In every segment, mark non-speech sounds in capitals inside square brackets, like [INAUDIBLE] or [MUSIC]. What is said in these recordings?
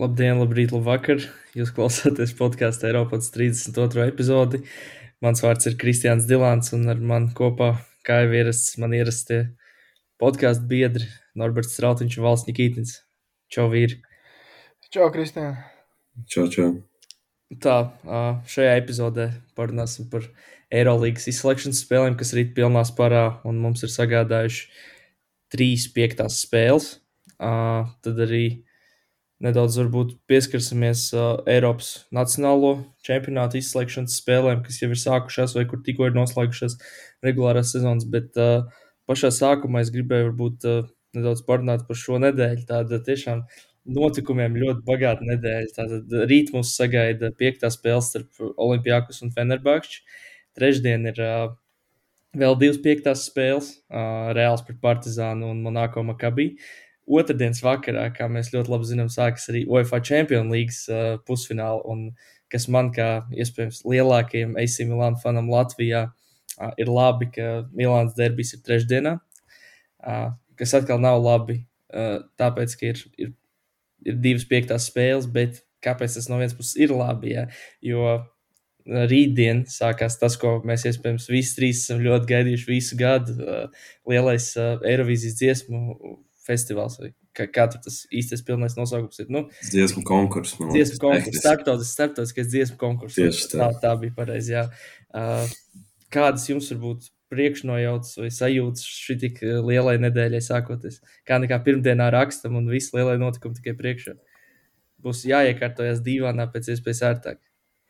Labdien, labrīt, labvakar! Jūs klausāties podkāstu Eiropas 32. epizodi. Mans vārds ir Kristians Dilants, un ar mani kopā, kā jau ierasts, man ierastie podkāstu biedri Norberts Strautiņš un Valsts Nikītins. Čau, vīri! Čau, Kristian! Čau, čau! Tā, šajā epizodē parunāsim par Eirolandes izslēgšanas spēlēm, kas rīt pilnā sparā, un mums ir sagādājuši trīs piektās spēles. Tad arī nedaudz pieskarsimies uh, Eiropas Nacionālo čempionātu izslēgšanas spēlēm, kas jau ir sākušās vai kur tikko ir noslēgušās regulārās sezonas. Bet uh, pašā sākumā es gribēju varbūt uh, nedaudz parunāt par šo nedēļu. Tāda tiešām notikumiem ļoti bagāta nedēļa. Tātad rīt mums sagaida piektā spēle starp Olimpijākus un Fenerbahču. Trešdien ir uh, vēl divas piektās spēles uh, - Reāls pret Partizānu un Monako Makabiju otrdienas vakarā, kā mēs ļoti labi zinām, sākas arī UEFA Champions League uh, pusfināla. Un, kas man, kā iespējams lielākajam AC Milāna fanam Latvijā, uh, ir labi, ka Milāns derbijas ir trešdienā, uh, kas atkal nav labi, uh, tāpēc, ka ir, ir, ir divas piektās spēles, bet kāpēc tas no vienas puses ir labi? Ja? Jo uh, rītdien sākās tas, ko mēs iespējams visi trīs esam ļoti gaidījuši visu gadu. Uh, lielais uh, Eirovīzijas dziesmu festivāls. Kā, kā tas īstais pilnais nosaukums ir? Nu, dziesmu konkurss. Dziesmu konkurss, starptautiskais, starptautiskais dziesmu konkurss. Tieši tā. tā. Tā bija pareizi. Uh, kādas jums varbūt priekšnojautas vai sajūtas šī tik lielai nedēļai sākoties? Kā nekā pirmdienā rakstam un viss lielai notikumi tikai priekšā. Būs jāiekārtojas divānā pēc iespējas ērtāk.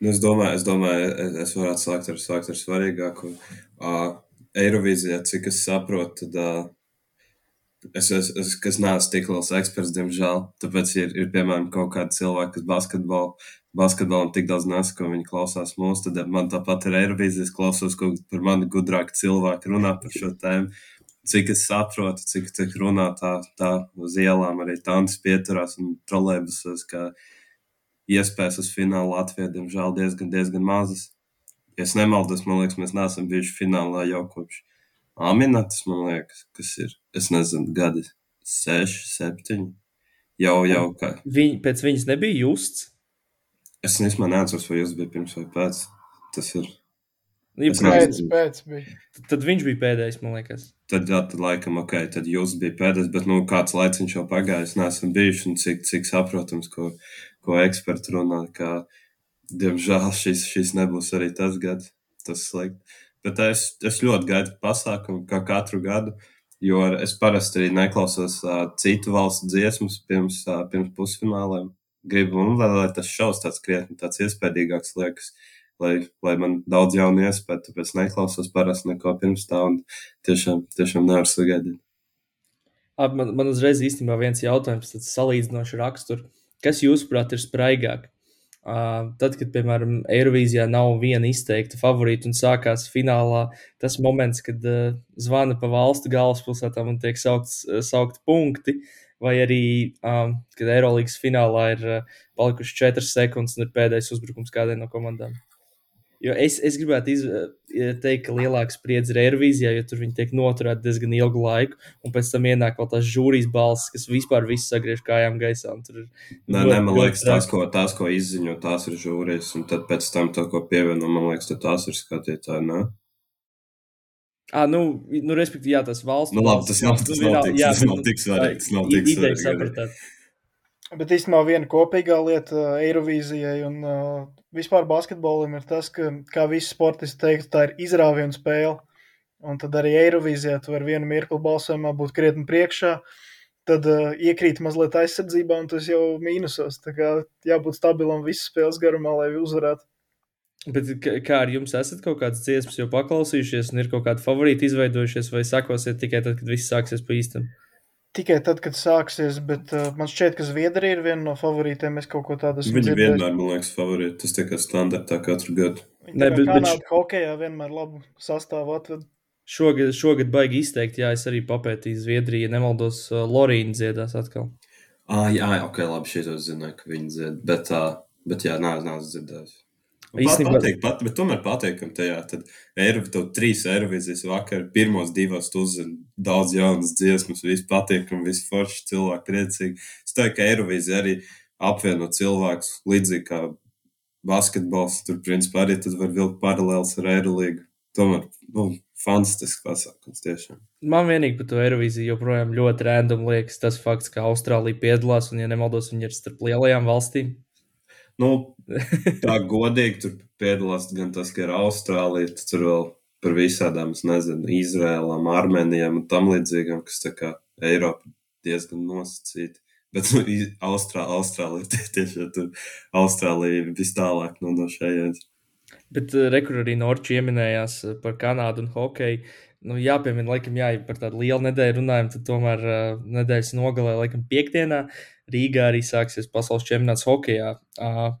Nu, es domāju, es, domāju, es varētu sākt ar, sākt ar svarīgāko. Uh, Eirovīzijā, cik es saprotu, tad uh, Es, es, es, es neesmu tik liels eksperts, diemžēl. Tāpēc ir, ir piemēram, kaut kādi cilvēki, kas basketbolu, basketbolam tik daudz nes, ko viņi klausās mūsu. Tad man tāpat ir Eirovīzijas, klausos, ko par mani gudrāki cilvēki runā par šo tēmu. Cik es saprotu, cik, cik runā tā, tā uz ielām, arī tādas pieturās un trolēbusos, ka iespējas uz finālu Latvijā, diemžēl, diezgan, diezgan mazas. Ja es nemaldos, man liekas, mēs neesam bijuši finālā jau kopš Aminatas, man liekas, kas ir, es nezinu, gadi seši, septiņi. Jau, jau kā. Viņ, pēc viņas nebija justs. Es nezinu, neatceros, vai jūs bija pirms vai pēc. Tas ir. Ja pēc, pēc bija. Tad, tad viņš bija pēdējais, man liekas. Tad, jā, tad laikam, ok, tad jūs bija pēdējais, bet, nu, kāds laiciņš jau pagājis, neesam bijuši, un cik, cik saprotams, ko, ko eksperti runā, ka, diemžēl, šis, šis nebūs arī tas gads, tas slikti. Bet es, es ļoti gaidu pasākumu, kā katru gadu, jo es parasti arī neklausos uh, citu valstu dziesmas pirms, uh, pirms pusfināliem. Gribu, un lai, lai tas šaus tāds krietni tāds iespējīgāks liekas, lai, lai man daudz jaunu iespēju, tāpēc neklausos parasti neko pirms tā, un tiešām, tiešām nevaru sagaidīt. Man, man uzreiz īstenībā viens jautājums, tāds salīdzinoši rakstur. Kas jūsuprāt ir spraigāk? Tad, kad, piemēram, Eirovīzijā nav viena izteikta favorīta un sākās finālā, tas moments, kad zvana pa valstu galvaspilsētām un tiek saukts, saukti punkti, vai arī, um, kad Eirolandes finālā ir uh, palikušas 4 sekundes un ir pēdējais uzbrukums kādai no komandām. Jo es, es gribētu iz, teikt, ka lielāka spriedze ir Eirovīzijā, jo tur viņi tiek noturēti diezgan ilgu laiku, un pēc tam ienāk vēl tās žūrijas balss, kas vispār viss sagriež kājām gaisā. Nē, nē, man liekas, tās, ko, tās, ko izziņo, tās ir žūrijas, un tad pēc tam to, ko pievieno, man liekas, tās ir skatītāji. Ne? À, nu, nu, respektīvi, jā, tas valsts. Nu, labi, tas nav, tas nav, tik, jā, tas nav tik svarīgi. Tas nav tik svarīgi. Bet īstenībā viena kopīgā lieta uh, Eirovīzijai un uh, vispār basketbolam ir tas, ka, kā visi sportisti teikt, tā ir izrāviena spēle. Un tad arī Eirovīzijā tu vari vienu mirkli balsojumā būt krietni priekšā, tad uh, iekrīt mazliet aizsardzībā un tas jau mīnusos. Tā kā jābūt stabilam visas spēles garumā, lai uzvarētu. Bet kā ar jums esat kaut kādas dziesmas jau paklausījušies, un ir kaut kāda favorīta izveidojušies, vai sakosiet tikai tad, kad viss sāksies pa īstam? Tikai tad, kad sāksies, bet uh, man šķiet, ka Zviedrija ir viena no favorītēm. Es kaut ko tādu esmu dzirdējis. vienmēr, man liekas, favorīti. Tas tikai standartā katru gadu. Viņi Ne, bet- bet hokejā vienmēr labu sastāvu atved. Šogad, šogad baigi izteikti, jā, es arī papētīju Zviedriju, nemaldos, uh, Lorīna dziedās atkal. Ah, jā, ok, labi, šī to zināju, ka viņi dzied. Bet, uh, bet jā, nē, nē, dzirdējis. Īstenībā- patīk, pat, bet tomēr patīkam tajā. Tad Eiropa, tev trīs Eirovīzijas vakar, pirmos divos tu uzzini daudz jaunas dziesmas, viss patīkam, viss forši cilvēki priecīgi. Es teiktu, ka Eirovīzija arī apvieno cilvēkus līdzīgi kā basketbols. Tur, principā, arī tad var vilkt paralēlus ar Eirolīgu. Tomēr, nu, fantastisks pasākums tiešām. Man vienīgi par to Eirovīziju joprojām ļoti random liekas tas fakts, ka Austrālija piedalās, un, ja nemaldos, viņi ir starp lielajām valstīm. Nu, [LAUGHS] tā godīgi tur piedalās gan tas, ka ir Austrālija, tad tur vēl par visādām, es nezinu, Izrēlām, Armēnijām un tam līdzīgām, kas tā kā Eiropa diezgan nosacīti. Bet nu, Austrā, Austrālija [LAUGHS] tie, tieši tur Austrālija vis tālāk no, no šejienes. Bet uh, rekur arī Norčs pieminējās uh, par Kanādu un hokeju. Nu, jāpiemina, laikam, jā, par tādu lielu nedēļu runājam, tad tomēr uh, nedēļas nogalē, laikam, piekdienā Rīgā arī sāksies pasaules čempionāts hokeja. Uh,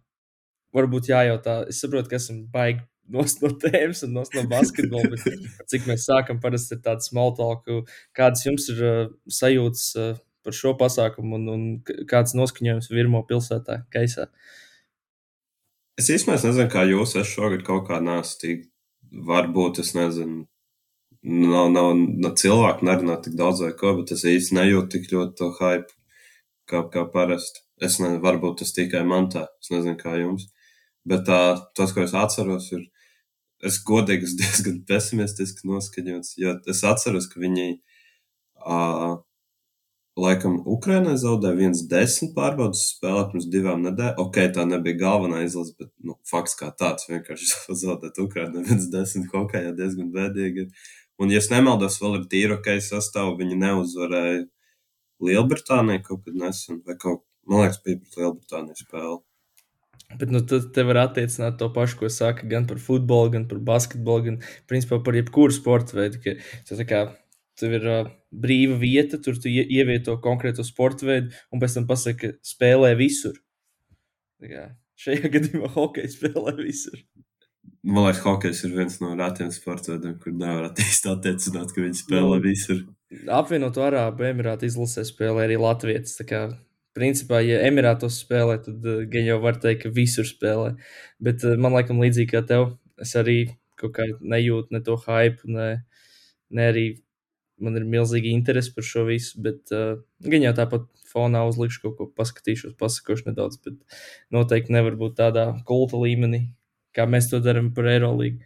varbūt jājautā, es saprotu, ka esam baigi nos no tēmas un no [LAUGHS] basketbola, bet cik mēs sākam, parasti ir tāds small talk, kādas jums ir uh, sajūtas uh, par šo pasākumu un, un kāds noskaņojums virmo pilsētā gaisā. Es īstenībā nezinu, kā jūs, es šogad kaut kā tik, varbūt es nezinu, nav, nav, nav cilvēku nerunā tik daudz vai ko, bet es īsti nejūtu tik ļoti to hype kā, kā parasti. Es nezinu, varbūt tas tikai man tā, es nezinu, kā jums. Bet tā, tas, ko es atceros, ir, es godīgi esmu [LAUGHS] diezgan pesimistiski noskaņots, jo es atceros, ka viņi uh, Laikam Ukraiņai zaudēja viens desmit pārbaudas spēlē pirms divām nedēļām. Ok, tā nebija galvenā izlase, bet nu, fakts kā tāds vienkārši [LAUGHS] zaudēt Ukraiņai viens desmit hokejā diezgan bēdīgi. Un, ja es nemaldos, vēl ir tīra ok sastāvā, viņi neuzvarēja Lielbritāniju kaut kad nesen, vai kaut, man liekas, bija pret Lielbritāniju spēli. Bet nu, tad te var attiecināt to pašu, ko saka gan par futbolu, gan par basketbolu, gan principā par jebkuru sporta veidu. Ka, tā kā Tev ir uh, brīva vieta, tur tu ievieto konkrēto sporta veidu, un pēc tam pasaki, ka spēlē visur. Kā, šajā gadījumā hockey spēlē visur. Man liekas, hokejs ir viens no retiem sporta veidiem, kur nevar attiecināt, ka viņi spēlē nu, visur. Apvienoto Arābu Emirātu izlasē spēlē arī Latvijas. Principā, ja Emirātos spēlē, tad uh, gan jau var teikt, ka visur spēlē. Bet uh, man laikam līdzīgi kā tev, es arī kaut kā nejūtu ne to hype, ne, ne arī man ir milzīga interese par šo visu, bet uh, gan jau tāpat fonā uzlikšu kaut ko, paskatīšos, pasakošu nedaudz, bet noteikti nevar būt tādā kulta līmenī, kā mēs to darām par Eirolīgu.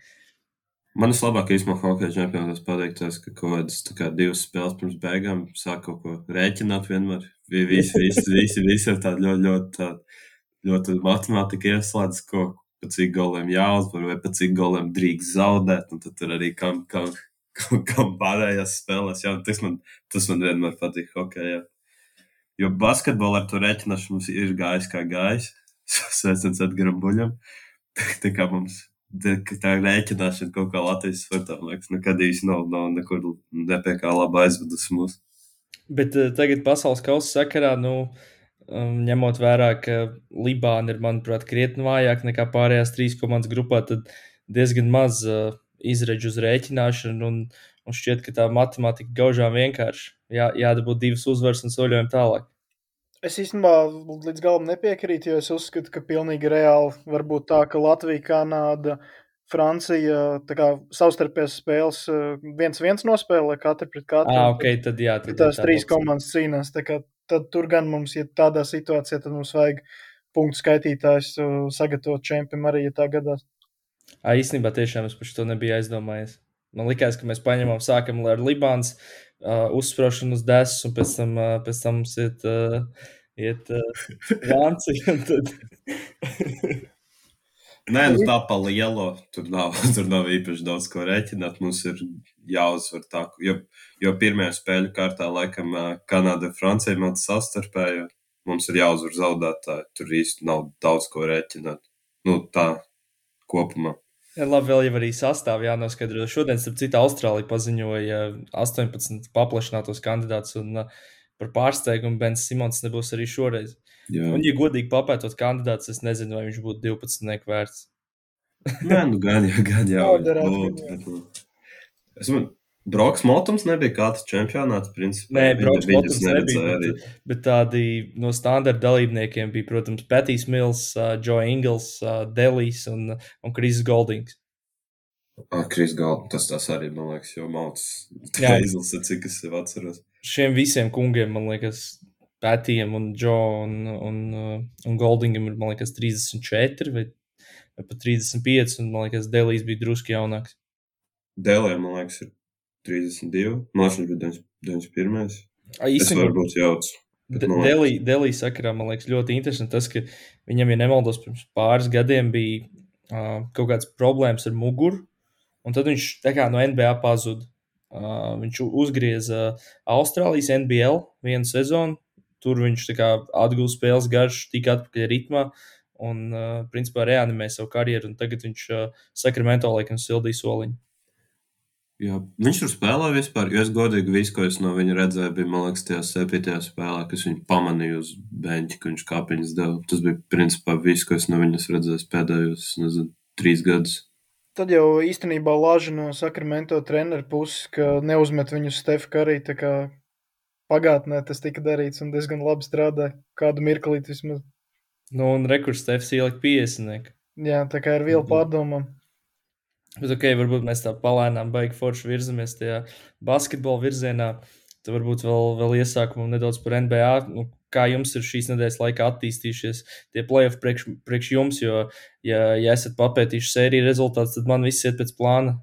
Man vislabāk īstenībā hokeja čempionāts pateikt, tas, ka kaut kādas kā, divas spēles pirms beigām sāk kaut ko rēķināt vienmēr. Visi, visi, visi, visi ir tādi ļoti, ļoti, tādi, ļoti matemātika ieslēdz, ko pa cik goliem jāuzvar vai pa cik goliem drīkst zaudēt, un tad tur arī kam, kam, kam pārējās spēlēs. Jā, tas, man, tas man vienmēr patīk hokeja. Jo basketbolā ar to rēķināšanu mums ir gājis kā gājis. [LAUGHS] Sveiciens Edgaram Buļam. Tā kā mums tā rēķināšana kaut kā Latvijas sportā, liekas, nekad īsti nav, nav nekur nepie kā laba aizvedus mūs. Bet uh, tagad pasaules kausa sakarā, nu, um, ņemot vērā, ka Libāna ir, manuprāt, krietni vājāk nekā pārējās trīs komandas grupā, tad diezgan maz uh, izredzu uz rēķināšanu, un, un šķiet, ka tā matemātika gaužām vienkārši jā, jādabūt divas uzvaras un soļojam tālāk. Es īstenībā līdz galam nepiekrītu, jo es uzskatu, ka pilnīgi reāli var būt tā, ka Latvija, Kanāda, Francija kā, savstarpējas spēles viens viens nospēlē katru pret katru. Ah, ok, tad jā. Tad, tās tā trīs komandas cīnās. Tad tur gan mums, ja tādā situācijā, tad mums vajag punktu skaitītājs sagatavot čempionam arī, ja tā gadās. À, īstenībā tiešām es par to nebiju aizdomājies. Man liekas, ka mēs paņemam, sākam ar Libānas uh, uzsprāšanu uz desu, un pēc tam, uh, pēc tam mums iet, uh, iet uh, Vācija. [LAUGHS] Tad... [LAUGHS] Nē, nu tā pa lielo. Tur nav, [LAUGHS] tur nav īpaši daudz ko rēķināt. Mums ir jāuzvar tā, jo, jo pirmajā spēļu kārtā laikam Kanāda un Francija māca savstarpēju. Mums ir jāuzvar zaudētāji. Tur īsti nav daudz ko rēķināt. Nu, tā kopumā. Labi, vēl jau arī sastāvā jānoskaidro. Šodien, starp citu, Austrālija paziņoja 18 paplašinātos kandidātus, un uh, par pārsteigumu Bens Simons nebūs arī šoreiz. Jā. Un, ja godīgi papētot kandidātus, es nezinu, vai viņš būtu 12 vērts. Nē, nu gan jau, gan jau. Nu, es man, Broks Motums nebija kāds čempionāts, principā. Nē, Broks Motums nebija, bet, bet tādi no standarta dalībniekiem bija, protams, Petīs Mills, uh, Joe Ingles, uh, Delijs un, un Kris Goldings. Kris Goldings, tas tas arī, man liekas, jau mauts. Izlasa, cik es sev atceros. Šiem visiem kungiem, man liekas, Pētījiem un Džo un, un, un Goldingam ir, man liekas, 34 vai, vai pat 35, un man liekas, Dēlīs bija drusku jaunāks. Dēlē, man liekas, ir 32. Man liekas, viņš bija 91. A, īstenībā, varu būt jauts. Delī, Delī sakarā man liekas ļoti interesanti tas, ka viņam, ja nemaldos, pirms pāris gadiem bija uh, kaut kādas problēmas ar muguru, un tad viņš tā kā no NBA pazuda. Uh, viņš uzgrieza Austrālijas NBL vienu sezonu. Tur viņš atguva spēles garšu, tika atpakaļ ritmā un, uh, principā, reanimēja savu karjeru. un Tagad viņš uh, Sakramento laikam sildīja soliņu. Jā, viņš tur spēlē vispār. Jo es godīgi visu, ko es no viņa redzēju, bija, liekas, tajā septītajā spēlē, kas viņu pamanīja uz beņķa, ka viņš kāpiņas deva. Tas bija, principā, viss, ko es no viņas redzēju pēdējos, nezinu, trīs gadus. Tad jau īstenībā lāža no Sakramento treneru puses, ka neuzmet viņu Stefu Karī. Pagātnē tas tika darīts un diezgan labi strādāja. Kādu mirklīti vismaz. Nu, un rekurs Stefs ielika 50. Jā, tā kā ir viela Mhm. pārdomām. Bet, ok, varbūt mēs tā palēnām, baigi forši virzamies tajā basketbola virzienā. Tad varbūt vēl, vēl iesākumam nedaudz par NBA. Nu, kā jums ir šīs nedēļas laikā attīstījušies tie playoff priekš, priekš jums? Jo, ja, ja esat papētījuši sēriju rezultātus, tad man viss iet pēc plāna.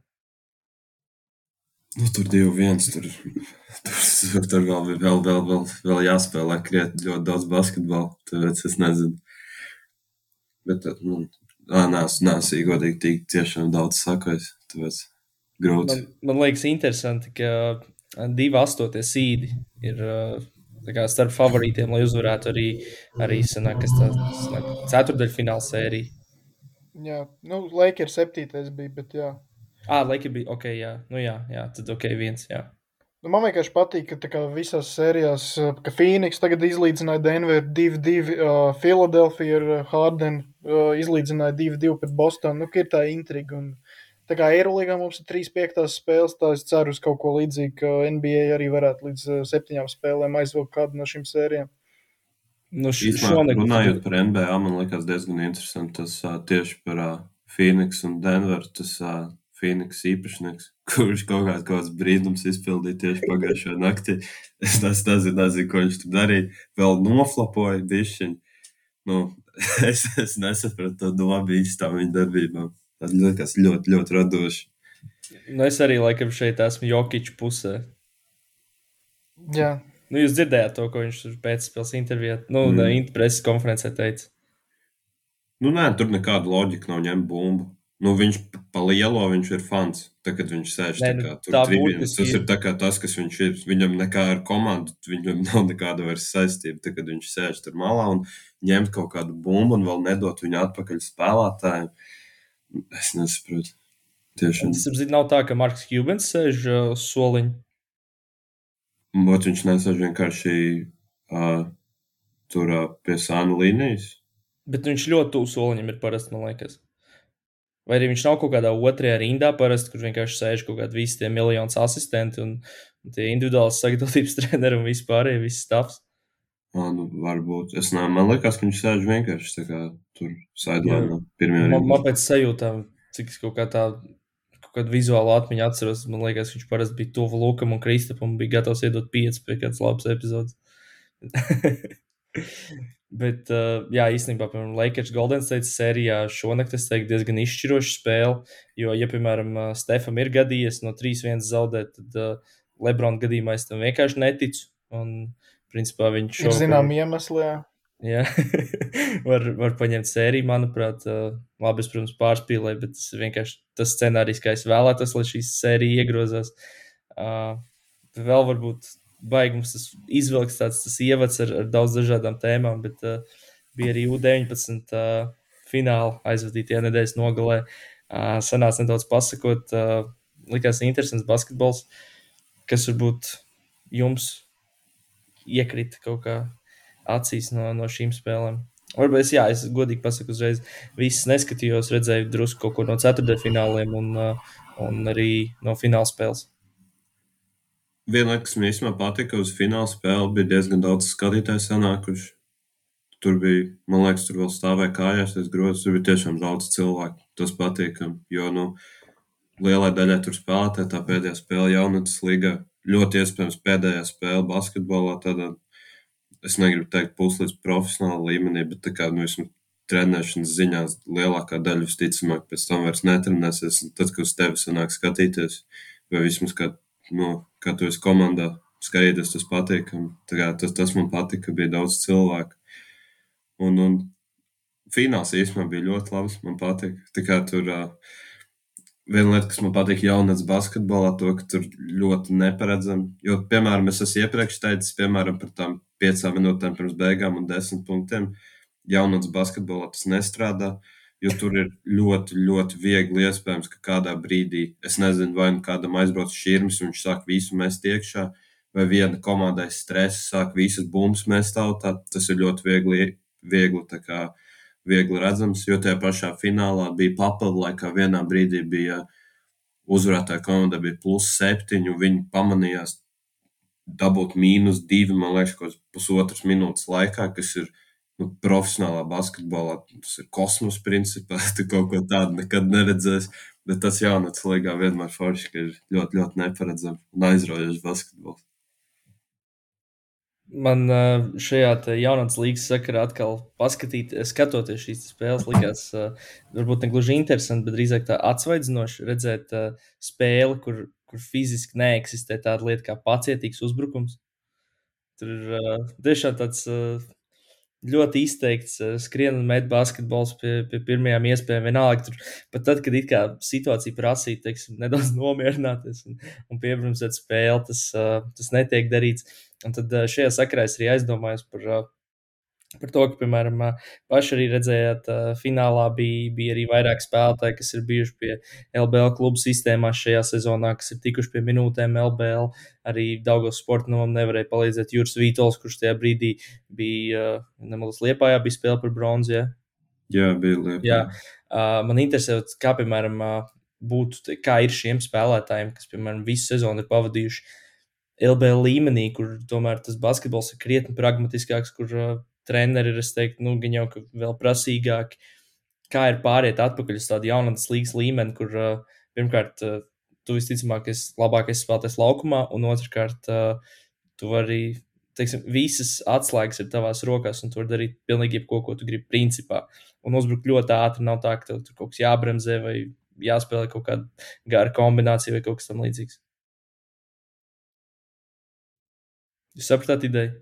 Nu, tur divi viens. Tur, tur, tur vēl, vēl, vēl, vēl, vēl jāspēlē krietni ļoti daudz basketbola. Tāpēc es nezinu. Bet, nu, ā, nās, nās, godīgi, tik tiešām daudz sakojis. Tāpēc grūti. Man, man liekas, interesanti, ka divi astotie sīdi ir uh, kā starp favorītiem, lai uzvarētu arī, arī sanāk, kas tā, sanāk, ceturdaļfināla sērija. Jā, nu, Lakers septītais bija, bet jā. Ah, Laika bija ok, jā, nu jā, jā tad ok, viens. Jā. Nu, man vienkārši patīk, ka kā visās sērijās, uh, ka Phoenix tagad izlīdzināja Denveru 2-2, uh, Philadelphia ar uh, Hardenu uh, izlīdzināja 2-2 pret Bostonu. Nu, ir tā intriga. Un, tā kā Eirolandā mums ir 3-5 spēles, tā es ceru uz kaut ko līdzīgu, ka NBA arī varētu līdz uh, septiņām spēlēm aizvilkt kādu no šīm sērijām. Nu, šonakt, runājot par NBA, man liekas diezgan interesanti tas ā, tieši par uh, Phoenix un Denveru. Tas uh, Phoenix īpašnieks, kurš kaut kāds, kaut kāds brīnums izpildīja tieši pagājušajā naktī. Es nes- nezinu, nezinu, ko viņš tur darīja. Vēl noflapoja bišķiņu. Nu, [LAUGHS] es, es nesapratu to domu īstām viņa darbībām. Tas liekas ļoti, ļoti radoši. nu, es arī laikam šeit esmu Jokiča pusē. Jā, Nu, jūs dzirdējāt to, ko viņš tur pēcspēles intervijā, nu, mm. preses konferencē teica. Nu, nē, tur nekāda loģika nav ņemt bumbu. Nu, viņš pa lielo viņš ir fans. Tā, kad viņš sēž Nē, nu, tur tribīnēs, tas ir. tā kā tas, kas viņš ir. Viņam nekā ar komandu, viņam nav nekāda vairs saistība. Tā, kad viņš sēž tur malā un ņemt kaut kādu bumbu un vēl nedot viņu atpakaļ spēlētājiem. Es nesaprotu. Tiešām. Tas, zinu, nav tā, ka Marks Kubens sēž uh, uz soliņa. Ot, viņš nesēž vienkārši uh, tur uh, pie sānu līnijas. Bet viņš ļoti tuvu soliņam ir parasti, man liekas. Vai arī viņš nav kaut kādā otrajā rindā, parasti, kur vienkārši sēž kaut kādi visi tie miljonus asistenti un, un tie individuālās sagatavotības [LAUGHS] treneri un vispārējie, viss stāvs. Ah, nu, varbūt. Es nezinu, man liekas, ka viņš sēž vienkārši kā tur sideline pirmajā Man, rindā. man pēc sajūtām, cik es kaut kā tā, kaut kādu vizuālu atmiņu atceros, man liekas, viņš parasti bija tuvu Lukam un Kristapam un bija gatavs iedot 5 pie kādas labas epizodes. [LAUGHS] Bet, uh, jā, īstenībā, piemēram, Lakers Golden State sērijā šonakt es teiktu diezgan izšķiroša spēle. Jo, ja, piemēram, uh, Stefam ir gadījies no 3-1 zaudēt, tad uh, Lebrona gadījumā es tam vienkārši neticu. Un, principā, viņš ir zinām iemesli. Jā. Jā, [LAUGHS] var, var paņemt sēriju, manuprāt. Uh, labi, es, protams, pārspīlēju, bet tas vienkārši tas scenārijs, kā es vēlētos, lai šī sērija iegrozās. Uh, vēl varbūt baigi mums tas izvilks tāds tas ievads ar, ar daudz dažādām tēmām, bet uh, bija arī U19 uh, fināla aizvadītajā nedēļas nogalē. Uh, sanāca nedaudz pasakot, uh, likās interesants basketbols, kas varbūt jums iekrita kaut kā acīs no, no šīm spēlēm. Varbūt es, jā, es godīgi pasaku, uzreiz visas neskatījos, redzēju drusku kaut ko no ceturtdaļfināliem un, uh, un arī no fināla spēles. Kas man īstenībā patika, uz fināla spēli bija diezgan daudz skatītāju sanākuši. Tur bija, man liekas, tur vēl stāvēja kājās, tas grozs, tur bija tiešām daudz cilvēku. Tas patīkam, jo, nu, lielai daļai tur spēlētāji tā pēdējā spēle jaunatnes līga ļoti iespējams pēdējā spēle basketbolā. Tādā es negribu teikt, puslīdz profesionāla līmenī, bet tā kā nu, esmu trenēšanas ziņā lielākā daļa visticamāk pēc tam vairs netrenēsies. Tad, kad uz tevi sanāk skatīties, vai vismaz kā, nu, kā tu esi komandā skatīties, tas patīkami. Tas, tas man patika, bija daudz cilvēku. Un, un fināls īstenībā bija ļoti labs. Man patīk. Tikai tur uh, viena lieta, kas man patīk jaunatnes basketbolā, to, ka tur ļoti neparedzami. Jo, piemēram, es esmu iepriekš teicis, piemēram, par tām piecām minūtēm pirms beigām un desmit punktiem. Jaunatnes basketbolā tas nestrādā. Jo tur ir ļoti, ļoti viegli iespējams, ka kādā brīdī, es nezinu, vai nu kādam aizbrauc šķirnes, un viņš sāk visu mest iekšā, vai viena komandai stresa sāk visas bumbas mest autā. Tas ir ļoti viegli, viegli kā, viegli redzams, jo tajā pašā finālā bija papildu laikā. Vienā brīdī bija uzvarētāja komanda, bija plus septiņi, un viņi pamanījās dabūt mīnus divi, man liekas, kaut pusotras minūtes laikā, kas ir nu, profesionālā basketbolā. Tas ir kosmos principā, [LAUGHS] tu kaut ko tādu nekad neredzēsi. Bet tas jaunatnes līgā vienmēr forši, ka ir ļoti, ļoti neparedzams un aizraujošs basketbols man šajā jaunatnes līgas sakarā atkal paskatīt, skatoties šīs spēles, likās varbūt ne gluži interesanti, bet drīzāk tā atsvaidzinoši redzēt spēli, kur, kur fiziski neeksistē tāda lieta kā pacietīgs uzbrukums. Tur ir tiešām tāds ļoti izteikts skrien un met basketbols pie, pie pirmajām iespējām. Vienalga, tur, pat tad, kad situācija prasīja teiksim, nedaudz [LAUGHS] nomierināties un, un piebremzēt spēli, tas, tas netiek darīts. Un tad šajā sakarā es arī aizdomājos par, par to, ka, piemēram, paši arī redzējāt, finālā bija, bija arī vairāk spēlētāji, kas ir bijuši pie LBL klubu sistēmā šajā sezonā, kas ir tikuši pie minūtēm LBL. Arī Daugos sportam nevarēja palīdzēt Juris Vītols, kurš tajā brīdī bija, nemaldos, Liepājā bija spēle par bronzu. Ja? Jā, bija Liepājā. Jā. Man interesē, kā, piemēram, būtu, kā ir šiem spēlētājiem, kas, piemēram, visu sezonu ir pavadījuši LBL līmenī, kur tomēr tas basketbols ir krietni pragmatiskāks, kur treneri ir, es teiktu, nu, gan jau vēl prasīgāki. Kā ir pāriet atpakaļ uz tādu jaunatnes līgas līmeni, kur uh, pirmkārt uh, tu visticamāk esi labākais spēlētājs laukumā, un otrkārt uh, tu vari, teiksim, visas atslēgas ir tavās rokās, un tu vari darīt pilnīgi jebko, ko tu gribi principā. Un uzbrukt ļoti ātri nav tā, ka tev tur kaut kas jābremzē vai jāspēlē kaut kāda gara kombinācija vai kaut kas tam līdzīgs. Jūs sapratāt ideju?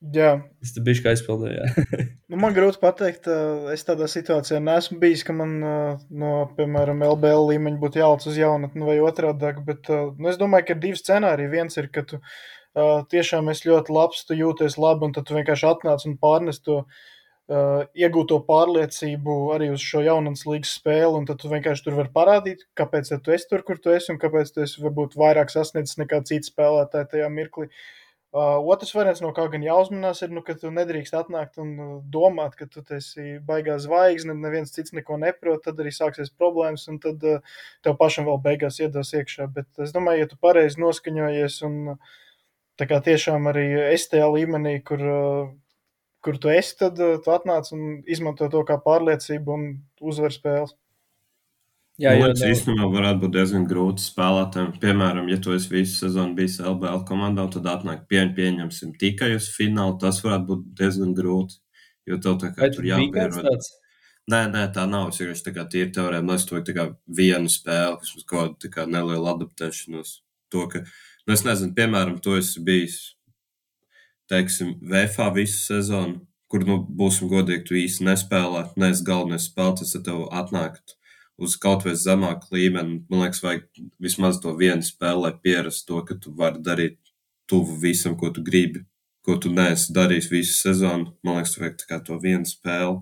Jā. Es tam biju kā aizpildīju. [LAUGHS] nu, man grūti pateikt, es tādā situācijā neesmu bijis, ka man no, piemēram, LBL līmeņa būtu jāliec uz jaunatni vai otrādi. Bet nu, es domāju, ka ir divi scenāriji. Viens ir, ka tu tiešām esi ļoti labs, tu jūties labi, un tad tu vienkārši atnāc un pārnes to iegūto pārliecību arī uz šo jaunatnes līgas spēli. Un tad tu vienkārši tur vari parādīt, kāpēc tu esi tur, kur tu esi, un kāpēc tu esi varbūt vairāk sasniedzis nekā citi spēlētāji tajā mirklī. Uh, Uh, otrs variants, no kā gan jāuzmanās, ir, nu, ka tu nedrīkst atnākt un uh, domāt, ka tu esi baigā zvaigzne, neviens cits neko neprot, tad arī sāksies problēmas, un tad uh, tev pašam vēl beigās iedos iekšā. Bet es domāju, ja tu pareizi noskaņojies un uh, tā kā tiešām arī esi tajā līmenī, kur, uh, kur tu esi, tad uh, tu atnāc un izmanto to kā pārliecību un uzvar spēles. Jā, jā, tas īstenībā varētu būt diezgan grūti spēlētājiem. Piemēram, ja tu esi visu sezonu bijis LBL komandā, tad atnāk pie, pieņemsim tikai uz finālu. Tas varētu būt diezgan grūti. Jo tev tā kā Vai tur jāpierod. Nē, nē, tā nav. Es vienkārši tā kā tīri teorēm, to tā kā vienu spēli, kas mums kaut tā kā nelielu adaptēšanos. To, ka, nu es nezinu, piemēram, tu esi bijis, teiksim, VFA visu sezonu, kur, nu, būsim godīgi, tu īsti nespēlē, neesi galvenais spēlētājs, tad tev atnākt uz kaut vai zemāku līmeni. Man liekas, vajag vismaz to vienu spēli, lai pierastu to, ka tu vari darīt tuvu visam, ko tu gribi, ko tu neesi darījis visu sezonu. Man liekas, vajag tikai to vienu spēli.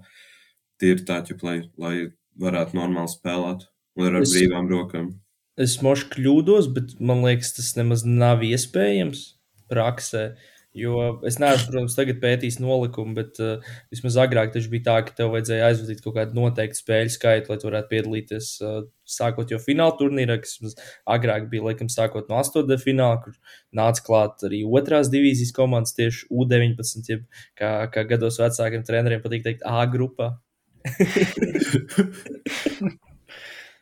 Tīri tā, ja, lai, lai varētu normāli spēlēt un ar es, brīvām rokām. Es mošu kļūdos, bet man liekas, tas nemaz nav iespējams praksē. Uh, Jo es neesmu, protams, tagad pētījis nolikumu, bet uh, vismaz agrāk tas bija tā, ka tev vajadzēja aizvadīt kaut kādu noteiktu spēļu skaitu, lai tu varētu piedalīties uh, sākot jau fināla turnīrā, kas agrāk bija, laikam, sākot no 8. fināla, kur nāca klāt arī otrās divīzijas komandas, tieši U19, jeb kā, kā gados vecākiem treneriem patīk teikt A grupā. [LAUGHS]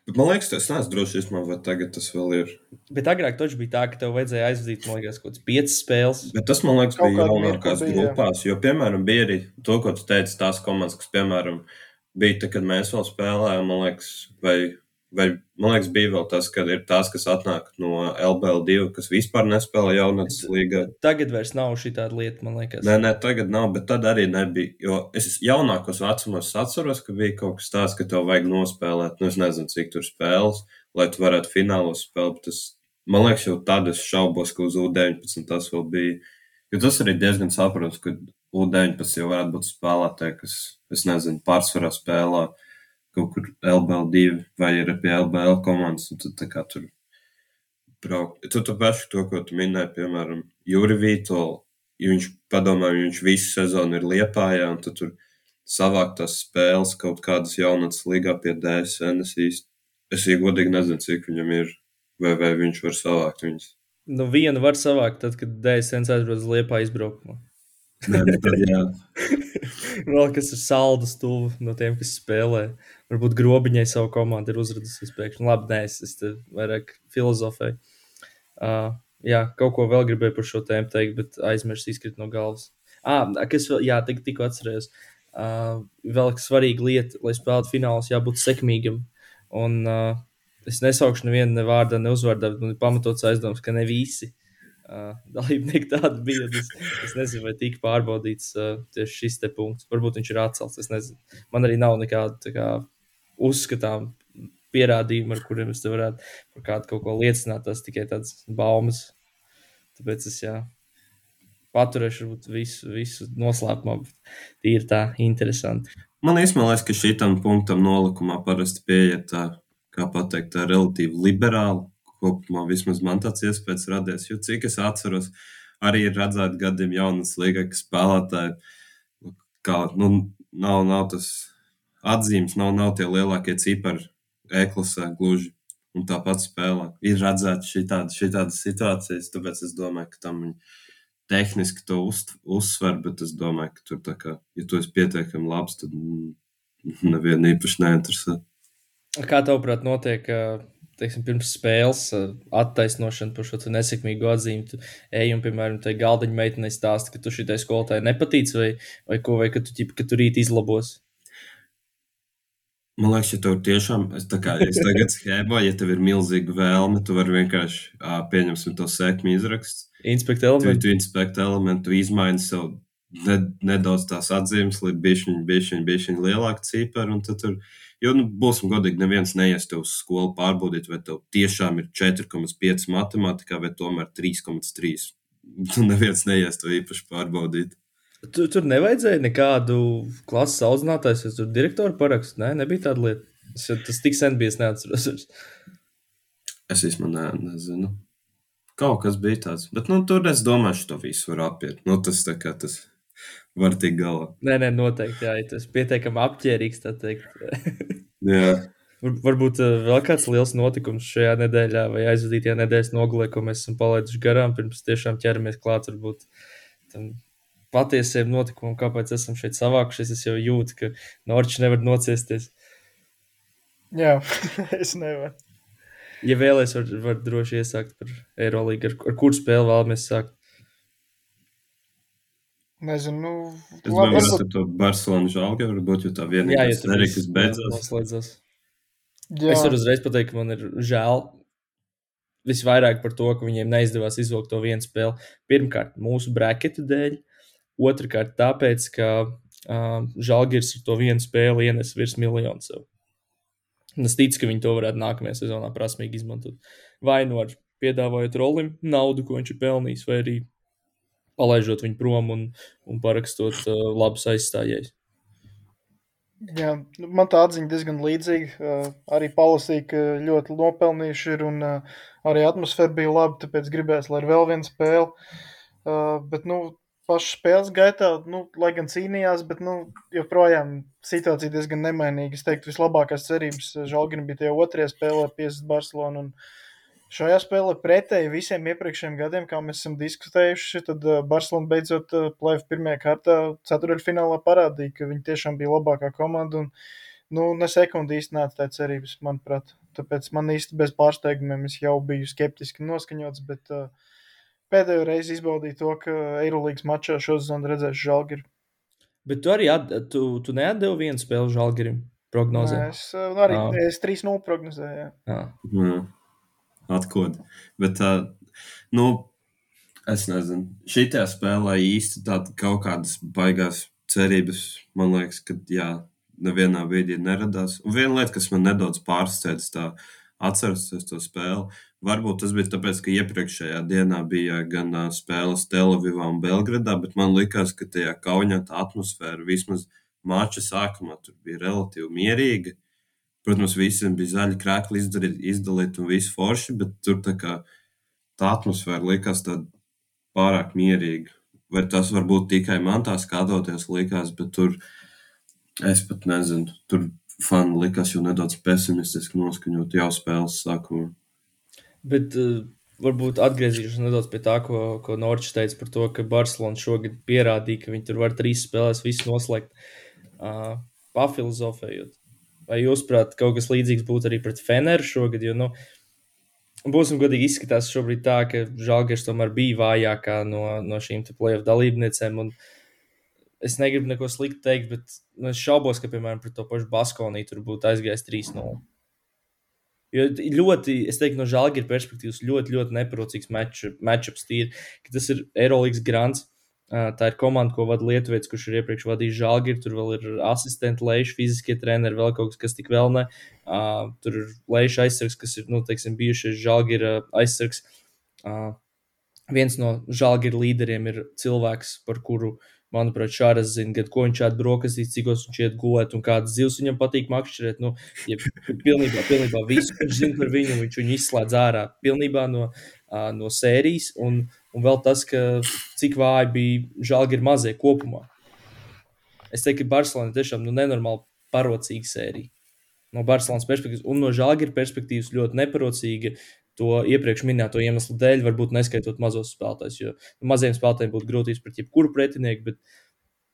Bet man liekas, tas neesmu drošs īstenībā, vai tagad tas vēl ir. Bet agrāk taču bija tā, ka tev vajadzēja aizvadīt, man liekas, kaut kādas piecas spēles. Bet tas, man liekas, bija jaunākās grupās. Jo, piemēram, bija arī to, ko tu teici, tās komandas, kas, piemēram, bija tad, kad mēs vēl spēlējām, man liekas, vai, vai man liekas, bija vēl tas, ka ir tās, kas atnāk no LBL2, kas vispār nespēlē jaunatnes līgā. Tagad vairs nav šī tāda lieta, man liekas. Nē, nē, tagad nav, bet tad arī nebija. Jo es jaunākos vecumos atceros, ka bija kaut kas tāds, ka tev vajag nospēlēt, nu, es nezinu, cik tur spēles, lai tu varētu finālos spēlēt. Tas, man liekas, jau tad es šaubos, ka uz U19 tas vēl bija. Jo tas arī diezgan saprotams, ka U19 jau varētu būt spēlētāji, kas, es nezinu, pārsvarā spēlē kaut kur LBL2 vai ir pie LBL komandas, un tad tā kā tur braukt. Tu tu pašu to, ko tu minēji, piemēram, Juri Vītolu, ja viņš padomā, viņš visu sezonu ir liepājā, un tu tur savākt tās spēles kaut kādas jaunatnes līgā pie DSN, es īsti, es īsti godīgi nezinu, cik viņam ir, vai, vai viņš var savākt viņus. Nu, vienu var savākt, tad, kad DSN aizbrauc Liepā izbraukumā. Nē, bet tad. [LAUGHS] Vēl kas ir saldus tuvu no tiem, kas spēlē. Varbūt grobiņai savu komandu ir uzradusies pēkšņi. Labi, nē, es, es te vairāk filozofēju. Uh, jā, kaut ko vēl gribēju par šo tēmu teikt, bet aizmirsu izkrīt no galvas. Ah, kas vēl, jā, tik, tikko atcerējos. Uh, vēl svarīga lieta, lai spēlētu finālus, jābūt sekmīgam. Un uh, es nesaukšu nevienu ne vārdā, ne uzvārdā, bet man ir pamatots aizdoms, ka ne visi uh, dalībnieki tādi bija. Es, es nezinu, vai tika pārbaudīts uh, tieši šis punkts. Varbūt viņš ir atcelts. Man arī nav nekāda kā, uzskatām pierādījuma, ar kuriem es te varētu par kādu kaut ko liecināt. Tas tikai tāds baumas. Tāpēc es jā, paturēšu visu, visu noslēpumā. bet Tīri tā interesanti. Man īstenībā ka šitam punktam nolikumā parasti pieiet tā, kā pateikt, tā relatīvi liberāli. Kopumā vismaz man tāds iespējas radies, jo cik es atceros, arī ir redzēti gadiem jaunas līgai, ka spēlētāji, nu, kā, nu, nav, nav tas atzīmes, nav, nav tie lielākie cipari e-klasē gluži. Un tāpat spēlē. Ir redzēts šādas situācijas, tāpēc es domāju, ka tam viņi tehniski to uz, uzsver, bet es domāju, ka tur, kā, ja tu esi pietiekami labs, tad mm, nevienu īpaši neinteresē. Kā tavuprāt, notiek ā, teiksim, pirms spēles attaisnošana par šo nesekmīgu atzīmi? Tu ej un, piemēram, tai galdiņa meitenei stāsti, ka tu šitai skolotāji nepatīc, vai, vai ko, vai ka tu, ķip, ka tu rīt izlabos. Man liekas, ja tev tiešām, es tā kā es tagad schēmoju, ja tev ir milzīga vēlme, tu vari vienkārši ā, pieņemsim to sekmi izrakstu. Inspekta Tu, elementu. tu inspekti elementu, tu izmaini sev ne, nedaudz tās atzīmes, lai bišķiņi, bišķiņi, bišķiņi lielāku ciparu, un tad tur, jo, nu, būsim godīgi, neviens neies tev uz skolu pārbaudīt, vai tev tiešām ir 4,5 matemātikā, vai tomēr 3,3. Tu [LAUGHS] neviens neies to īpaši pārbaudīt. Tu, tur nevajadzēja nekādu klases audzinātāju, vai tur direktoru parakstu. Nē, nebija tāda lieta. Es, tas tik sen bija, es neatceros. Es īstenībā ne, nezinu. Kaut kas bija tāds, bet, nu, tur es domāju, ka to visu var apiet. Nu, tas tā kā tas var tikt galā. Nē, nē, noteikti. Jā, ja tas pietiekami apģērbīgs, tā teikt. [LAUGHS] Jā. Var- Varbūt uh, vēl kāds liels notikums šajā nedēļā vai aizvadītajā nedēļas nogalē, ko mēs esam palaiduši garām, pirms tiešām ķeramies klāt varbūt tam patiesiem notikumam, kāpēc esam šeit savākušies. Es jau jūtu, ka Norčs nevar nociesties. Jā, [LAUGHS] es nevaru. Ja vēlēs, var, var droši iesākt par Eirolandu, ar, ar kuru spēli vēlamies sākt. Nezinu, nu, Es domāju, ka to Barcelonas žālga varbūt, jo tā vienīgā ja viss kas beidzās. jā, Es varu uzreiz pateikt, ka man ir žēl visvairāk par to, ka viņiem neizdevās izvilkt to vienu spēli. Pirmkārt, mūsu braketu dēļ, otrkārt, tāpēc, ka uh, Žalgiris ar to vienu spēli ienes virs miljonu sev. Un es ticu, ka viņi to varētu nākamajā sezonā prasmīgi izmantot. Vai nu ar piedāvājot rolim naudu, ko viņš ir pelnījis, vai arī palaižot viņu prom un, un parakstot uh, labus aizstājējus. jā, nu, man tā atziņa diezgan līdzīga. Uh, arī palasīja, ka ļoti nopelnījuši ir un uh, arī atmosfēra bija laba, tāpēc gribēs, lai ir vēl viena spēle. Uh, bet, nu, pašā spēles gaitā, nu, lai gan cīnījās, bet nu, joprojām situācija diezgan nemainīga. Es teiktu, vislabākās cerības Žalgina bija tie otrie spēlē, 50 Barcelona. Un šajā spēlē pretēji visiem iepriekšējiem gadiem, kā mēs esam diskutējuši, tad uh, Barcelona beidzot uh, plēve pirmajā kārtā ceturdaļfinālā parādīja, ka viņi tiešām bija labākā komanda. Un, nu, ne sekundi īsti neatstāja cerības, manuprāt. tāpēc man īsti bez pārsteigumiem es jau biju skeptiski noskaņots, bet uh, pēdējo reizi izbaudīju to, ka Eirolandes mačā šo sezonu redzēšu Žalgiri. Bet tu arī at, tu, tu neatdevi vienu spēli Žalgirim prognozē. Nē, es uh, arī Ah. es 3-0 prognozēju. jā. Jā. Jā, atkod. Bet, uh, nu, es nezinu, šī spēlē īsti tāda kaut kādas baigās cerības, man liekas, ka jā, nevienā brīdī neradās. Un viena lieta, kas man nedaudz pārsteidz, tā atceros to spēli. Varbūt tas bija tāpēc, ka iepriekšējā dienā bija gan spēles Telavivā un Belgradā, bet man likās, ka tajā kaunijā tā atmosfēra vismaz mača sākumā bija relatīvi mierīga. Protams, visiem bija zaļi krēkli izdarīt, izdalīt un viss forši, bet tur tā kā tā atmosfēra likās pārāk mierīga. Vai tas var būt tikai man tā skatoties, likās, bet tur es pat nezinu. Tur fani likās jau nedaudz pesimistiski noskaņot jau spēles sākumā. Bet uh, varbūt atgriezīšos nedaudz pie tā, ko, ko Norčs teica par to, ka Barcelona šogad pierādīja, ka viņi tur var trīs spēlēs visu noslēgt. Uh, Pafilozofējot. Vai jūs, prāt, kaut kas līdzīgs būtu arī pret Feneru šogad? Jo, nu, būsim godīgi, izskatās šobrīd tā, ka Žalgers tomēr bija vājākā no, no šīm playoff dalībniecēm. Un es negribu neko sliktu teikt, bet nu, es šaubos, ka, piemēram, pret to pašu Baskoniju tur būtu aizgājis 3-0. Jo ļoti, es teiktu, no Žalgiras perspektīvas ļoti, ļoti neparocīgs matčups tīri, ka tas ir Eirolandes grants. Uh, Tā ir komanda, ko vada Lietuvs, kurš ir iepriekš vadījis Žalgiru. Tur vēl ir asistenti, lejuši, fiziskie treneri, vēl kaut kas, kas tik vēl ne. Uh, tur ir lejuši aizsargs, kas ir, nu, teiksim, bijušais Žalgira aizsargs. Uh, viens no Žalgira līderiem ir cilvēks, par kuru, manuprāt, Šāras zina, gan ko viņš ēd brokastīs, cikos viņš iet gulēt un kādas zivs viņam patīk makšķerēt. Nu, ja pilnībā, pilnībā visu viņš zina par viņu, viņš viņu izslēdz ārā pilnībā no, no sērijas. Un, un vēl tas, ka cik vāji bija Žalgira mazie kopumā. Es teiktu, ka Barcelona tiešām nu, nenormāli parocīga sērija. No Barcelonas perspektīvas un no Žalgira perspektīvas ļoti neparocīga. To iepriekš minēto iemeslu dēļ, varbūt neskaitot mazos spēlētājus. Jo nu, maziem spēlētājiem būtu grūtības pret jebkuru pretinieku, bet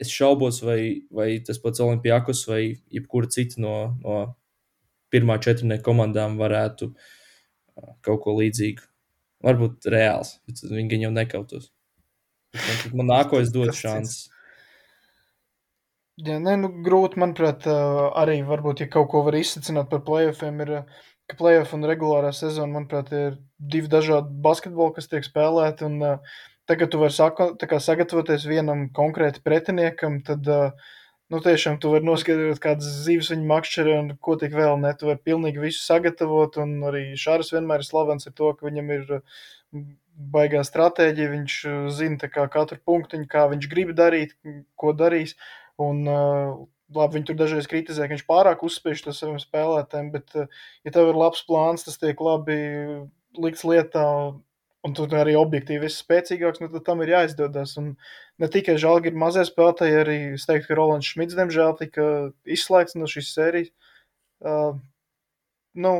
es šaubos, vai, vai tas pats Olimpijākos vai jebkura cita no, no pirmā četrnieku komandām varētu uh, kaut ko līdzīgu. Varbūt reāls, bet viņi jau nekautos. Man, man nākošais dod šansas. Jā, nē, nu, grūti, manuprāt, ā, arī varbūt, ja kaut ko var izsacināt par playoffiem, ir, ā, ka playoff un regulārā sezona, manuprāt, ir divi dažādi basketboli, kas tiek spēlēti. Un, ā, tagad tu vari kā sagatavoties vienam konkrēti pretiniekam, tad, ā, nu, tiešām tu vari noskaidrot, kādas zīves viņa makšķeri un ko tik vēl ne. Tu vari pilnīgi visu sagatavot, un arī Šārs vienmēr ir slavens ar to, ka viņam ir ā, baigā stratēģija, viņš ā, zina kā katru punktiņu, kā viņš grib darīt, ko darīs. Un, uh, labi, viņi tur dažreiz kritizē, ka viņš pārāk uzspiež to saviem spēlētājiem, bet, uh, ja tev ir labs plāns, tas tiek labi likts lietā, un tu arī objektīvi esi spēcīgāks, nu, tad tam ir jāizdodas. Un ne tikai žēl, ir mazie spēlētāji, arī es teiktu, ka Rolands Šmits, diemžēl, tika izslēgts no šīs sērijas. Uh, nu,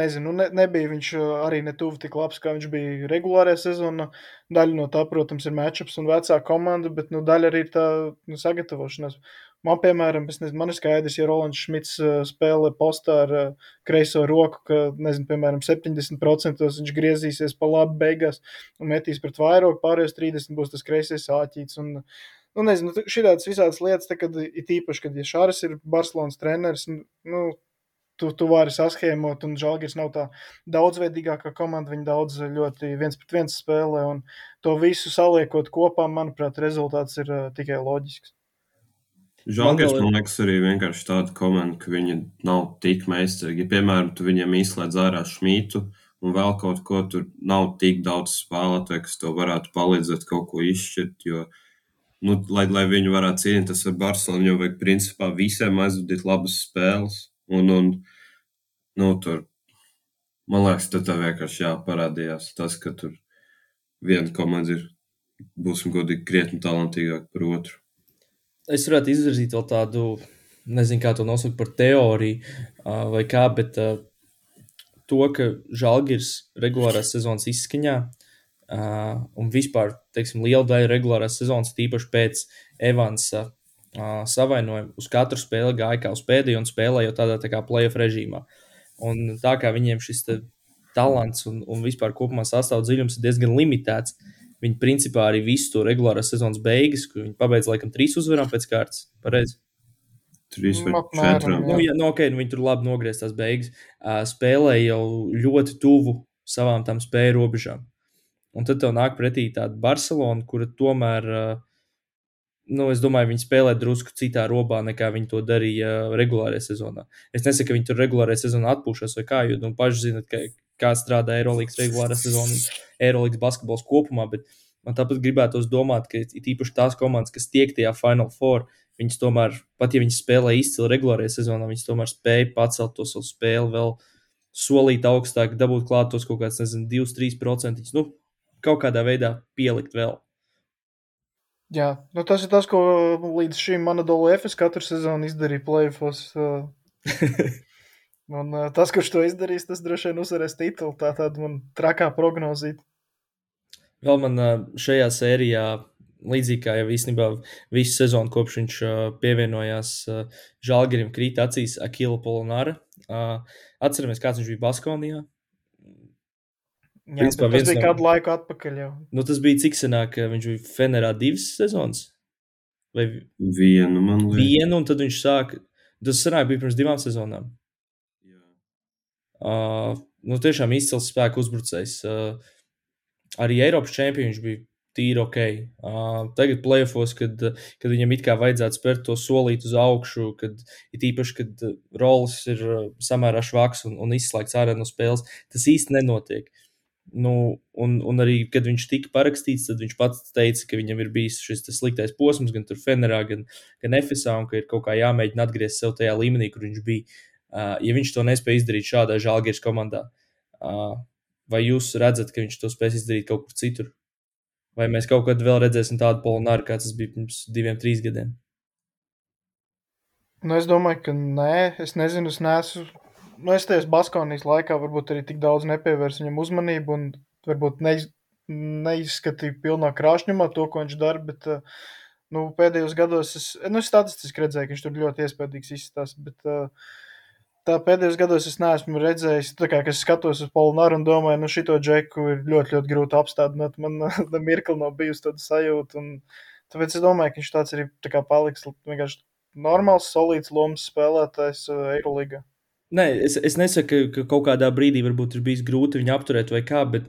nezinu, nu, ne, nebija viņš uh, arī ne tuvu tik labs, kā viņš bija regulārajā sezonā. Daļa no tā, protams, ir matčups un vecā komanda, bet nu, daļa arī ir tā nu, sagatavošanās. Man, piemēram, nezinu, man ir skaidrs, ja Rolands Šmits uh, spēlē postā ar uh, kreiso roku, ka, nezinu, piemēram, 70% viņš griezīsies pa labi beigās un metīs pret vairogu, pārējos 30% būs tas kreisais āķīts. Un, Nu, nezinu, šādas visādas lietas, tā, kad ir īpaši, kad ja Šāras ir Barcelonas treneris, nu, tu, tu vari saskēmot, un Žalgiris nav tā daudzveidīgākā komanda. Viņi daudz ļoti viens pret viens spēlē, un to visu saliekot kopā, manuprāt, rezultāts ir uh, tikai loģisks. Vēl ir- man liekas, arī vienkārši tāda komanda, ka viņi nav tik meistarīgi. Ja, piemēram, tu viņiem izslēdz ārā šmītu un vēl kaut ko, tur nav tik daudz spēlētāju, kas tev varētu palīdzēt kaut ko izšķirt. Jo, nu, lai, lai viņi varētu cīnīties ar Barcelonu, jau vajag principā visiem aizvadīt labas spēles. Un, un nu, tur, man liekas, tad tev vienkārši jāparādījās tas, ka tur viena komanda ir, būsim godīgi, krietni talantīgāka par otru. Es varētu izvirzīt vēl tādu, nezinu, kā to nosaukt par teoriju uh, vai kā, bet uh, to, ka Žalgiris regulārās sezonas izskaņā uh, un vispār, teiksim, liela daļa regulārās sezonas, tīpaši pēc Evansa uh, savainojuma, uz katru spēli gāja kā uz pēdējo un spēlēja jau tādā tā kā playoff režīmā. Un tā kā viņiem šis talants un, un vispār kopumā sastāvdaļas dziļums ir diezgan limitēts, viņi principā arī visu to regulārās sezonas beigas, kur viņi pabeidz laikam trīs uzvarām pēc kārtas. Pareizi. Trīs vai Nu, četrām. Nu, ja, nu, okay, nu, viņi tur labi nogriezās tās beigas. Uh, spēlēja jau ļoti tuvu savām tam spēju robežām. Un tad tev nāk pretī tāda Barcelona, kura tomēr, uh, nu, es domāju, viņi spēlē drusku citā robā, nekā viņi to darīja regulārajā sezonā. Es nesaku, ka viņi tur regulārajā sezonā atpūšas vai kā, jo nu, paši zinat, ka, kā strādā Eirolandes regulārā sezona un Eirolandes basketbols kopumā. Bet man tāpat gribētos domāt, ka it īpaši tās komandas, kas tiek tajā Final Four, viņas tomēr, pat ja viņas spēlē izcili regulārajā sezonā, viņas tomēr spēja pacelt to savu spēli vēl solīt augstāk, dabūt klāt tos kaut kāds, nezinu, 2-3%. Nu, kaut kādā veidā pielikt vēl. Jā, nu tas ir tas, ko līdz šim Manadolu FS katru sezonu izdarīja plēfos. [LAUGHS] Un uh, tas, kurš to izdarīs, tas droši vien uzvarēs titulu. Tā tāda man trakā prognozīt. Vēl man uh, šajā sērijā, līdzīgi kā jau īstenībā visu sezonu, kopš viņš uh, pievienojās uh, Žalgirim, krīt acīs Akila Polonāra. Uh, atceramies, kāds viņš bija Baskonijā. Jā, Principā tas bija no- kādu laiku atpakaļ jau. Nu, tas bija cik senāk, viņš bija Fenerā divas sezonas. Vai Vienu, man liekas. vienu, un tad viņš sāka. Tas senāk bija pirms divām sezonām. Uh, nu, tiešām izcils spēku uzbrucējs. Uh, arī Eiropas čempions viņš bija tīri ok. Uh, tagad plēfos, kad, kad viņam it kā vajadzētu spērt to solīt uz augšu, kad it īpaši, kad rolas ir uh, samērā švaks un, un izslēgts ārā no spēles, tas īsti nenotiek. Nu, un, un arī, kad viņš tika parakstīts, tad viņš pats teica, ka viņam ir bijis šis sliktais posms, gan Fenerā, gan, gan FSA, un ka ir kaut kā jāmēģina atgriezties sev tajā līmenī, kur viņš bija. Uh, ja viņš to nespēja izdarīt šādā žēlgājas komandā, uh, vai jūs redzat, ka viņš to spēs izdarīt kaut kur citur? Vai mēs kaut kad vēl redzēsim tādu polonāru, kā tas bija pirms diviem, trīs gadiem? Nu, es domāju, ka nē, es nezinu, es neesmu. Nu, es tajā Baskonijas laikā varbūt arī tik daudz nepievērsu viņam uzmanību un varbūt neiz, neizskatīju pilnā krāšņumā to, ko viņš dara. Bet, eh, nu, pēdējos gados es, nu, statistiski redzēju, ka viņš tur ļoti iespaidīgs izskatās. Bet, eh, Tā pēdējos gados es neesmu redzējis, kā, ka es skatos uz Polnāru un domāju, nu, šito džeku ir ļoti, ļoti grūti apstādināt. Man [LAUGHS] mirkli nav bijusi tāda sajūta. Un, tāpēc es domāju, ka viņš tāds arī tā kā paliks vienkārši normāls, solīts lomas spēlētājs uh, Eirolandā. Nē, es, es nesaku, ka kaut kādā brīdī varbūt ir bijis grūti viņu apturēt vai kā, bet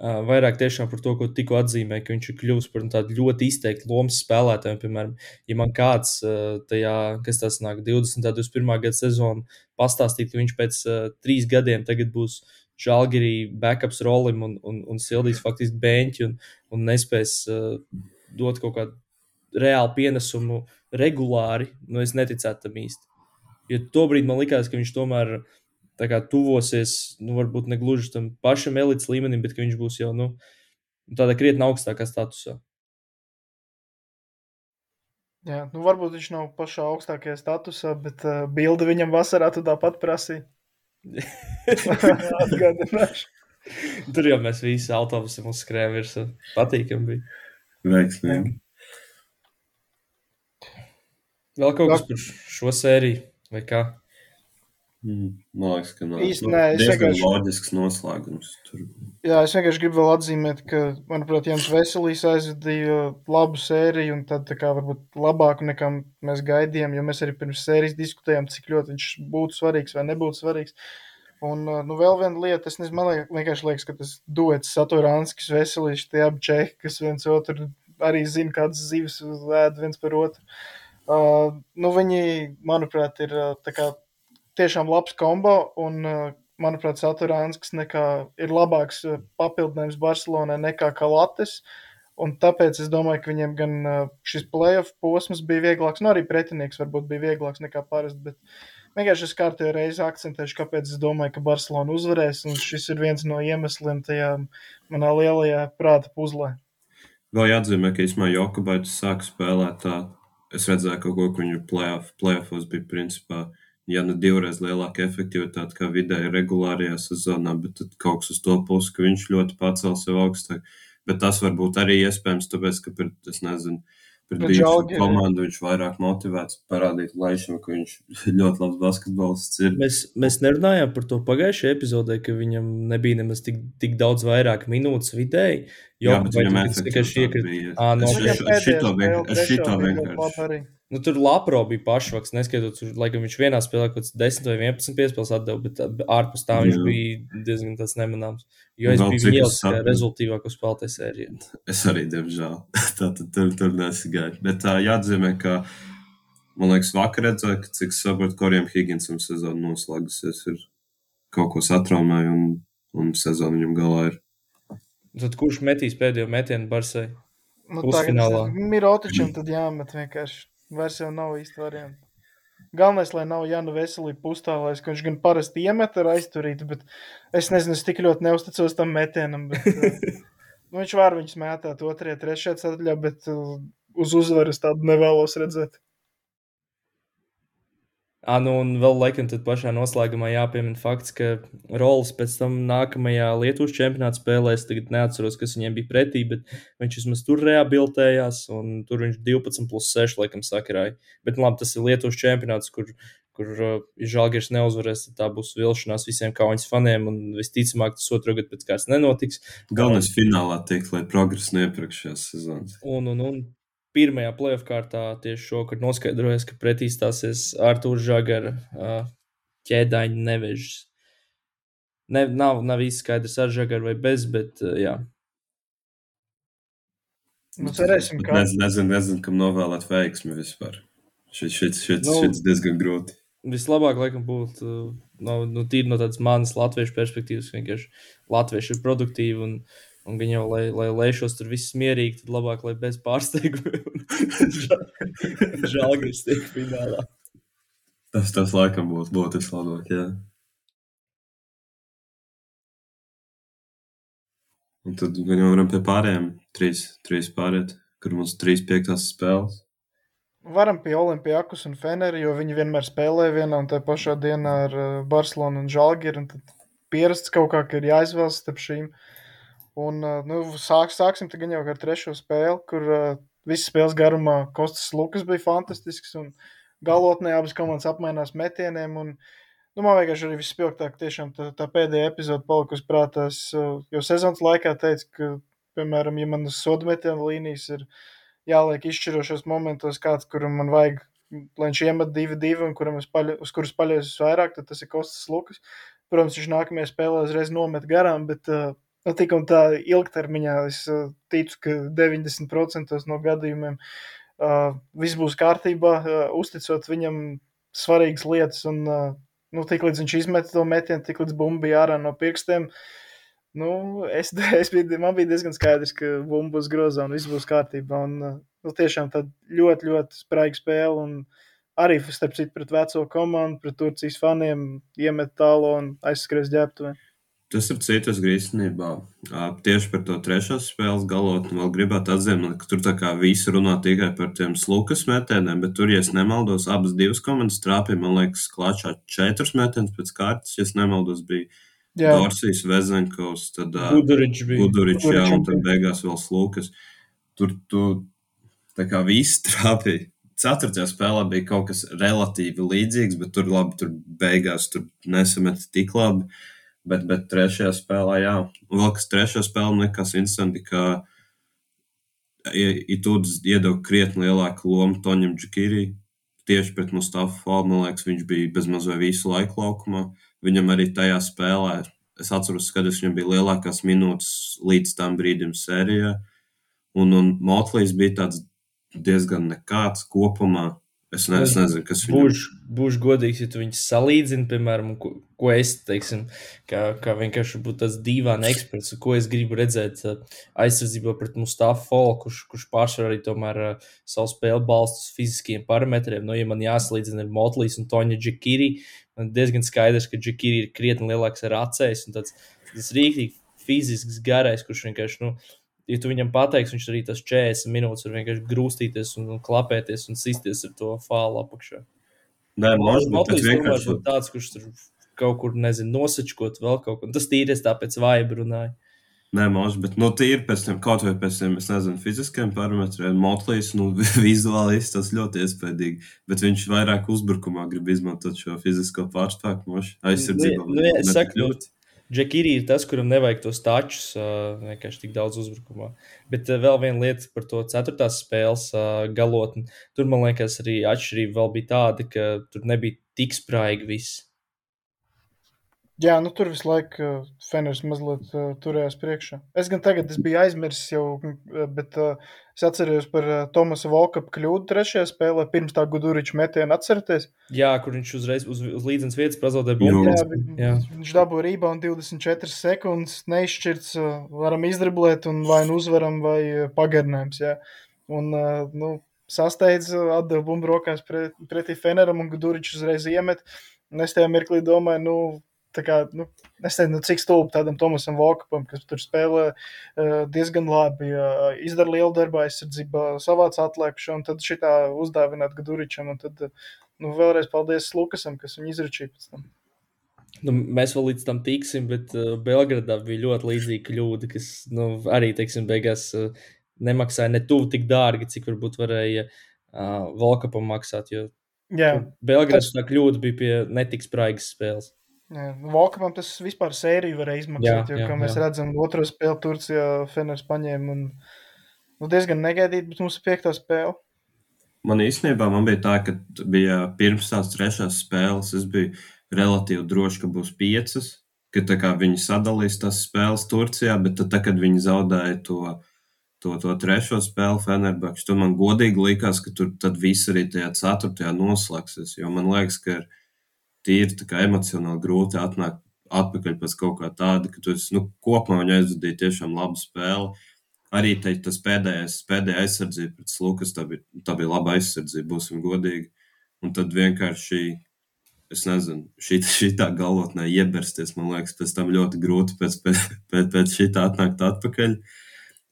vairāk tiešām par to, ko tikko atzīmēja, ka viņš ir kļuvis par tādu ļoti izteiktu lomas spēlētāju. Piemēram, ja man kāds tajā, kas tas nāk, 20. un 21. gada sezonā pastāstīt, ka viņš pēc uh, trīs gadiem būs žēlgirī backups rolim un, un, un sildīs faktiski beņķi un, un nespēs uh, dot kaut kādu reālu pienesumu regulāri, nu es neticētu tam īsti. Jo tobrīd man likās, ka viņš tomēr tā kā tuvosies, nu, varbūt ne gluži tam pašam elites līmenim, bet ka viņš būs jau nu, tādā krietni augstākā statusā. Jā, nu varbūt viņš nav pašā augstākajā statusā, bet uh, bildi viņam vasarā tāpat prasīja. [LAUGHS] Atgādināšu. Tur jau mēs visi autobusam uzskrējām virsū. Patīkami bija. Veiksmīgi. Vēl kaut kas par šo sēriju vai kā? Mm, Man liekas, ka nav. Īsti nē, es vienkārši- loģisks noslēgums. Tur. Jā, es vienkārši gribu vēl atzīmēt, ka, manuprāt, Jans Veselīs aizvadīja labu sēriju, un tad tā kā varbūt labāku nekā mēs gaidījām, jo mēs arī pirms sērijas diskutējām, cik ļoti viņš būtu svarīgs vai nebūtu svarīgs. Un, uh, nu, vēl viena lieta, es nezinu, man liek, vienkārši liekas, ka tas duets Saturānskis, Veselīšs, tie abi čehi, kas viens otru arī zina, kādas zivis vēd viens par otru. Uh, nu, viņi, manuprāt, ir uh, tā kā tiešām labs kombo, un, uh, manuprāt, Saturānskis ir labāks uh, papildinājums Barcelonai nekā Kalates. Un tāpēc es domāju, ka viņiem gan uh, šis playoff posms bija vieglāks, nu arī pretinieks varbūt bija vieglāks nekā parasti, bet vienkārši es kārtējo reizi akcentēšu, kāpēc es domāju, ka Barcelona uzvarēs, un šis ir viens no iemesliem tajā manā lielajā prāta puzlē. Vēl jāatzīmē, ka īsumā Jokubaits sāk spēlēt tā. Es redzēju, ka kaut ko viņu playoff, playoffos bija principā, ja ne divreiz lielāka efektivitāte kā vidēji regulārajā sezonā, bet tad kaut kas uz to pusi, ka viņš ļoti pacēl sev augstāk. Bet tas var būt arī iespējams, tāpēc, ka pret, es nezinu, pret bijušu komandu viņš vairāk motivēts parādīt Laišam, ka viņš [LAUGHS] ļoti labs basketbolists ir. Mēs, mēs nerunājām par to pagājušajā epizodē, ka viņam nebija nemaz tik, tik daudz vairāk minūtes vidēji. Jā, bet viņam efektivitāte bija. Ā, no Es spēle, vienkārši- es trešā šito vienkārši. Nu, tur Lapro bija pašvaks, neskatoties, uz- laikam viņš vienā spēlē kaut kāds 10 vai 11 piespēles atdeva, bet ārpus tā viņš Jā. bija diezgan tāds nemanāms. Jo es vēl biju kā saprotu. rezultīvāko spēlētāju sērijā. Es arī, diemžēl, [LAUGHS] tātad tur, tur nesigāju. Bet tā jāatzīmē, ka, man liekas, vakar redzēju, ka, cik es saprotu, Korijam Higginsam sezona noslēgusies, ir kaut ko satraumēja un, un sezona viņam galā ir. Tad kurš metīs pēdējo metienu Barsai? Nu, Pusfinālā. Mirotičam tad jāmet vienkārši. Vairs jau nav īsti varianti. Galvenais, lai nav Jana Veselība pustālais, ka viņš gan parasti iemet ar aizturītu, bet es nezinu, es tik ļoti neusticos tam metienam. Bet, [LAUGHS] nu, viņš var viņus mētāt otrajā, trešajā ceturtajā, bet uh, uz uzvaras tādu nevēlos redzēt. Ah, nu, un vēl laikam tad pašā noslēgumā jāpiemina fakts, ka Rolex pēc tam nākamajā Lietuvas čempionāta spēlēs, tagad neatceros, kas viņiem bija pretī, bet viņš vismaz tur rehabilitējās, un tur viņš 12 plus 6 laikam sakarāja. Bet, nu, labi, tas ir Lietuvas čempionāts, kur, kur uh, Žalgiris neuzvarēs, tad tā būs vilšanās visiem kaujas faniem, un visticamāk tas otru gadu pēc kāds nenotiks. Galvenais finālā tiek, lai progress neiepriekšējās sezonas. Un, un, un pirmajā playoff kārtā tieši šokar noskaidrojas, ka pretī stāsies Arthurs Žagara uh, ķēdaņa nevežas. Ne, nav, nav īsti skaidrs ar Žagaru vai bez, bet uh, jā. Nu, cerēsim, ka Nezinu, nezinu, nezinu, kam novēlēt veiksmi vispār. Šis, šis, šis, Nu, šis diezgan grūti. Vislabāk, laikam, būtu uh, no, no, tīri no tādas manas latviešu perspektīvas, ka vienkārši latvieši ir produktīvi un, un viņi jau, lai, lai lēšos tur viss mierīgi, tad labāk, lai bez pārsteigumiem. [LAUGHS] Žēlgājis tiek finālā. Tas, tas laikam būtu būt vislabāk, jā. Un tad gan jau varam pie pārējiem trīs, trīs pāriet, kur mums trīs piektās spēles. varam pie Olimpijas un Feneru, jo viņi vienmēr spēlē vienā un tajā pašā dienā ar uh, Barcelonu un Žalgiru. un Tad pierasts kaut kā ka ir jāizvēlas starp šīm. Un, uh, nu, sāk, sāksim tagad jau ar trešo spēli, kur uh, visas spēles garumā Kostas Lukas bija fantastisks. un Galotnē abas komandas apmainās metieniem. Un, nu, man vienkārši arī vispilgtāk tiešām tā, tā pēdējā epizode palikusi prātā. Es, uh, jo sezonas laikā teicu, ka, piemēram, ja man uz sodu metienu līnijas ir jāliek izšķirošos momentos kāds, kuram man vajag, lai viņš iemet divi, divi, un kuram es paļa, uz kurus paļaujos vairāk, tad tas ir Kostas Lukas. Protams, viņš nākamajā spēlē uzreiz nomet garām, bet uh, nu, tik un tā ilgtermiņā es uh, ticu, ka 90% no gadījumiem uh, viss būs kārtībā, uh, uzticot viņam svarīgas lietas. Un, uh, nu, tik līdz viņš izmet to metienu, tik līdz bumba bija ārā no pirkstiem. Nu, es, [LAUGHS] es biju, man bija diezgan skaidrs, ka bumba būs grozā un viss būs kārtībā. Un, nu, tiešām tāda ļoti, ļoti spraiga spēle. Un arī, starp citu, pret veco komandu, pret Turcijas faniem iemet tālu un aizskries ģērbtuvē. Tas ir citas grīztenībā. Tieši par to trešo spēles galotni vēl gribētu atzīmēt, ka tur tā kā visi runā tikai par tiem slukas metieniem, bet tur, ja es nemaldos, abas divas komandas trāpīja, man liekas, klāčā četrus metienus pēc kārtas, ja es nemaldos, bija Dorsijas, Vezenkovs, tad uh, Guduričs bija. Guduričs, jā, un tad beigās vēl slukas. Tur tu tā kā viss [LAUGHS] trāpīja. Ceturtajā spēlē bija kaut kas relatīvi līdzīgs, bet tur labi, tur beigās tur nesameta tik labi. Bet, bet trešajā spēlē, jā, un vēl kas trešajā spēlē, man liekas, interesanti, ka Itūds iedeva krietni lielāku lomu Toņam Džekīrī. Tieši pret Mustafu Falku, man liekas, viņš bija bezmaz vai visu laiku laukumā. Viņam arī tajā spēlē, es atceros, ka viņam bija lielākās minūtes līdz tam brīdim sērijā. Un, un Motlīs bija tāds diezgan nekāds kopumā. Es, ne, es nezinu, kas viņam Būšu, būšu godīgs, ja tu viņus salīdzini, piemēram, ko, ko es teiksim, kā, kā vienkārši būtu tāds dīvains eksperts, ko es gribu redzēt uh, aizsardzībā pret Mustafa Falku, kurš, kurš pārsvarā arī tomēr uh, savu spēli balsta uz fiziskiem parametriem. Nu, ja man jāsalīdzina ar Motlīs un Toņa Džekīri, man diezgan skaidrs, ka Džekīri ir krietni lielāks ar acēs un tāds, tāds rīktīgi fizisks garais, kurš vienkārši, nu, ja tu viņam pateiksi, viņš arī tas 40 minūtes var vienkārši grūstīties un, un klapēties un sisties ar to fālu apakšā. Nē, Motlīs tomēr vienkārši tāds, kurš tur kaut kur, nezinu, nosačkot vēl kaut ko. Tas tīri es tāpēc vaibu runāju. Nē, mūžs, bet nu, tīri pēc tam, kaut vai pēc tam, es nezinu, fiziskiem parametriem, Motlīs, nu, [LAUGHS] vizuāli tas ļoti iespaidīgi, bet viņš vairāk uzbrukumā grib izmantot šo fizisko pārspēku, moši aizsardzībā. Nu, nu, es saku, nu, Džekīri ir tas, kuram nevajag tos tačus, vienkārši tik daudz uzbrukumā. Bet vēl viena lieta par to ceturtās spēles galotni. Tur, man liekas, arī atšķirība vēl bija tāda, ka tur nebija tik sprāgi viss. Jā, nu tur visu laiku uh, Feners mazliet uh, turējās priekšā. Es gan tagad es biju aizmirsis jau, bet uh, es atceros par uh, Tomasa Volkapa kļūdu trešajā spēlē, pirms tā Guduriča metiena atcerieties. Jā, kur viņš uzreiz uz, uz līdzenas vietas pazaudēja bumbu. Jā, jā. viņš dabūja rebound 24 sekundes, neizšķirts, uh, varam izdriblēt un vai nu uzvaram vai uh, pagarinājums, jā. Un, uh, nu, sasteidz, atdeva bumbu rokās pret, pretī Feneram un Guduričs uzreiz iemet. Un es tajā mirklī domāju, nu, kā, nu, es nezinu, cik stulbi tādam Tomasam Volkapam, kas tur spēlē uh, diezgan labi, izdara lielu darbu aizsardzībā, savāc atlēkšanu, un tad šitā uzdāvināt Gaduričam, un tad, nu, vēlreiz paldies Lukasam, kas viņu izračīja pēc tam. Nu, mēs vēl līdz tam tiksim, bet uh, Belgradā bija ļoti līdzīga kļūda, kas nu, arī, teiksim, beigās uh, nemaksāja ne tuvu tik dārgi, cik varbūt varēja uh, Volkapam maksāt, jo Belgradā tā kļūda bija pie netiks spraigas spēles. Volkam tas vispār sēriju varēja izmaksāt, jā, jo, kā jā, mēs jā. redzam, otro spēli Turcijā Feners paņēma un nu, diezgan negaidīt, bet mums ir piektā spēle. Man īstenībā man bija tā, ka bija pirms tās trešās spēles, es biju relatīvi drošs, ka būs piecas, ka tā kā viņi sadalīs tās spēles Turcijā, bet tad, tā, kad viņi zaudēja to, to, to trešo spēli Fenerbahču, tad man godīgi likās, ka tur tad viss arī tajā ceturtajā noslēgsies, jo man liekas, ka ir tīri emocionāli grūti atnākt atpakaļ pēc kaut kā tāda, ka tu esi, nu, kopumā viņa aizvadīja tiešām labu spēli. Arī te, tas pēdējais, pēdējā aizsardzība pret Lukas, tā bija, tā bija laba aizsardzība, būsim godīgi. Un tad vienkārši, es nezinu, šī, šī tā galvotnē iebersties, man liekas, pēc tam ļoti grūti pēc, pēc, pēc, pēc šī tā atnākt atpakaļ.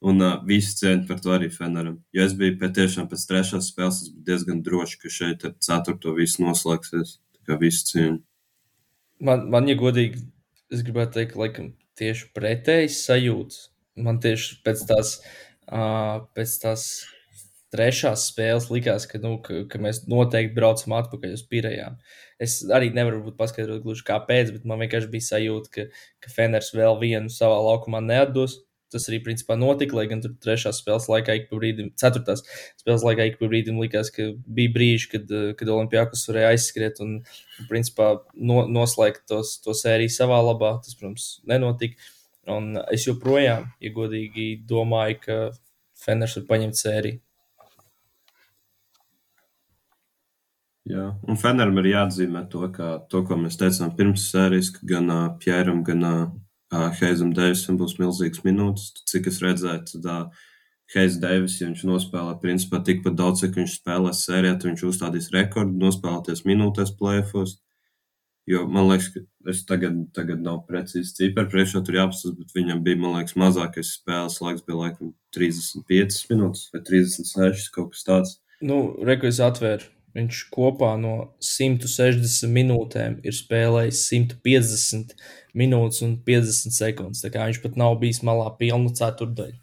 Un uh, visu cieņu par to arī Feneram. Jo es biju pēc tiešām pēc trešās spēles diezgan drošs, ka šeit ar ceturto viss noslēgsies kā visu cieņu. Man, man, ja godīgi, es gribētu teikt, laikam, tieši pretējas sajūtas. Man tieši pēc tās, uh, pēc tās trešās spēles likās, ka, nu, ka, ka mēs noteikti braucam atpakaļ uz pirējām. Es arī nevaru paskaidrot gluži kāpēc, bet man vienkārši bija sajūta, ka, ka Feners vēl vienu savā laukumā neatdos tas arī principā notika. Lai gan tur trešās spēles laikā, ik pa brīdim, ceturtās spēles laikā, ik pa brīdim likās, ka bija brīži, kad, eh, kad Olimpijākus varēja aizskriet un, principā, no, noslēgt tos, to sēriju savā labā. Tas, protams, nenotika. Un es joprojām, ja godīgi, domāju, ka Feners var paņemt sēriju. Jā, un Feneram ir jāatzīmē to, ka, to, ko mēs teicām pirms sērijas, ka gan uh, Pjēram, gan uh, Heizam Deivisam būs milzīgs minūtes. Cik es redzēju, tad Heiz Deivis, ja viņš nospēlē principā tikpat daudz, cik viņš spēlēs sērijā, tad viņš uzstādīs rekordu nospēlēties minūtēs plēfos. Jo man liekas, ka es tagad, tagad nav precīzi cipari priekšā tur jāapstāsta, bet viņam bija, man liekas, mazākais spēles laiks bija laikam 35 minūtes vai 36, kaut kas tāds. Nu, reku es atvēru. Viņš kopā no 160 minūtēm ir spēlējis 150 minūtes un 50 sekundes. Viņš pat nav bijis malā pilnu ceturdaļu.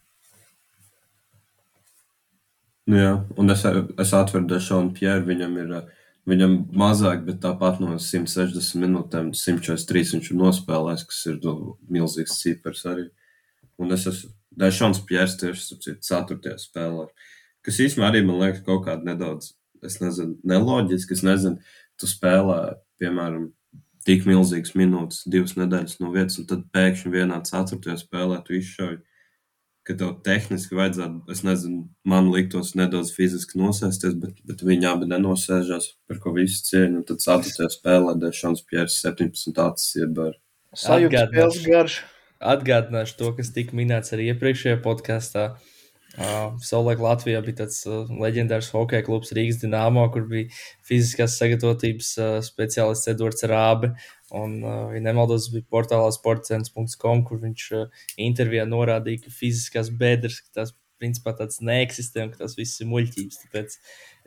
Nu jā, un es, es atveru Dešonu Pieru, viņam ir viņam mazāk, bet tāpat no 160 minūtēm 143 viņš ir nospēlējis, kas ir nu, milzīgs cipars arī. Un es esmu Dešons Piers tieši 4. spēlē, kas īstenībā arī man liekas kaut kāda nedaudz, es nezinu, neloģiski, es nezinu, tu spēlē, piemēram, tik milzīgas minūtes, divas nedēļas no vietas, un tad pēkšņi vienā ceturtajā spēlē tu izšauji, ka tev tehniski vajadzētu, es nezinu, man liktos nedaudz fiziski nosēsties, bet, bet viņi abi nenosēžās, par ko visu cieņu, un tad ceturtajā spēlē Dešons Pieris 17 acis iebar. Sajūta spēles garš. Atgādināšu to, kas tika minēts arī iepriekšējā podkāstā. Uh, Savulaik Latvijā bija tāds uh, leģendārs hokeja klubs Rīgas Dienāmo, kur bija fiziskās sagatavotības uh, speciālists Edvards Rābe. Un, uh, ja nemaldos, bija portālā sportcents.com, kur viņš uh, intervijā norādīja, ka fiziskās bedres, ka tās principā tāds neeksistē un ka tas viss ir muļķības. Tāpēc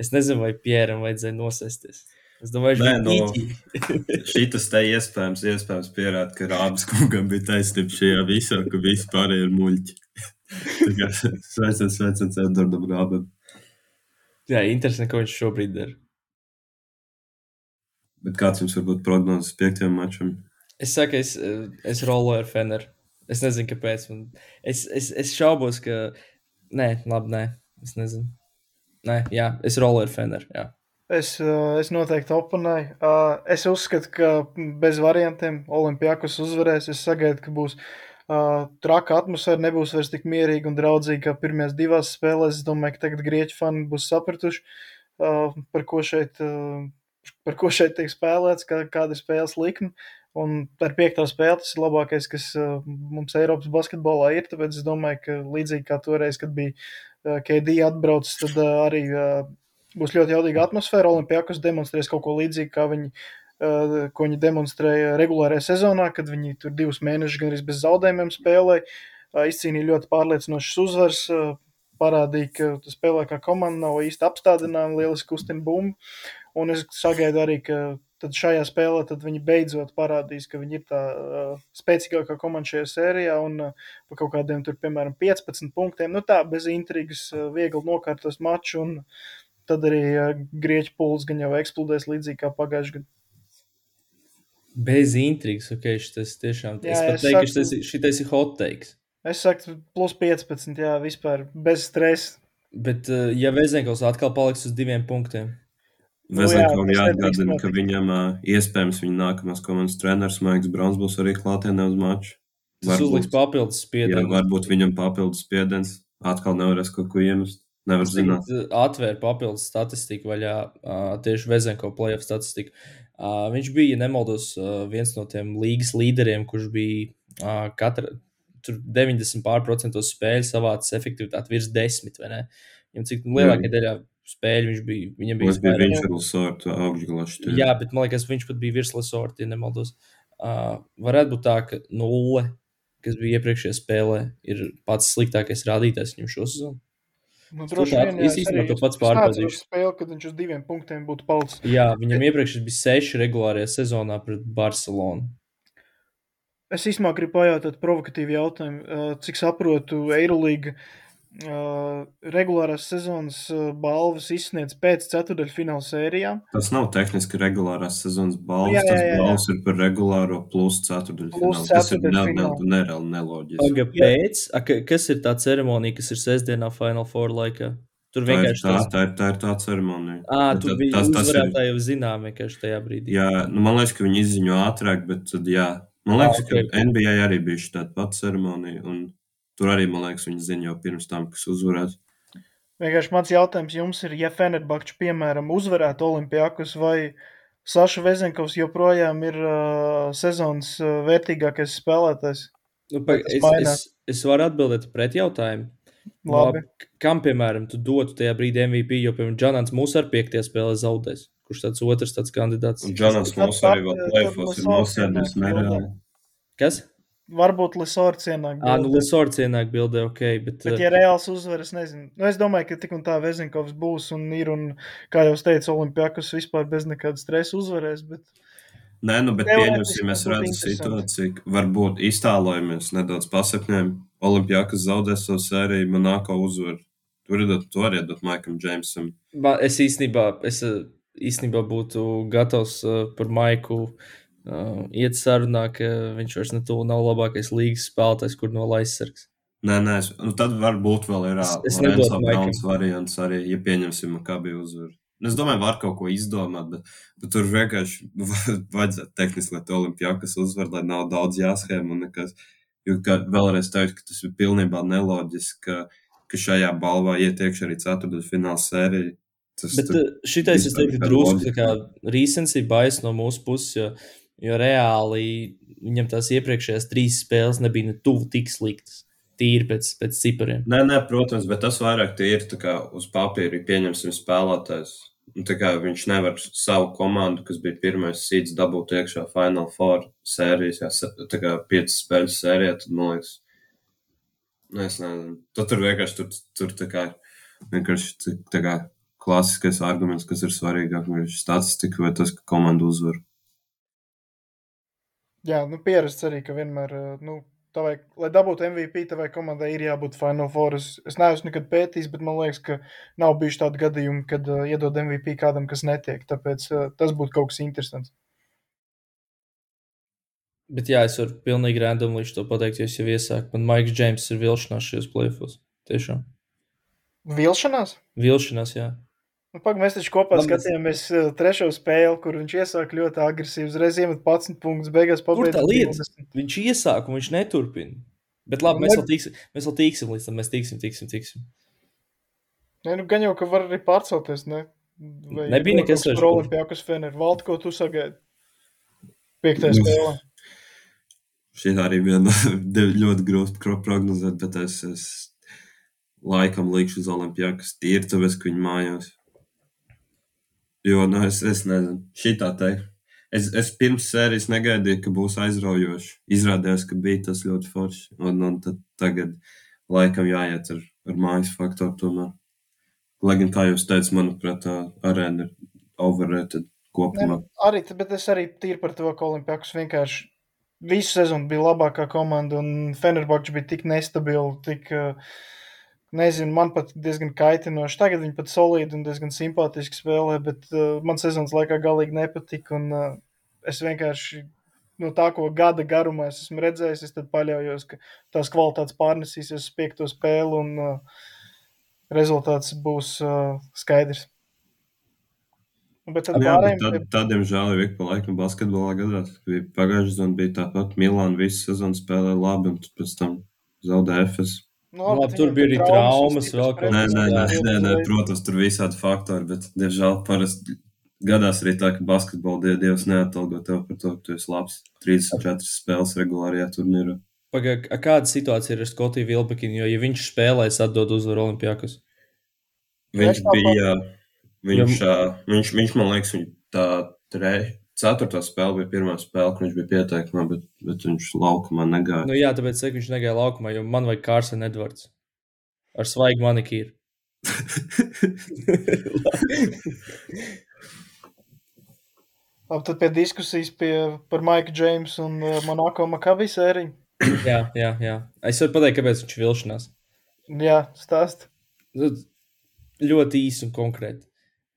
es nezinu, vai Pieram vajadzēja nosēsties. Es domāju, viņš no- bija [LAUGHS] Šitas te iespējams, iespējams pierāda, ka Rābas kungam bija taisnība šajā visā, ka visi pārējie ir muļķi. Sveiciens, sveiciens Edvardam Rābam. Jā, interesanti, ko viņš šobrīd dara. Bet kāds jums varbūt prognozes piektajam mačam? Es saku, es, eh, es roloju ar Feneru. Es nezinu, kāpēc. Man... Es, es, es šaubos, ka. Nē, labi, nē. Es nezinu. Nē, jā, es roloju ar Feneru. Jā. Es, uh, es noteikti oponēju. Uh, es uzskatu, ka bez variantiem Olimpijākos uzvarēs. Es sagaidu, ka būs uh, traka atmosfēra, nebūs vairs tik mierīga un draudzīga kā pirmajās divās spēlēs. Es domāju, ka tagad grieķu fani būs sapratuši, uh, par ko šeit, uh, par ko šeit tiek spēlēts, kā, kāda ir spēles likme. Un ar piekto spēli tas ir labākais, kas uh, mums Eiropas basketbolā ir. Tāpēc es domāju, ka līdzīgi kā toreiz, kad bija uh, KD atbraucis, tad uh, arī būs ļoti jaudīga atmosfēra. Olimpijākos demonstrēs kaut ko līdzīgu, kā viņi, ko viņi demonstrēja regulārajā sezonā, kad viņi tur divus mēnešus gan arī bez zaudējumiem spēlēja. Izcīnīja ļoti pārliecinošas uzvaras, parādīja, ka spēlē kā komanda, nav īsti apstādinājumi, lieliski kustina bumbu. Un es sagaidu arī, ka šajā spēlē viņi beidzot parādīs, ka viņi ir tā uh, spēcīgākā komanda šajā sērijā un uh, par kaut kādiem tur, piemēram, 15 punktiem. Nu tā, bez intrigas, uh, viegli nokārtos maču un tad arī uh, grieķu pūles gan jau eksplodēs līdzīgi kā pagājušajā gadā. Bez intrigas, ok, šis tiešām. Jā, es pat es teiktu, ka saku- šis, šitais ir hot takes. Es saku, plus 15, jā, vispār bez stresa. Bet, uh, ja Vēzenkovs atkal paliks uz diviem punktiem, Nu jā, Vezenkovam tas jāatgādina, ka viņam ā, iespējams viņa nākamās komandas treneris Maiks Browns būs arī klātienē uz maču. tas uzliks papildus jā, spiedienu. varbūt viņam papildus spiediens. Atkal nevarēs kaut ko iemest. Nevar zināt. uh, atvēru papildus statistiku vaļā, uh, tieši Vezenko playoff statistiku. Uh, viņš bija, ja nemaldos, uh, viens no tiem līgas līderiem, kurš bija uh, katra, tur 90 pārprocentos spēļu savācis efektivitāti virs 10, vai ne? Viņam cik lielākajā daļā spēļu viņš bija, viņam bija bija vairāk- viņš ar Lusārtu augšgalašu. Jā, bet man liekas, viņš pat bija virs Lesorta, ja nemaldos. Uh, varētu būt tā, ka nulle, kas bija iepriekšējā spēlē, ir pats sliktākais rādītājs viņam šo sezonu. Nu, droši vien, jā, es īstenībā to pats pārbaudīšu. Spēli, kad viņš uz diviem punktiem būtu palicis. Jā, viņam iepriekš bija seši regulārajā sezonā pret Barcelonu. Es īstenībā gribu pajautāt provokatīvu jautājumu. Cik saprotu, Eirolīga uh, regulārās sezonas balvas izsniedz pēc ceturdaļfināla sērijām. Tas nav tehniski regulārās sezonas balvas. Jā, jā, Tas jā, jā. balvs ir par regulāro plus ceturdaļfinālu. Tas ir ne- ne- nereāli neloģiski. Paga pēc, a, ka- kas ir tā ceremonija, kas ir sestdienā Final Four laikā? Tur Tā ir vienkārši tā, tas. tā, ir, tā ir tā ceremonija. Bet tur bija tas- tas ir- jau zinām vienkārši tajā brīdī. Jā, nu, man liekas, ka viņi izziņo ātrāk, bet tad, jā, man liekas, Ah, ok. ka NBA arī bija šī tāda pati ceremonija. Un tur arī, man liekas, viņi ziņo jau pirms tam, kas uzvarēs. Vienkārši mans jautājums jums ir, ja Fenerbakčs, piemēram, uzvarētu Olimpijākus vai Saša Vezenkovs joprojām ir uh, sezonas uh, vērtīgākais spēlētājs. Nu, pa, es, es, es varu atbildēt pret jautājumu. Labi. k- Kam, piemēram, tu dotu tajā brīdī MVP, jo, piemēram, Džanants mūsu ar piektajā spēlē zaudēs? Kurš tāds otrs tāds kandidāts? Un Džonans Tad mums arī vēl plēfos ir nosēdies nereāli. Kas? Varbūt Lisorts ienāk. Ā, nu. Lesorts ienāk bildē, ok, bet, Bet, ja reāls uzvaras, nezinu. Nu, es domāju, ka tik un tā Vezinkovs būs un ir. Un, kā jau teicu, Olimpijākus vispār bez nekāda stresa uzvarēs. Bet... Nē, nu, bet pieņemsim, mēs redzam situāciju, ka varbūt iztālojamies nedaudz pasakņiem. Olimpijākas zaudēs savu sēriju, Monako uzvar. Tur ir dot, to arī dot Maikam Džeimsam. Man, es īstenībā, es īstenībā būtu gatavs uh, par Maiku uh, iet sarunā, ka viņš vairs netuvu nav labākais līgas spēlētājs, kur no aizsargs. Nē, nē, es, nu, tad varbūt vēl ir es Lorenzo. Browns variants arī, ja pieņemsim, kā bija uzvar. Nu, Es domāju, var kaut ko izdomāt, bet, bet tur vienkārši [LAUGHS] vajadzētu tehniski, lai to Olimpijākas uzvar, lai nav daudz jāschēma un nekas. Jo, vēlreiz teikt, ka tas ir pilnībā neloģiski, ka, ka šajā balvā iet iekšā arī ceturtdaļfināla sērija. Tas Bet uh, šitais, es teiktu, drusku tā kā rīsensība bais no mūsu puses, jo, jo reāli viņam tās iepriekšējās trīs spēles nebija ne tuvu tik sliktas. Tīri pēc, pēc cipariem. Nē, nē, protams, bet tas vairāk ir kā uz papīra, pieņemsim spēlētājs. Viņš nevar savu komandu, kas bija pirmais sīdz, dabūt iekšā Final Four sērijas, jā, se- tā kā piecas spēļu sērijā, tad man liekas, nu, es nezinu. Tad tur vienkārši tur, tur tā kā, vienkārši tā- kā klasiskais arguments, kas ir svarīgāk, vai statistika vai tas, ka komanda uzvar. Jā, nu pierasts arī, ka vienmēr, nu, tavai, lai dabūtu MVP, tavai komandai ir jābūt Final Four. Es, es neesmu nekad pētījis, bet man liekas, ka nav bijuši tādi gadījumi, kad uh, iedod MVP kādam, kas netiek. Tāpēc uh, tas būtu kaut kas interesants. Bet jā, es varu pilnīgi random līdz to pateikt, jo es jau iesāku. Man Maiks Džeims ir vilšanās šajos plēfos. Tiešām. Vilšanās? Vilšanās, jā. Nu, Pag, mēs taču kopā Man skatījāmies mēs... trešo spēli, kur viņš iesāka ļoti agresīvi. Uzreiz iemet 11 punktus, beigās pabeigts. Tā lieta, viņš iesāka un viņš neturpina. Bet labi, mēs vēl tiksim, mēs vēl tiksim līdz tam, mēs tiksim, tiksim, tiksim. Nē, nu gan jau, ka var arī pārcelties, ne? Vai Nebija nekas ar Olimpijakus Fener. Valti, ko tu sagaidi? Piektajā nu, spēlē. Šī arī viena [LAUGHS] ļoti grūta prognozēt, bet es, es laikam likšu uz Olimpijakus tīri, tāpēc, ka viņi mājās. Jo, nu, es, es nezinu, šī tā teikt. Es, es pirms sērijas negaidīju, ka būs aizraujoši. Izrādījās, ka bija tas ļoti forši. Un, un tagad laikam jāiet ar, ar mājas faktoru tomēr. Lai gan, kā jūs teicat, manuprāt, tā arēna ir overrated kopumā. Ne, arī, bet es arī tīri par to, ka Olimpijāks vienkārši visu sezonu bija labākā komanda un Fenerbahčs bija tik nestabili, tik uh, Nezinu, man pat diezgan kaitinoši. Tagad viņi pat solīdi un diezgan simpātiski spēlē, bet uh, man sezonas laikā galīgi nepatika. Un, uh, es vienkārši no tā, ko gada garumā es esmu redzējis, es paļaujos, ka tās kvalitātes pārnesīsies uz piekto spēli un uh, rezultāts būs uh, skaidrs. Bet tad, jā, bet tad, tad, diemžēl, ir ik pa laikam basketbolā gadās. Pagājušajā sezonā bija tāpat Milāna visu sezonu spēlēja labi, un pēc tam zaudēja FS. Nu, labi, labi, tur bija arī traumas, vēl kaut kas tāds. Nē, nē, nē, nē, protams, tur visādi faktori, bet, diemžēl, parasti gadās arī tā, ka basketbola dievs neatalgo tev par to, ka tu esi labs 34 spēles regulārajā turnīrā. Pagaid, kāda situācija ir ar Skotiju Vilbekinu? Jo, ja viņš spēlēs, atdod uzvaru Olimpijākas. Viņš bija, viņš, viņš, viņš, man liekas, viņa tā tre, Ceturtā spēle bija pirmā spēle, kur viņš bija pieteikumā, bet, bet viņš laukumā negāja. Nu, jā, tāpēc teikt, viņš negāja laukumā, jo man vajag Kārsena Edvards ar svaigu manikīru. [LAUGHS] Labi, tad pie diskusijas pie, par Maiku Džeimsu un uh, Monako Makabi sēriju. [COUGHS] jā, jā, jā. Es varu pateikt, kāpēc viņš ir vilšanās. Jā, stāst. Ļoti īsi un konkrēti.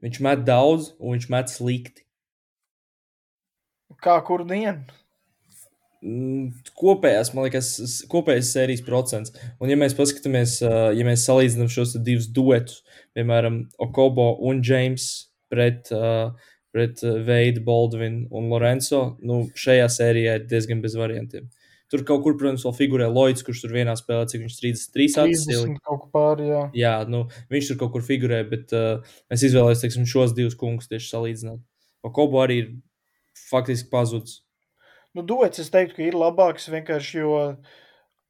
Viņš met daudz, un viņš met slikti. Kā kur dienu? Mm, kopējās, man liekas, kopējais sērijas procents. Un, ja mēs paskatāmies, ja mēs salīdzinām šos divus duetus, piemēram, Okobo un James pret, pret Veidu, Baldvinu un Lorenzo, nu, šajā sērijā ir diezgan bez variantiem. Tur kaut kur, protams, vēl figurē Lloyds, kurš tur vienā spēlē, cik viņš 33 atzīst. Kaut kā pāri, jā. Jā, nu, viņš tur kaut kur figurē, bet uh, es izvēlējos, teiksim, šos divus kungus tieši salīdzināt. Okobo arī ir faktiski pazudis. Nu, duets es teiktu, ka ir labāks vienkārši, jo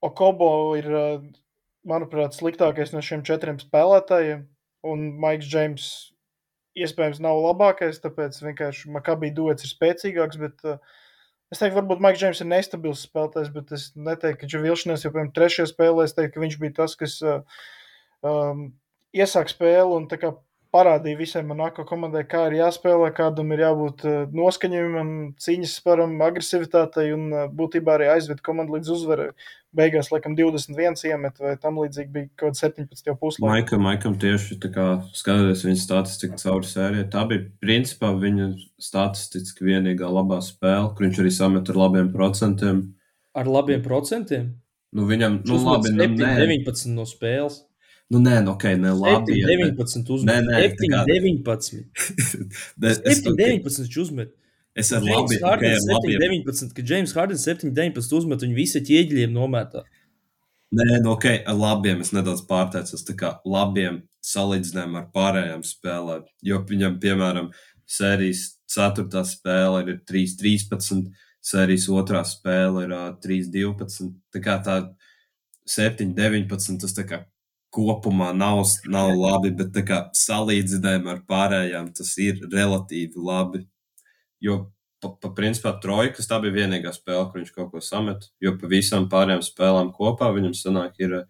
Okobo ir, manuprāt, sliktākais no šiem četriem spēlētājiem, un Maiks Džeims iespējams nav labākais, tāpēc vienkārši Makabī duets ir spēcīgāks, bet uh, es teiktu, varbūt Maiks Džeims ir nestabils spēlētājs, bet es neteiktu, ka Džavilšanās jau, piemēram, trešajā spēlē, es teiktu, ka viņš bija tas, kas uh, um, iesāk spēli un parādīja visai Monako komandai, kā ir jāspēlē, kādam ir jābūt eh, noskaņojumam, cīņas sparam, agresivitātei un eh, būtībā arī aizved komandu līdz uzvarai. Beigās, laikam, 21 iemet vai tam līdzīgi bija kaut kāds 17 jau puslaika. Maikam, Maikam tieši tā kā skatoties viņa statistiku cauri sērijai, tā bija principā viņa statistiski vienīgā labā spēle, kur viņš arī samet ar labiem procentiem. Ar labiem procentiem? Nu, viņam, nu, labi, 7, nu, 19 no spēles. Nu, nē, nu, ok, ne labi. 7, 19 uzmet. Nē, nē, 7, kā... 19. ne, 7, 19 viņš uzmet. Es ar labi, okay, ar 7, 19, ka James Hardens 7, 19 uzmet, viņi visi ķieģļiem nometā. Nē, nu, ok, ar labiem es nedaudz pārteicos, tā kā labiem salīdzinājumā ar pārējām spēlēm, jo viņam, piemēram, sērijas 4. spēle ir 3-13, sērijas 2. spēle ir uh, 3-12, tā kā tā 7-19, tas tā kā kopumā nav, nav labi, bet kā, salīdzinājumā ar pārējām tas ir relatīvi labi. Jo, pa, pa principā, trojkas tā bija vienīgā spēle, kur viņš kaut ko samet. Jo pa visām pārējām spēlēm kopā viņam sanāk ir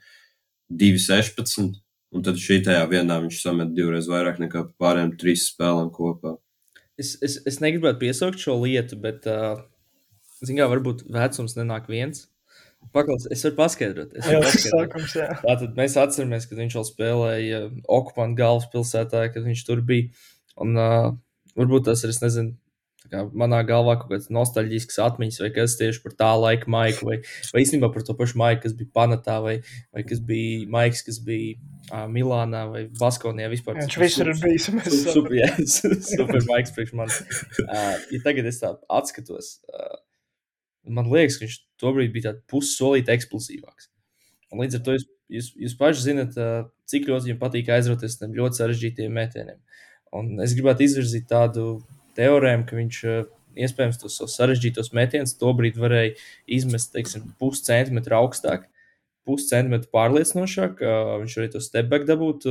2,16. Un tad šī tajā vienā viņš samet divreiz vairāk nekā pārējām trīs spēlēm kopā. Es, es, es negribētu piesaukt šo lietu, bet, uh, zinām, varbūt vecums nenāk viens. Paklaus, es varu paskaidrot. Es Jā, varu ir paskaidrot. sākums, jā. Tātad mēs atceramies, kad viņš vēl spēlēja okupantu galvaspilsētā, kad viņš tur bija. Un uh, varbūt tas ir, es nezinu, kā manā galvā kaut kāds nostalģisks atmiņas, vai kas tieši par tā laika maiku, vai, vai īstenībā par to pašu maiku, kas bija Panatā, vai, vai kas bija Maiks, kas bija uh, Milānā vai Baskonijā vispār. Viņš visur ir bijis. Super, super, jā, [LAUGHS] super Maiks priekš manis. Uh, ja tagad es tā atskatos, uh, man liekas, ka viņš tobrīd bija tāds pussolīti eksplozīvāks. Un līdz ar to jūs, jūs, jūs paši zinat, cik ļoti viņam patīk aizrauties tiem ļoti sarežģītiem metieniem. Un es gribētu izvirzīt tādu teorēmu, ka viņš iespējams tos sarežģītos metienus tobrīd varēja izmest, teiksim, puscentimetru augstāk, puscentimetru pārliecinošāk. Viņš varēja to stepback dabūt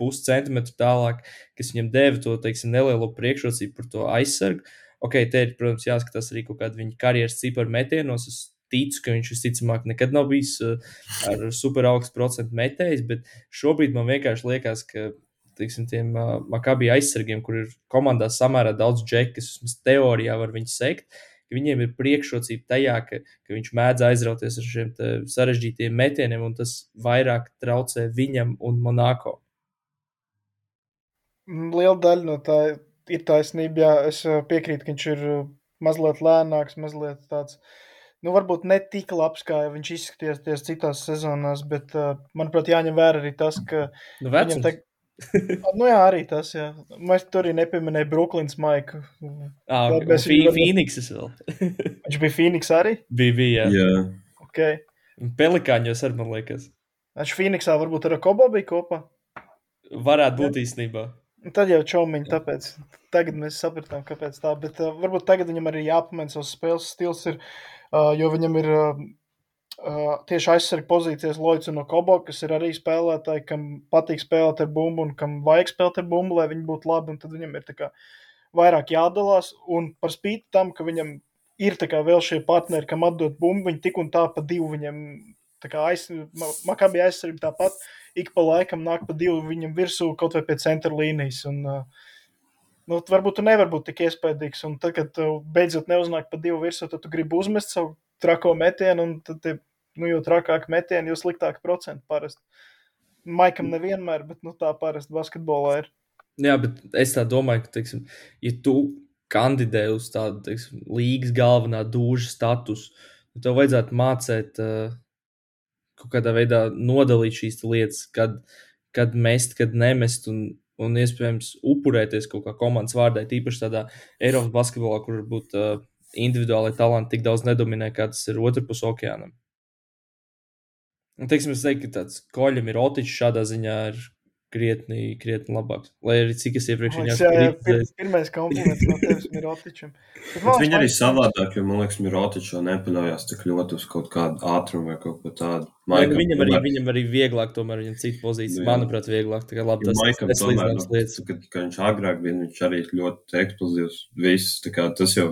puscentimetru tālāk, kas viņam deva to, teiksim, nelielo priekšrocību par to aizsargu. Ok, te ir, protams, jāskatās arī kaut kāda viņa karjeras cipara metienos. Es ticu, ka viņš visticamāk nekad nav bijis uh, ar super augstu procentu metējis, bet šobrīd man vienkārši liekas, ka teiksim, tiem uh, Makabī aizsargiem, kur ir komandā samērā daudz džeku, kas vismaz teorijā var viņu sekt, ka viņiem ir priekšrocība tajā, ka, ka viņš mēdz aizrauties ar šiem sarežģītiem metieniem, un tas vairāk traucē viņam un Monako. Liela daļa no tā ir taisnība. Jā, es ā, piekrītu, ka viņš ir ā, mazliet lēnāks, mazliet tāds. Nu, varbūt ne tik labs, kā viņš izskatījās citās sezonās, bet, ā, manuprāt, jāņem vērā arī tas, ka Nu, viņam te... [LAUGHS] Nu, jā, arī tas, jā. Mēs tur arī nepieminējām Brooklynas Maiku. Ah, viņu varam- Phoenixes vēl. [LAUGHS] Viņš bija Phoenix arī. bija, bija, jā. Jā, Okay. Pelikāņos arī, man liekas. Viņš Phoenixā varbūt ar Kobo bija kopā. Varētu būt īstenībā. Tad jau čaumiņi, tāpēc tagad mēs sapratām, kāpēc tā. Bet uh, varbūt tagad viņam arī jāpamēģina savs spēles stils, ir, uh, jo viņam ir uh, uh, tieši aizsarga pozīcijas Loits un Kobo, kas ir arī spēlētāji, kam patīk spēlēt ar bumbu un kam vajag spēlēt ar bumbu, lai viņi būtu labi. Un tad viņam ir kā vairāk jādalās. Un par spīti tam, ka viņam ir kā vēl šie partneri, kam atdot bumbu, viņi tik un tā pa divu viņam. Tā kā aiz, Makabī aizsardzība tāpat ik pa laikam nāk pa divu viņam virsū kaut vai pie centra līnijas. Un, uh, nu, varbūt tu nevari būt tik iespaidīgs. Un tad, kad tev beidzot neuznāk pa divu virsū, tad tu gribi uzmest savu trako metienu, un tad, tie, nu, jo trakāk metieni, jo sliktāk procentu parasti. Maikam nevienmēr, bet nu, tā parasti basketbolā ir. Jā, bet es tā domāju, ka, teiksim, ja tu kandidē uz tādu teiksim, līgas galvenā dūža statusu, tad tev vajadzētu mācīt, uh, kaut kādā veidā nodalīt šīs lietas, kad, kad mest, kad nemest, un, un iespējams upurēties kaut kā komandas vārdā, tīpaši tādā Eiropas basketbolā, kur varbūt uh, individuāli talanti tik daudz nedominē, kā tas ir otrpus okeānam. Un, teiksim, es teiktu, ka tāds koļam ir otičs šādā ziņā ir krietni, krietni labāks. Lai arī cik es iepriekš Man viņā liekas, jā, jā, kritizēju. pir, pirmais kompliments no tevis ir Otičam. Bet, Bet man viņi arī savādāk, jo man liekas, Mirotičs jau nepaļaujas tik ļoti uz kaut kādu ātrumu vai kaut ko tādu. Nu, Maikam viņam, arī, tomēr- viņam arī vieglāk, tomēr viņam cita pozīcija. Nu. Manuprāt, vieglāk. Tā kā labi, tas Maikam tas tomēr, līdzinājums nu, lietas. kad, kad viņš agrāk bija, viņš arī ļoti eksplozīvs. Viss, tā kā tas jau,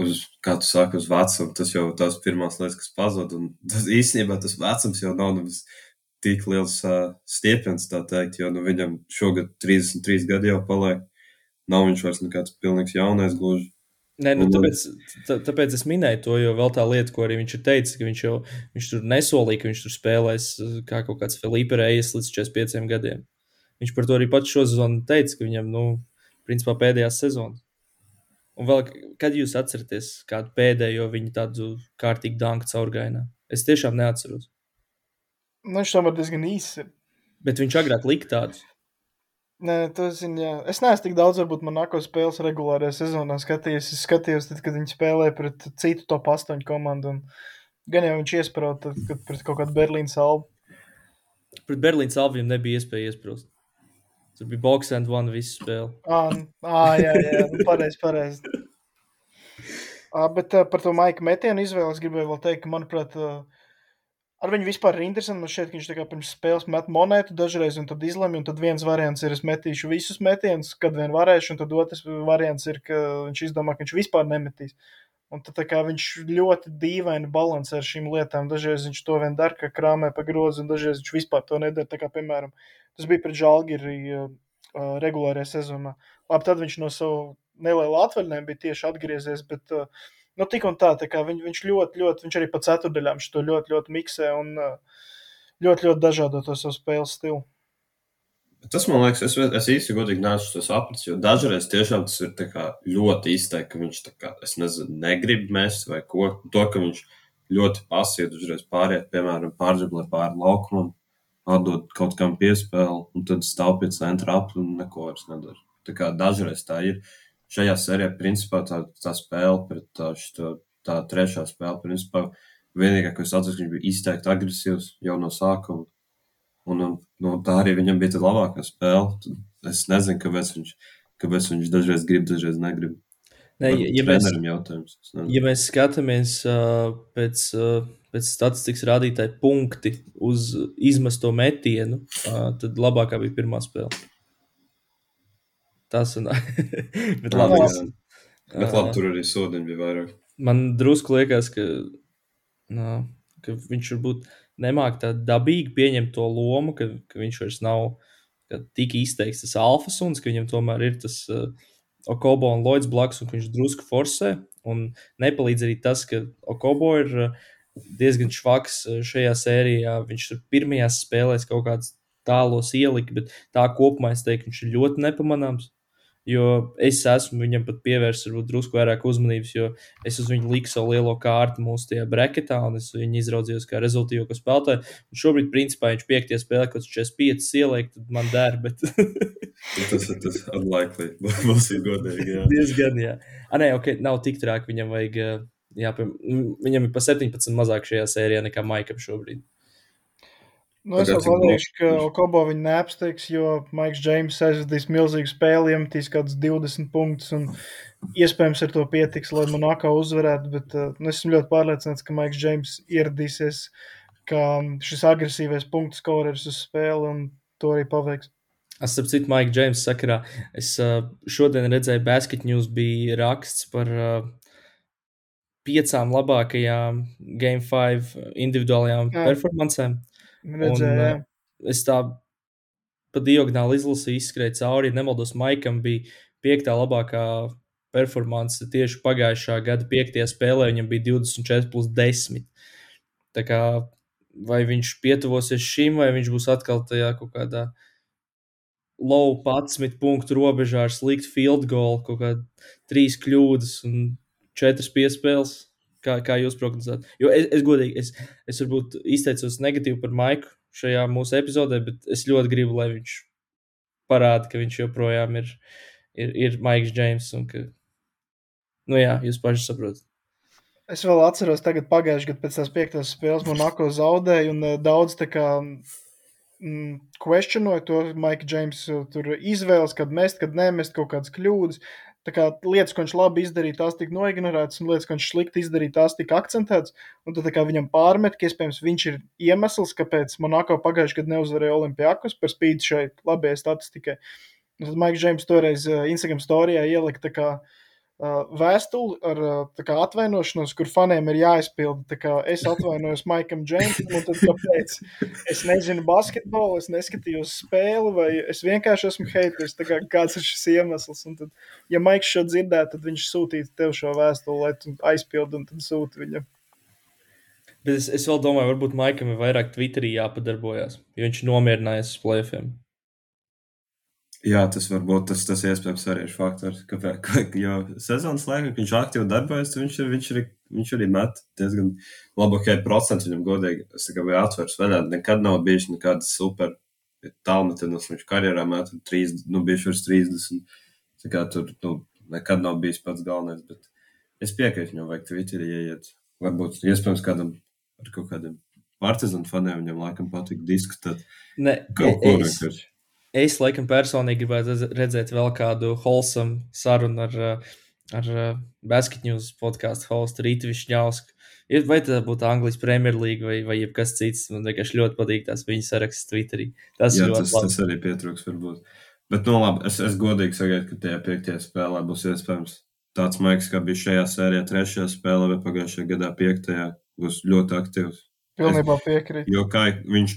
uz, kā tu saki, uz vecumu, tas jau tās pirmās lietas, kas pazud. Un tas īstenībā tas vecums jau nav nemaz tik liels uh, stiepiens, tā teikt, jo nu, viņam šogad 33 gadi jau paliek. Nav viņš vairs nekāds pilnīgs jaunais gluži. Nē, nu, tāpēc, tā, tāpēc es minēju to, jo vēl tā lieta, ko arī viņš ir teicis, ka viņš jau viņš tur nesolīja, ka viņš tur spēlēs kā kaut kāds Filipa Reis līdz 45 gadiem. Viņš par to arī pats šo sezonu teica, ka viņam, nu, principā pēdējās sezonas. Un vēl, kad jūs atceraties kādu pēdējo viņa tādu kārtīgu danku caurgainā? Es tiešām neatceros. Nu, viņš tomēr diezgan īss ir. Bet viņš agrāk lika tādus. Nē, tas ir. Jā. Es neesmu tik daudz, varbūt, nākotnē spēles regulārajā sezonā skatījies. Es skatījos, tad, kad viņi spēlēja pret citu top 8 komandu. Un gan jau viņš iesprāta, tad, kad pret kaut kādu Berlīnas albu. Pret Berlīnas Alviem nebija iespēja iesprūst. Tur bija box and one visu spēli. Nu, ā, jā, jā, nu, pareizi, pareizi. [LAUGHS] Ā, Bet uh, par to Maika metienu izvēli es gribēju vēl teikt, ka, manuprāt, uh, ar viņu vispār ir interesanti. Man šķiet, ka viņš pirms spēles met monētu dažreiz, un tad izlemj, un tad viens variants ir, es metīšu visus metienus, kad vien varēšu, un tad otrs variants ir, ka viņš izdomā, ka viņš vispār nemetīs. Un tad viņš ļoti dīvaini balansē ar šīm lietām. Dažreiz viņš to vien dara, ka krāmē pa grozu, un dažreiz viņš vispār to nedara. Tā kā, piemēram, tas bija pret Žalgiri uh, regulārajā sezonā. Labi, tad viņš no savu nelielu atvaļinājumu bija tieši atgriezies, bet uh, nu, tik un tā, tā kā viņ, viņš ļoti, ļoti, viņš arī pa ceturdaļām šo ļoti, ļoti miksē un ļoti, ļoti dažādo to savu spēles stilu. Tas man liekas, es, es īsti godīgi neesmu to sapratis, jo dažreiz tiešām tas ir ļoti izteikti, ka viņš kā, nezinu, negrib mest vai ko. To, ka viņš ļoti pasīvi uzreiz pāriet, piemēram, pārdzīvot pāri laukumam, atdot kaut kam piespēli, un tad stāv pie centra ap un neko vairs nedara. Tā kā dažreiz tā ir. Šajā sērijā, principā, tā, tā spēle pret tā, šito, tā trešā spēle, principā, vienīgā, ko es atceros, viņš bija izteikti agresīvs jau no sākuma Un, un nu, tā arī viņam bija tā labākā spēle. Tad es nezinu, kāpēc viņš, kāpēc viņš dažreiz grib, dažreiz negrib. Ne, ja, ja, mēs, ja mēs skatāmies uh, pēc, uh, pēc statistikas rādītāja punkti uz izmesto metienu, uh, tad labākā bija pirmā spēle. Tas [LAUGHS] ir. bet labi, jā. bet labi, tur arī sodiņi bija vairāk. Man drusku liekas, ka, no, ka viņš varbūt nemāk tā dabīgi pieņemt to lomu, ka, ka viņš vairs nav tik izteikts tas alfa suns, ka viņam tomēr ir tas uh, Okobo un Lloyds blakus, un ka viņš drusku forsē. Un nepalīdz arī tas, ka Okobo ir uh, diezgan švaks šajā sērijā. Viņš tur pirmajās spēlēs kaut kāds tālos ielika, bet tā kopumā es teiktu, viņš ir ļoti nepamanāms. Jo es esmu viņam pat pievērsis varbūt drusku vairāk uzmanības, jo es uz viņu liku savu lielo kārtu mūsu tajā breketā, un es viņu izraudzījos kā rezultātu spēlētāju. Un šobrīd, principā, viņš piektajā spēlē, kad 45 ieliek, tad man der. Bet... [LAUGHS] tas ir tas unlikely. [LAUGHS] Būs godīgi. Jā. Diezgan, jā. A, nē, ok, nav tik traki. Viņam vajag, jā, viņam ir pa 17 mazāk šajā sērijā nekā Maikam šobrīd. Nu, es jau pateikšu, ka Okobo viņu neapsteigs, jo Maiks Džeims aizvedīs milzīgu spēli, iemetīs kaut kādus 20 punktus, un iespējams ar to pietiks, lai Monako uzvarētu, bet uh, nu, esmu ļoti pārliecināts, ka Maiks Džeims ieradīsies kā šis agresīvais punktu skorers uz spēli, un to arī paveiks. Es starp citu, Maika Džeimsa sakarā, es uh, šodien redzēju, Basket News bija raksts par uh, piecām labākajām Game 5 individuālajām Jā. performancēm. Redzēju, un, es tā pa diagonāli izlasīju, izskrēju cauri. Nemaldos, Maikam bija piektā labākā performance tieši pagājušā gada piektajā spēlē. Viņam bija 24 plus 10. Tā kā vai viņš pietuvosies šim, vai viņš būs atkal tajā kaut kādā low 11 punktu robežā ar sliktu field goal, kaut kādā trīs kļūdas un četras piespēles. Kā, kā jūs prognozējat? Jo es, es godīgi, es, es varbūt izteicos negatīvi par Maiku šajā mūsu epizodē, bet es ļoti gribu, lai viņš parāda, ka viņš joprojām ir, ir, ir Maiks Džeims. Ka, nu jā, jūs paši saprotat. Es vēl atceros, tagad pagājušajā gadā pēc tās piektās spēles Monako zaudēja, un uh, daudz tā kā mm, questionoja to Maika Džeimsa izvēles, kad mest, kad nemest kaut kādas kļūdas. Tā kā lietas, ko viņš labi izdarīja, tās tika noignorētas, un lietas, ko viņš slikti izdarīja, tās tika akcentētas. Un tad viņam pārmet, ka iespējams viņš ir iemesls, kāpēc Monako pagājušajā gadā neuzvarēja Olimpijākus par spīti šai labajai statistikai. Un tad Maiks Džeims toreiz uh, Instagram storijā ielika vēstuli ar uh, kā, atvainošanos, kur faniem ir jāizpilda. Es atvainojos Maikam Džeimsam, un tad, kāpēc es nezinu basketbolu, es neskatījos spēli, vai es vienkārši esmu haters. Kā, kāds ir šis iemesls? Un tad, ja Maiks šo dzirdētu, tad viņš sūtītu tev šo vēstuli, lai tu aizpildi un tad sūti viņam. Bet es, es vēl domāju, varbūt Maikam ir vairāk Twitterī jāpadarbojas, jo viņš nomierinājās uz plēfiem. Jā, tas var būt tas, tas iespējams arī ir faktors. Kāpēc? [LAUGHS] Jo sezonas laikā, kad viņš aktīvi darbojas, viņš, ir, viņš, ir, viņš arī met diezgan labu okay, procentu. Viņam godīgi, es tikai biju atvērts vaļā. Nekad nav bijis nekādas super tālmetienas. Viņš karjerā met 30, nu, bijuši virs 30. Tā kā tur nu, nekad nav bijis pats galvenais. Bet es piekrītu, viņam vajag Twitterī ieiet. Varbūt iespējams kādam ar kaut kādiem partizanu faniem viņam laikam patīk diskutēt. Ne, kaut ko vienkārši. Es laikam personīgi gribētu redzēt vēl kādu wholesome sarunu ar, eh, ar eh, Basket News podkāstu hostu Rītu Višņausku. Vai tā būtu Anglijas Premjerlīga vai, vai jebkas cits. Man vienkārši ļoti patīk tās viņa saraksts Twitterī. Tas, Jā, tas, labi. tas arī pietrūks varbūt. Bet, nu labi, es, es godīgi sagaidu, ka tajā piektajā spēlē būs iespējams tāds maigs, kā bija šajā sērijā, trešajā spēlē vai pagājušajā gadā, piektajā, būs ļoti aktīvs. Pilnībā piekrīt. Jo kā viņš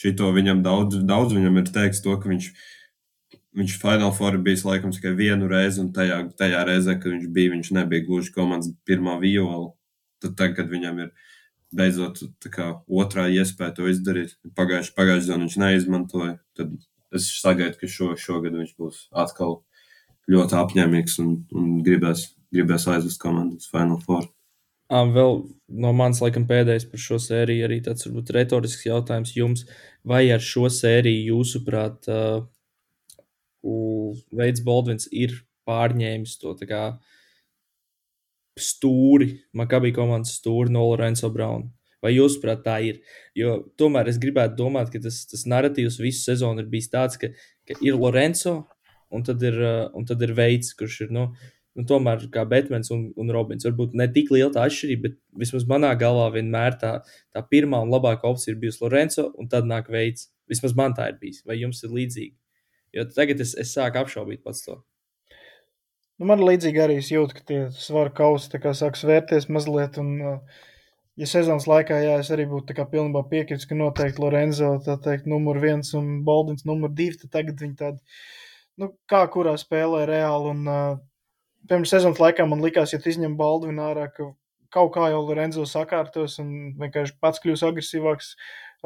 šito viņam daudz, daudz viņam ir teiks to, ka viņš, viņš Final Four ir bijis laikam tikai vienu reizi, un tajā, tajā reizē, kad viņš bija, viņš nebija gluži komandas pirmā viola. Tad tagad, kad viņam ir beidzot kā, otrā iespēja to izdarīt, pagājušajā pagājuš dienā viņš neizmantoja, tad es sagaidu, ka šo, šogad viņš būs atkal ļoti apņēmīgs un, un gribēs, gribēs aizvest komandas Final Four. Vēl no manas, laikam, pēdējais par šo sēriju arī tāds varbūt retorisks jautājums jums. Vai ar šo sēriju, jūsuprāt, uh, Veids Baldvins ir pārņēmis to kā, stūri, Makabī komandas stūri no Lorenzo Brauna? Vai jūs, prāt, tā ir? Jo tomēr es gribētu domāt, ka tas, tas narratīvs visu sezonu ir bijis tāds, ka, ka ir Lorenzo un tad ir, uh, un tad ir veids, kurš ir. Nu, nu, tomēr kā Batmans un, un Robins. Varbūt ne tik liela tā atšķirība, bet vismaz manā galvā vienmēr tā, tā pirmā un labākā opcija ir bijusi Lorenzo, un tad nāk veids. Vismaz man tā ir bijis. Vai jums ir līdzīgi? Jo tagad es, es sāku apšaubīt pats to. Nu, man līdzīgi arī jūt, ka tie svaru kausi sāk svērties mazliet. Un, ja sezonas laikā, jā, es arī būtu pilnībā piekritis, ka noteikti Lorenzo teikt, numur viens un Baldins numur divi, tagad viņi tādi, nu, kā kurā spēlē reāli. Un, pirms sezonas laikā man likās, ja tu izņem Baldvinu ārā, ka kaut kā jau Lorenzo sakārtos un vienkārši pats kļūs agresīvāks,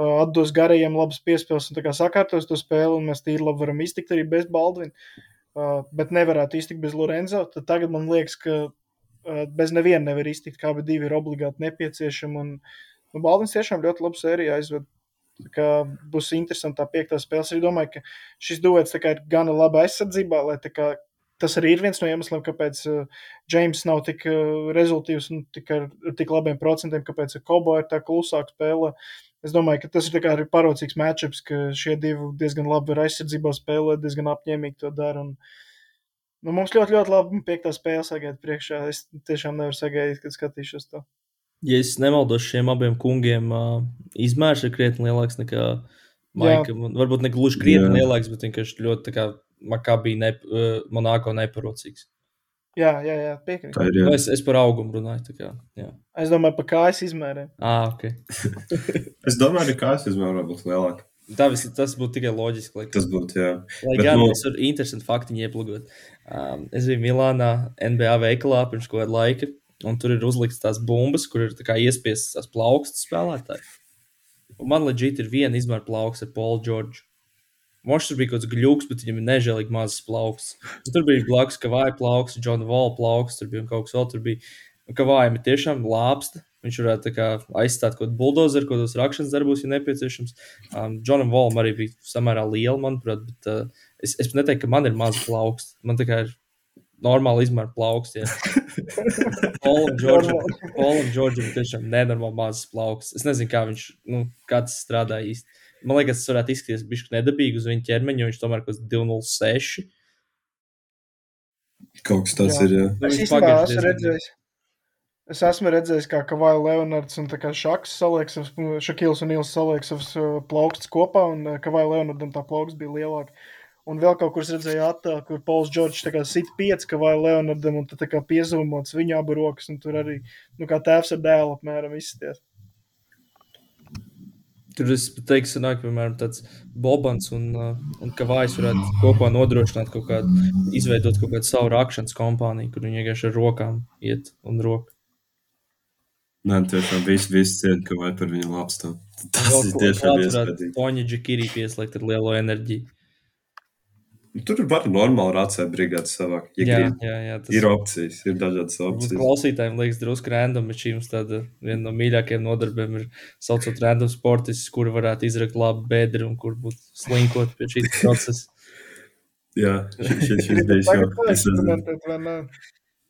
atdos garajiem labas piespēles un sakārtos to spēli, un mēs tīri labi varam iztikt arī bez Baldvina, bet nevarētu iztikt bez Lorenzo. Tad tagad man liekas, ka bez neviena nevar iztikt, kā abi divi ir obligāti nepieciešami. Un, nu, Baldvins tiešām ļoti labu sēriju aizved. Būs interesanti tā piektā spēle. Es domāju, ka šis duets ir gana laba aizsardzībā, lai tas arī ir viens no iemesliem, kāpēc Džeims uh, nav tik uh, rezultātīvs un tik ar tik labiem procentiem, kāpēc Kobo ir tā klusāk spēlē. Es domāju, ka tas ir arī parocīgs matčups, ka šie divi diezgan labi ir aizsardzībā spēlē, diezgan apņēmīgi to dara. Un, nu, mums ļoti, ļoti labi piektā spēle sagaida priekšā. Es tiešām nevaru sagaidīt, kad skatīšos to. Ja es nemaldos, šiem abiem kungiem uh, izmērs ir krietni lielāks nekā Maika. Varbūt ne gluži krietni lielāks, bet vienkārši ļoti kā, Makabī, ne, uh, Monako neparocīgs. Jā, jā, jā piekrītu. Tā. Jā. Es, es par augumu runāju. Kā, jā. es domāju par kājas izmēriem. Ah, ok. [LAUGHS] es domāju, ka kājas izmēri būs lielāka. Tā vis, tas būtu tikai loģiski. Laikam. Tas būtu, jā. Lai Bet, gan no... Nu- es varu interesanti faktiņi ieplūgot. Um, es biju Milānā NBA veikalā pirms kaut kāda laika, un tur ir uzlikts tās bumbas, kur ir iespiestas tās plaukstas spēlētāji. Un man leģit ir viena izmēra plauks ar Paulu Čorģu. Mošs tur bija kaut kāds gluks, bet viņam ir nežēlīgi mazs plauks. Un tur bija blakus Kavāja plauks, Džona Vola plauks, tur bija kaut kas vēl. Tur bija Kavājam ir tiešām lāpsta. Viņš varētu kā, aizstāt kaut kādu buldozeru, kaut kādos rakšanas darbos, ja nepieciešams. Um, Džonam Volam arī bija samērā liela, manuprāt, bet uh, es, es neteiktu, ka man ir maza plauksta. Man tā kā ir normāli izmēra plauksts. Polam Džordžam tiešām nenormāli mazs plauksts. Es nezinu, kā viņš nu, kā strādā īsti. Man liekas, tas varētu izskatīties bišķi nedabīgi uz viņa ķermeņa, jo viņš tomēr kaut kāds 206. Kaut kas tāds jā. ir, jā. Es īstenībā esmu redzējis. Es esmu redzējis, kā Kavaja Leonards un Šaks saliek savus, Šakils un Ils saliek savus uh, plaukstus kopā, un uh, Kavaja Leonardam tā plauksts bija lielāka. Un vēl kaut kur redzēju attēlu, kur Pols Džordžs sit pieci, ka vai Leonardam, un tad piezūmots viņa abu rokas, un tur arī, nu, kā tēvs ar dēlu apmēram izsties. Tur es teiktu, sanāk, piemēram, tāds Bobans un, uh, un Kavājs varētu kopā nodrošināt kaut kādu, izveidot kaut kādu savu rakšanas kompāniju, kur viņi vienkārši ar rokām iet un roku. Nē, tiešām viss, viss ciet, ka vai par viņu labstam. Tas ir tiešām iespējams. Toņa Džekirī pieslēgt ar lielo enerģiju. Tur var normāli rācēt brigādi savāk. Ja jā, grib. jā, jā, tas ir opcijas, ir dažādas opcijas. Klausītājiem liekas drusku random, bet šīm tāda viena no mīļākajiem nodarbiem ir saucot random sportistus, kuri varētu izrakt labu bedri un kur būtu slinkot pie šīs [LAUGHS] procesa. jā, šis. Es nezinu.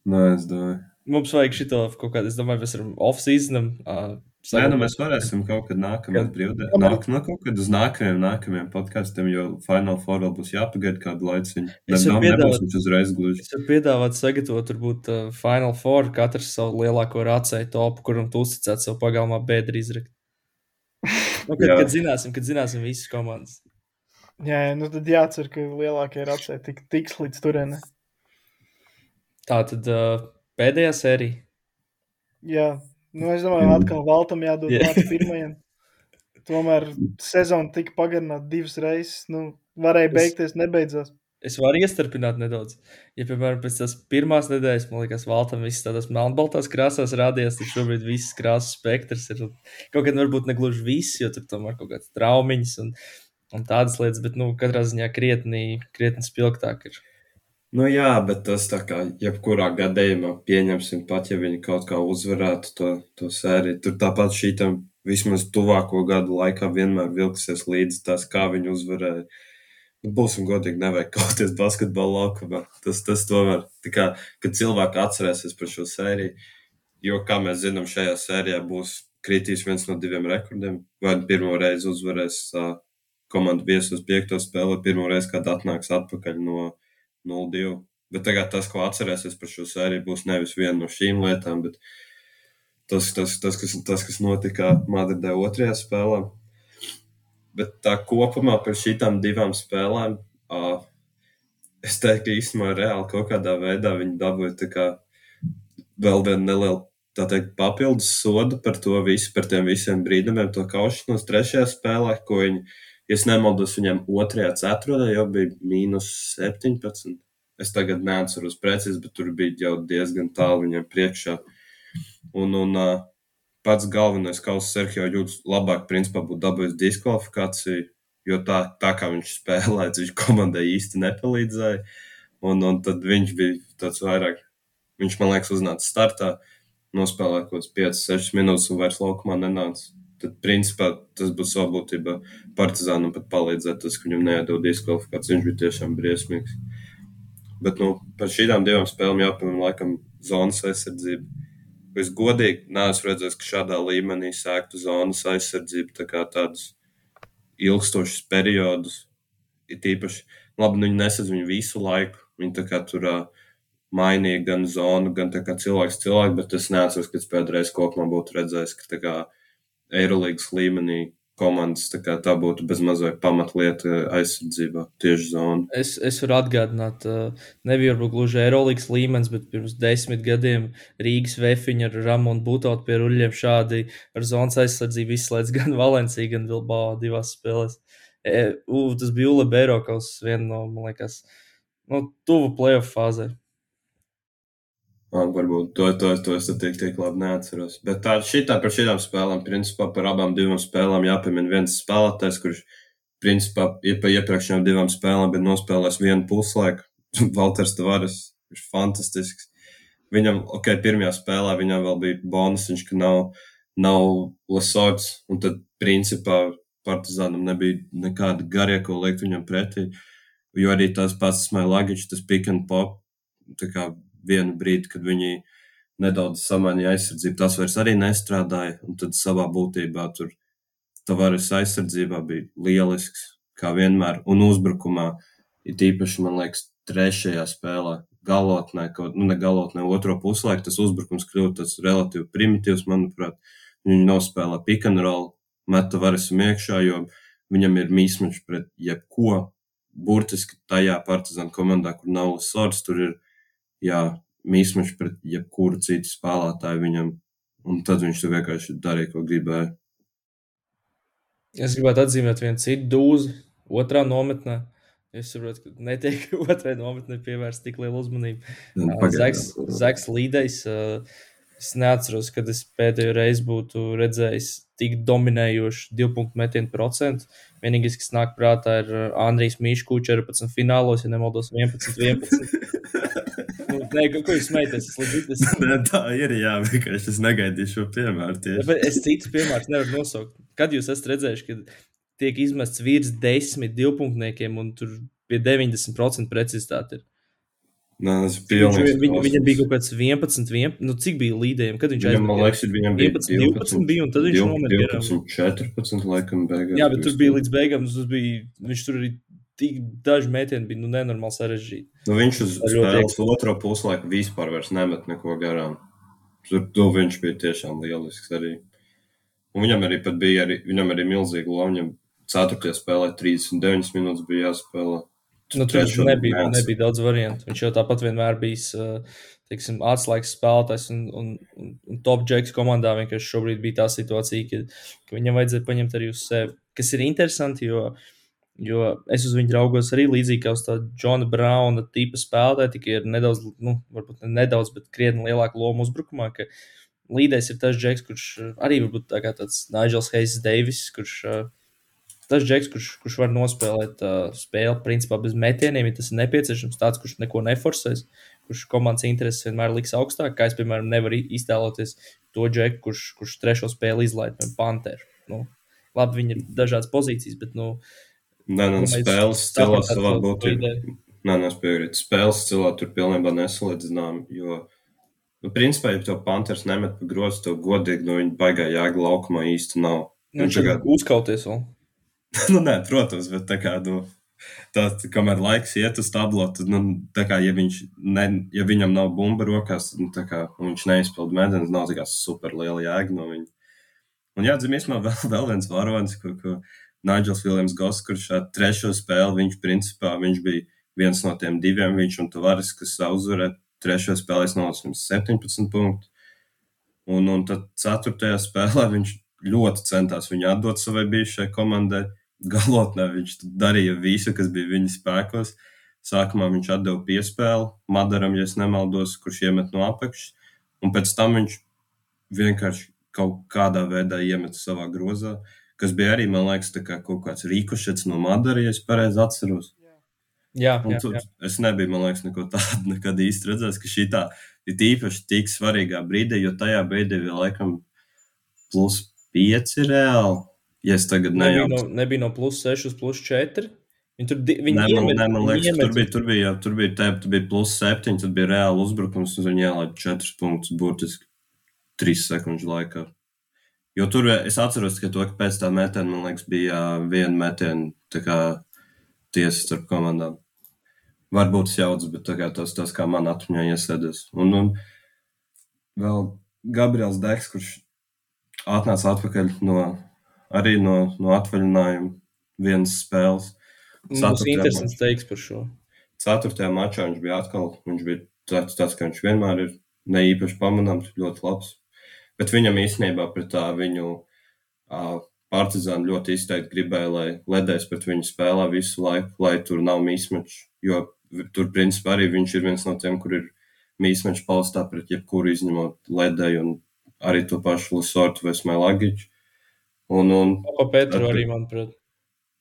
Nē, es domāju. Mums vajag šito kaut kādu, es domāju, mēs varam off-seasonam uh, Nē, nu mēs varēsim kaut kad nākamajā brīvdienā, nāk, no nu, kaut kad uz nākamajiem, nākamajiem podkāstiem, jo Final Four vēl būs jāpagaida kādu laiciņu. Es varu piedāvāt, uzreiz gluži. Es varu piedāvāt sagatavot, varbūt uh, Final Four, katrs savu lielāko racēju topu, kuram tu uzticētu savu pagalmā bēdri izrakt. [LAUGHS] Nu, kad, kad zināsim, kad zināsim visas komandas. Jā, jā, nu tad jācer, ka lielākie racēji tik, tiks līdz turienei. Tā tad uh, pēdējā sērija. Jā, nu es domāju, [LAUGHS] atkal Valtam jādod Jā. vārds pirmajam. Tomēr sezona tika pagarināta divas reizes. Nu, varēja Es- beigties, nebeidzās. Es varu iestarpināt nedaudz. Ja, piemēram, pēc tās pirmās nedēļas, man liekas, Valtam viss tādās melnbaltās krāsās rādījās, tad šobrīd viss krāsas spektrs ir. Kaut gan varbūt ne gluži viss, jo tur tomēr kaut kādas traumiņas un, un tādas lietas, bet, nu, katrā ziņā krietni, krietni spilgtāk ir. Nu, jā, bet tas tā kā jebkurā gadījumā pieņemsim, pat ja viņi kaut kā uzvarētu to, to sēriju. Tur tāpat šītam vismaz tuvāko gadu laikā vienmēr vilksies līdzi tas, kā viņi uzvarēja. Nu, būsim godīgi, nevajag kauties [LAUGHS] basketbola laukumā. Tas, tas tomēr, kā, kad cilvēki atcerēsies par šo sēriju, jo, kā mēs zinām, šajā sērijā būs kritīs viens no diviem rekordiem. Vai nu pirmo reizi uzvarēs uh, komandu viesus piekto spēli, pirmo reizi, kad atnāks atpakaļ no 0-2. Bet tagad tas, ko atcerēsies par šo sēriju, būs nevis viena no šīm lietām, bet tas, tas, tas, kas, tas, kas notika Madridē otrajā spēlē. Bet tā kopumā par šīm divām spēlēm, uh, es teiktu, ka īstenībā reāli kaut kādā veidā viņi dabūja vēl vienu nelielu. Teikt, papildus sodu par to visu, par tiem visiem brīdumiem, to kaušanos trešajā spēlē, ko viņi, es nemaldos, viņam otrajā ceturtajā jau bija mīnus 17. Es tagad neatceros precīzi, bet tur bija jau diezgan tālu viņam priekšā. Un, un uh, pats galvenais kausa Sergio Jūtas labāk, principā, būtu dabūjis diskvalifikāciju, jo tā, tā kā viņš spēlēja, viņš komandai īsti nepalīdzēja. Un, un tad viņš bija tāds vairāk, viņš man liekas, uznāca startā, nospēlēja kaut kāds 5-6 minūtes un vairs laukumā nenāca. Tad, principā, tas būtu savā būtībā partizānam pat palīdzēt, tas, ka viņam neiedod diskvalifikāciju, viņš bija tiešām briesmīgs. Bet, nu, par šīm divām spēlēm jāpiemina, laikam, zonas aizsardzība. Es godīgi neesmu redzējis, ka šādā līmenī sēktu zonas aizsardzību tā kā tādus ilgstošus periodus. Ir tīpaši, labi, nu viņi nesadz viņu visu laiku. Viņi tā kā tur uh, mainīja gan zonu, gan cilvēks cilvēku, bet es neatceros, ka pēdējais kopumā būtu redzējis, ka tā kā Eirolīgas līmenī komandas tā, kā, tā būtu bezmazliet pamatlieta aizsardzībā, tieši zona. Es, es varu atgādināt, nebija varbūt gluži Eirolandes līmenis, bet pirms desmit gadiem Rīgas vefiņa ar Ramonu Butotu pie ruļļiem šādi ar zonas aizsardzību izslēdz gan [LAUGHS] Valencija, gan Bilbao divās spēlēs. E, u, tas bija Ule Bērokaus, viena no, man liekas, no tuvu playoff fāzē. Man varbūt to, to, to es tik, tik labi neatceros. Bet tā šitā par šīm spēlēm, principā par abām divām spēlēm jāpiemina viens spēlētājs, kurš principā ir pa iepriekšējām divām spēlēm, bet nospēlēs vienu puslaiku. [LAUGHS] Valters Tavares, viņš ir fantastisks. Viņam, ok, pirmajā spēlē viņam vēl bija bonus, viņš nav, nav Lasords, un tad principā Partizānam nebija nekāda garie, ko liekt viņam pretī. Jo arī tās pats Smailagičs, tas pick and pop, tā kā vienu brīdi, kad viņi nedaudz samainīja aizsardzību, tas vairs arī nestrādāja. Un tad savā būtībā tur Tavares aizsardzībā bija lielisks, kā vienmēr. Un uzbrukumā ir tīpaši, man liekas, trešajā spēlē. Galotnē, kaut, nu ne galotnē, otro puslaiku tas uzbrukums kļūst relatīvi primitīvs, manuprāt. Viņi nospēlē pick and roll, meta varas iekšā, jo viņam ir mīsmaņš pret jebko. Burtiski tajā partizāna komandā, kur nav Lasors, tur ir jā, mīsmaņš pret jebkuru citu spēlētāju viņam. Un tad viņš tur vienkārši darīja, ko gribēja. Es gribētu atzīmēt vienu citu dūzi, otrā nometnē. Es saprotu, ka netiek [LAUGHS] otrai nometnē pievērsta tik liela uzmanība. Zeks, Zeks Līdais. Es neatceros, kad es pēdējo reizi būtu redzējis tik dominējošu divu punktu metienu procentu. Vienīgais, kas nāk prātā, ir Andrijs Mīškū 14 finālos, ja nemaldos 11, 11. [LAUGHS] nu, nē, ko jūs smējaties? Es. Nē, tā ir, jā, vienkārši es negaidīju šo piemēru tieši. Bet es citus piemērus nevaru nosaukt. Kad jūs esat redzējuši, ka tiek izmests virs desmit divpunktniekiem un tur pie 90% precizitāte ir? Nē, tas bija pilnīgi. Viņam, viņam bija kaut kāds 11, 11 nu, cik bija līdējiem, kad viņš aizgāja? Man liekas, viņam bija 11, 12 bija, un tad viņš nomira garām. 14, laikam, beigās. Jā, bet tur bija līdz beigām, tas bija, viņš tur arī tik daži metieni bija, nu, nenormāli sarežģīti. Nu, viņš uz spēles otro puslaiku vispār nemet neko garām. Tur to viņš bija tiešām lielisks arī. Un viņam arī bija, arī, viņam arī milzīgi loma, viņam 4. spēlē 39 minūtes bija jāspēlē. Nu, tur nebija, nebija daudz variantu. Viņš jau tāpat vienmēr bijis uh, teiksim, atslēgas spēlētājs un, un, un, un top džeks komandā. Vienkārši šobrīd bija tā situācija, ka, ka viņam vajadzēja paņemt arī uz sevi. Kas ir interesanti, jo, jo es uz viņu raugos arī līdzīgi kā uz tādu Džona Brauna tipa spēlētāju, tikai ir nedaudz, nu, varbūt ne nedaudz, bet krietni lielāka loma uzbrukumā. Līdais ir tas džeks, kurš arī varbūt tā tāds Nigels Heiss Deivis, kurš uh, tas džeks, kurš, kurš var nospēlēt uh, spēli principā bez metieniem, ja tas ir nepieciešams, tāds, kurš neko neforsēs, kurš komandas intereses vienmēr liks augstāk. Kā es, piemēram, nevaru iztēloties to džeku, kurš, kurš trešo spēli izlaiž no Panteru. Nu, labi, viņi ir dažādas pozīcijas, bet. Nu, Nē, nē, spēles stilā savā būtībā. Nē, nē, es piekrītu. Spēles stilā tur pilnībā nesalīdzinām, jo, nu, principā, ja tev Panthers nemet pa grozu, tev godīgi, nu, viņi baigā jēga laukumā īsti nav. Nu, viņš tagad uzkauties vēl. [LAUGHS] nu, nē, protams, bet tā kā, nu, tā, kamēr laiks iet uz tablo, tad, nu, tā kā, ja, viņš ne, ja viņam nav bumba rokās, nu, tā kā viņš neizpild medaļas, nav tā kā super liela jēga no viņa. Un jāatzīmē, [LAUGHS] vēl, vēl viens varonis, ko, ko Nigels Viljams Goss, kurš šā trešo spēli, viņš principā, viņš bija viens no tiem diviem, viņš un Tavares, kas uzvarēja trešo spēlē, nolaicījums 17 punktu. Un, un tad ceturtajā spēlē viņš ļoti centās viņu atdot savai bijušajai komandai galotnē viņš darīja visu, kas bija viņa spēkos. Sākumā viņš deva piespēli Madaram, ja nemaldos, kurš iemet no apakšas, un pēc tam viņš vienkārši kaut kādā veidā iemet savā grozā, kas bija arī, man liekas, kā kaut kāds rīkušets no Madara, ja es pareizi atceros. Jā, jā, jā. Es nebiju, man liekas, neko tādu [LAUGHS] nekad īsti redzējis, ka šī tā ir īpaši tik svarīgā brīdī, jo tajā brīdī vēl laikam plus pieci reāli Ja es tagad nebija no, nebija no plus 6 uz plus 4. Viņi tur viņi ne, man, ne, man liekas, tur bija, tur bija, tur bija, tā, tur bija plus 7, tad bija reāli uzbrukums, un viņi ielaida 4 punktus burtiski 3 sekundžu laikā. Jo tur es atceros, ka, to, ka pēc tā metiena, man liekas, bija viena metiena tiesa starp komandām. Varbūt tas jauts, bet tas, tas kā man atmiņā iesēdies. Un, un vēl Gabriels Deks, kurš atnāca atpakaļ no arī no, no atvaļinājuma vienas spēles. Tas ir interesants teiks par šo. Ceturtajā mačā viņš bija atkal, viņš bija tāds, tāds ka viņš vienmēr ir ne īpaši pamanāms, ļoti labs. Bet viņam īstenībā pret tā viņu uh, partizānu ļoti izteikti gribēja, lai ledēs pret viņu spēlē visu laiku, lai tur nav mīsmečs. Jo tur, principā, arī viņš ir viens no tiem, kur ir mīsmečs paustā pret jebkuru izņemot ledēju un arī to pašu Lisortu vai Smailagiču. Un, un, Papa Petru arī, manuprāt.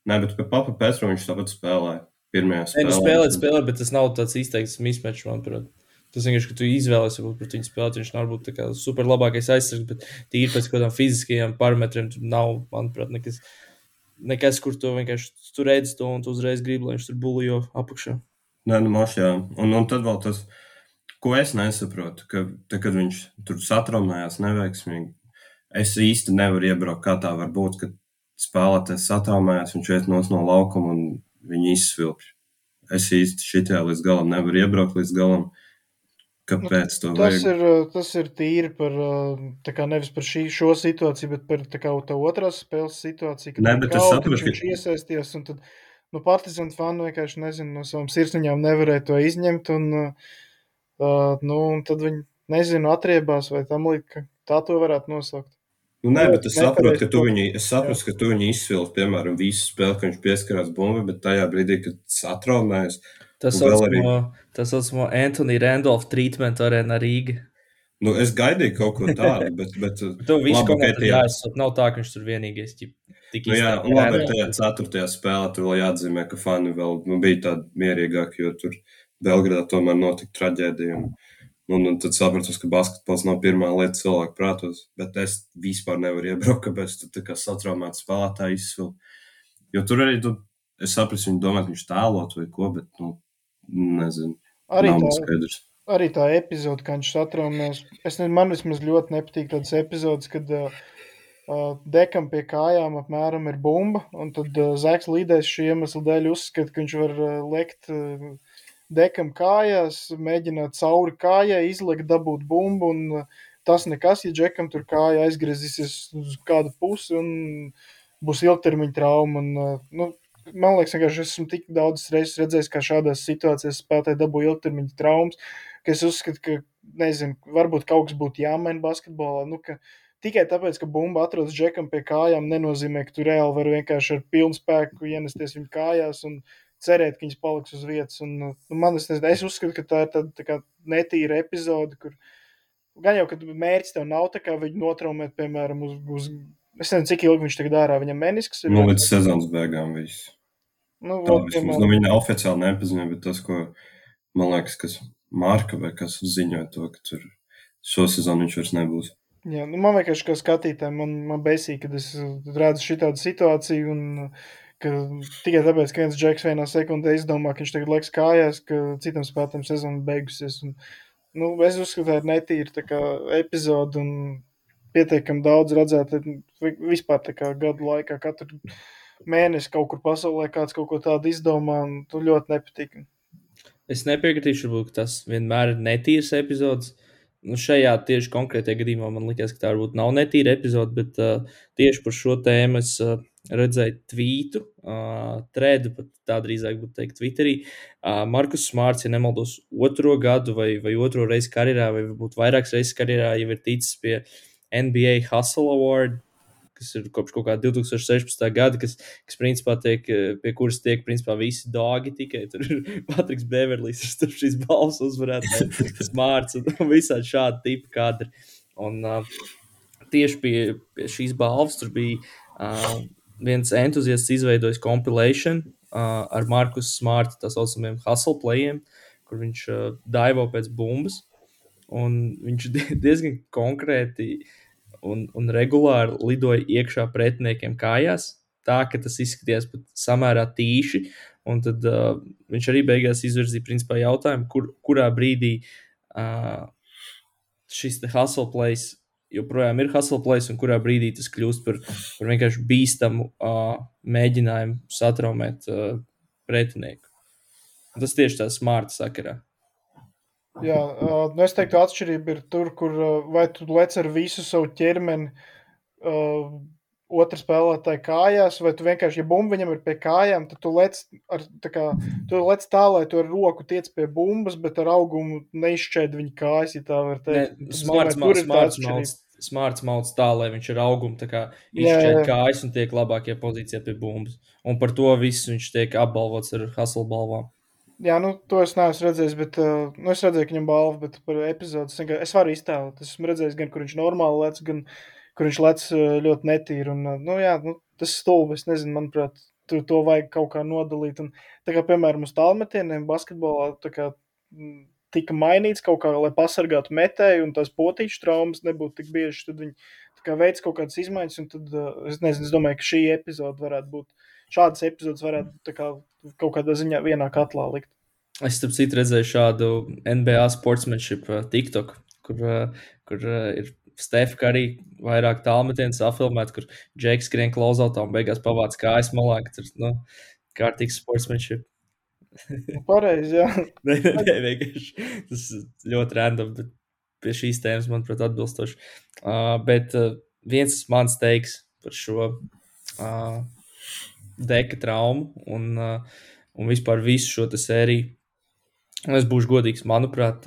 Nē, bet pie Papa Petru viņš tāpat spēlēja. Pirmajā spēlē. Nē, nu spēlēt, spēlēt, bet tas nav tāds izteikts mismečs, manuprāt. Tas vienkārši, ka tu izvēlēsies, varbūt pret viņu spēlēt, viņš nav būt super labākais aizsargs, bet tīri pēc kaut kādām fiziskajām parametriem tur nav, manuprāt, nekas, nekas kur tu vienkārši tu redzi to un tu uzreiz gribi, lai viņš tur bulijo apakšā. Nē, nu maš, jā. Un, un tad vēl tas, ko es nesaprotu, ka, tad, kad viņš tur satraumējās neveiksmīgi, es īsti nevaru iebraukt, kā tā var būt, kad spēlētājs satraumējas, viņš iet no laukuma un viņi izsvilpj. Es īsti šitajā līdz galam nevaru iebraukt līdz galam. Kāpēc to tas vajag? ir, tas ir tīri par, kā, nevis par šī, šo situāciju, bet par tā kā tā otrās spēles situāciju, kad Nē, bet es saprotu, viņš ka... iesaisties, un tad, nu, partizānu fani vienkārši, nezinu, no savām sirsniņām nevarēja to izņemt, un, uh, nu, un tad viņi, nezinu, atriebās vai tam līdz, ka tā to varētu nosaukt. Nu, nē, bet es saprotu, ka tu viņu, saprotu, ka tu viņu izsvilti, piemēram, visu spēli, ka viņš pieskarās bumbai, bet tajā brīdī, kad satraumējas, tas saucamo, tas saucamo Anthony Randolph treatment arēnā Rīga. Nu, es gaidīju kaut ko tādu, bet. bet [LAUGHS] tu visu komandu tie... jāizsūt, nav tā, ka viņš tur vienīgais. Tik nu, jā, un labi, tajā ceturtajā spēlē tur vēl jāatzīmē, ka fani vēl nu, bija tādi mierīgāki, jo tur Belgradā tomēr notika traģēdija. Un, Un, un tad sapratu, ka basketbols nav pirmā lieta cilvēku prātos. Bet es vispār nevaru iebraukt, kāpēc tu tā kā satraumēts spēlētāji izsvilti. Jo tur arī, tu, es sapratu, viņi domā, ka viņš tēlot vai ko, bet, nu, nezinu. Arī tā, skaidrs. arī tā epizode, kad viņš satraumēs. Es nezinu, man vismaz ļoti nepatīk tādas epizodes, kad uh, uh, dekam pie kājām apmēram ir bumba, un tad uh, Zeks līdēs šī iemesla dēļ uzskata, ka viņš var uh, lekt. Uh, dekam kājās, mēģināt cauri kājai izlikt, dabūt bumbu. Un tas nekas, ja džekam tur kāja aizgriezīsies uz kādu pusi un būs ilgtermiņa trauma. Un, nu, man liekas, ka es esmu tik daudz reizes redzējis, kā šādās situācijās spēlētāji dabū ilgtermiņa traumas, ka es uzskatu, ka nezinu, varbūt kaut kas būtu jāmaina basketbolā. Nu, ka tikai tāpēc, ka bumba atrodas džekam pie kājām, nenozīmē, ka tu reāli vari vienkārši ar pilnu spēku ienesties viņa kājās un cerēt, ka viņas paliks uz vietas. Un, nu, man, es, nezinu, es uzskatu, ka tā ir tāda tā kā netīra epizode, kur gan jau, ka mērķis tev nav tā kā viņu notraumēt, piemēram, uz, uz es nezinu, cik ilgi viņš tagad dārā, viņam menisks ir. Nu, līdz sezonas beigām viss. Nu, Tā vismaz, nu, viņa oficiāli nepaziņoja, bet tas, ko man liekas, kas Marka vai kas ziņoja to, ka tur šo sezonu viņš vairs nebūs. Jā, nu man vienkārši kā skatītājiem, man, man besīk, kad es redzu šitādu situāciju un ka tikai tāpēc, ka viens džeks vienā sekundē izdomā, ka viņš tagad liks kājās, ka citam spēlētājam sezona beigusies. Un, nu, es uzskatu, ka tā ir netīra epizode un pietiekami daudz redzēt vispār tā kā gadu laikā katru mēnesi kaut kur pasaulē kāds kaut ko tādu izdomā un tu ļoti nepatīk. Es nepiekritīšu, varbūt, tas vienmēr ir netīrs epizodes. Nu, šajā tieši konkrētajā gadījumā man liekas, ka tā varbūt nav netīra epizode, bet uh, tieši par šo tēmu es uh, redzēju tvītu, uh, trēdu, pat tā drīzāk būtu teikt, Twitterī. Uh, Markus Smārts, ja nemaldos, otro gadu vai, vai otro reizi karjerā, vai varbūt vairākas reizes karjerā, jau ir ticis pie NBA Hustle Award kas ir kopš kaut kā 2016. gada, kas, kas principā tiek, pie kuras tiek principā visi dāgi tikai. Tur ir [LAUGHS] Patriks Beverlijs, tur šīs balvas uzvarētājs, [LAUGHS] smārts un visādi šādi tipi kadri. Un uh, tieši pie, pie šīs balvas tur bija uh, viens entuziasts izveidojis compilation uh, ar Markus Smartu, tā saucamiem hustle playiem, kur viņš uh, daivo pēc bumbas. Un viņš [LAUGHS] diezgan konkrēti uh, un, un regulāri lidoja iekšā pretiniekiem kājās. Tā ka tas izskatījās samērā tīši. Un tad uh, viņš arī beigās izvirzīja principā, jautājumu, kur, kurā brīdī uh, šis hustle place joprojām ir hustle place, un kurā brīdī tas kļūst par, par vienkārši bīstamu uh, mēģinājumu satraumēt uh, pretinieku. Un tas tieši tā smārta sakarā. Jā, nu es teiktu, atšķirība ir tur, kur vai tu lec ar visu savu ķermeni uh, otra spēlētāja kājās, vai tu vienkārši, ja bumba viņam ir pie kājām, tad tu lec, ar, kā, tu lec tā, lai tu ar roku tiec pie bumbas, bet ar augumu neizšķēdi viņa kājas, ja tā var teikt. Ne, smarts, domāju, smarts, smarts, smarts malts tā, lai viņš ar augumu tā kā izšķēdi kājas un tiek labākajā pozīcijā pie bumbas. Un par to visu viņš tiek apbalvots ar hustle balvām. Jā, nu, to es neesmu redzējis, bet uh, nu, es redzēju, ka viņam balva, bet par epizodes es varu iztēlot. Es esmu redzējis, gan kur viņš normāli lec, gan kur viņš lec ļoti netīri. Un, uh, nu, jā, nu, tas stulbi. Es nezinu, manuprāt, tu, to vajag kaut kā nodalīt. Un, tā kā, piemēram, uz tālmetieniem basketbolā kā, tika mainīts kaut kā, lai pasargātu metēju, un tās potīšu traumas nebūtu tik biežas. Tad viņi kā, veids kaut kādas izmaiņas, un tad uh, es, nezinu, es domāju, ka šī epizode varētu būt. Šādas epizodes varētu kā, kaut kādā ziņā vienā katlā likt. Es tam citu redzēju šādu NBA sportsmanship uh, TikTok, kur, uh, kur uh, ir Stefka arī vairāk tālmetienus apfilmēt, kur Džeks skrien klauzultā un beigās pavāc kājas malā, ka tur, nu, kārtīgs sportsmanship. Nu, pareizi, jā. [LAUGHS] nē, nē, vienkārši tas ļoti random, bet pie šīs tēmas, manuprāt, atbilstoši. Uh, bet uh, viens mans teiks par šo uh, deka traumu un, uh, un vispār visu šo sēriju Un es būšu godīgs, manuprāt,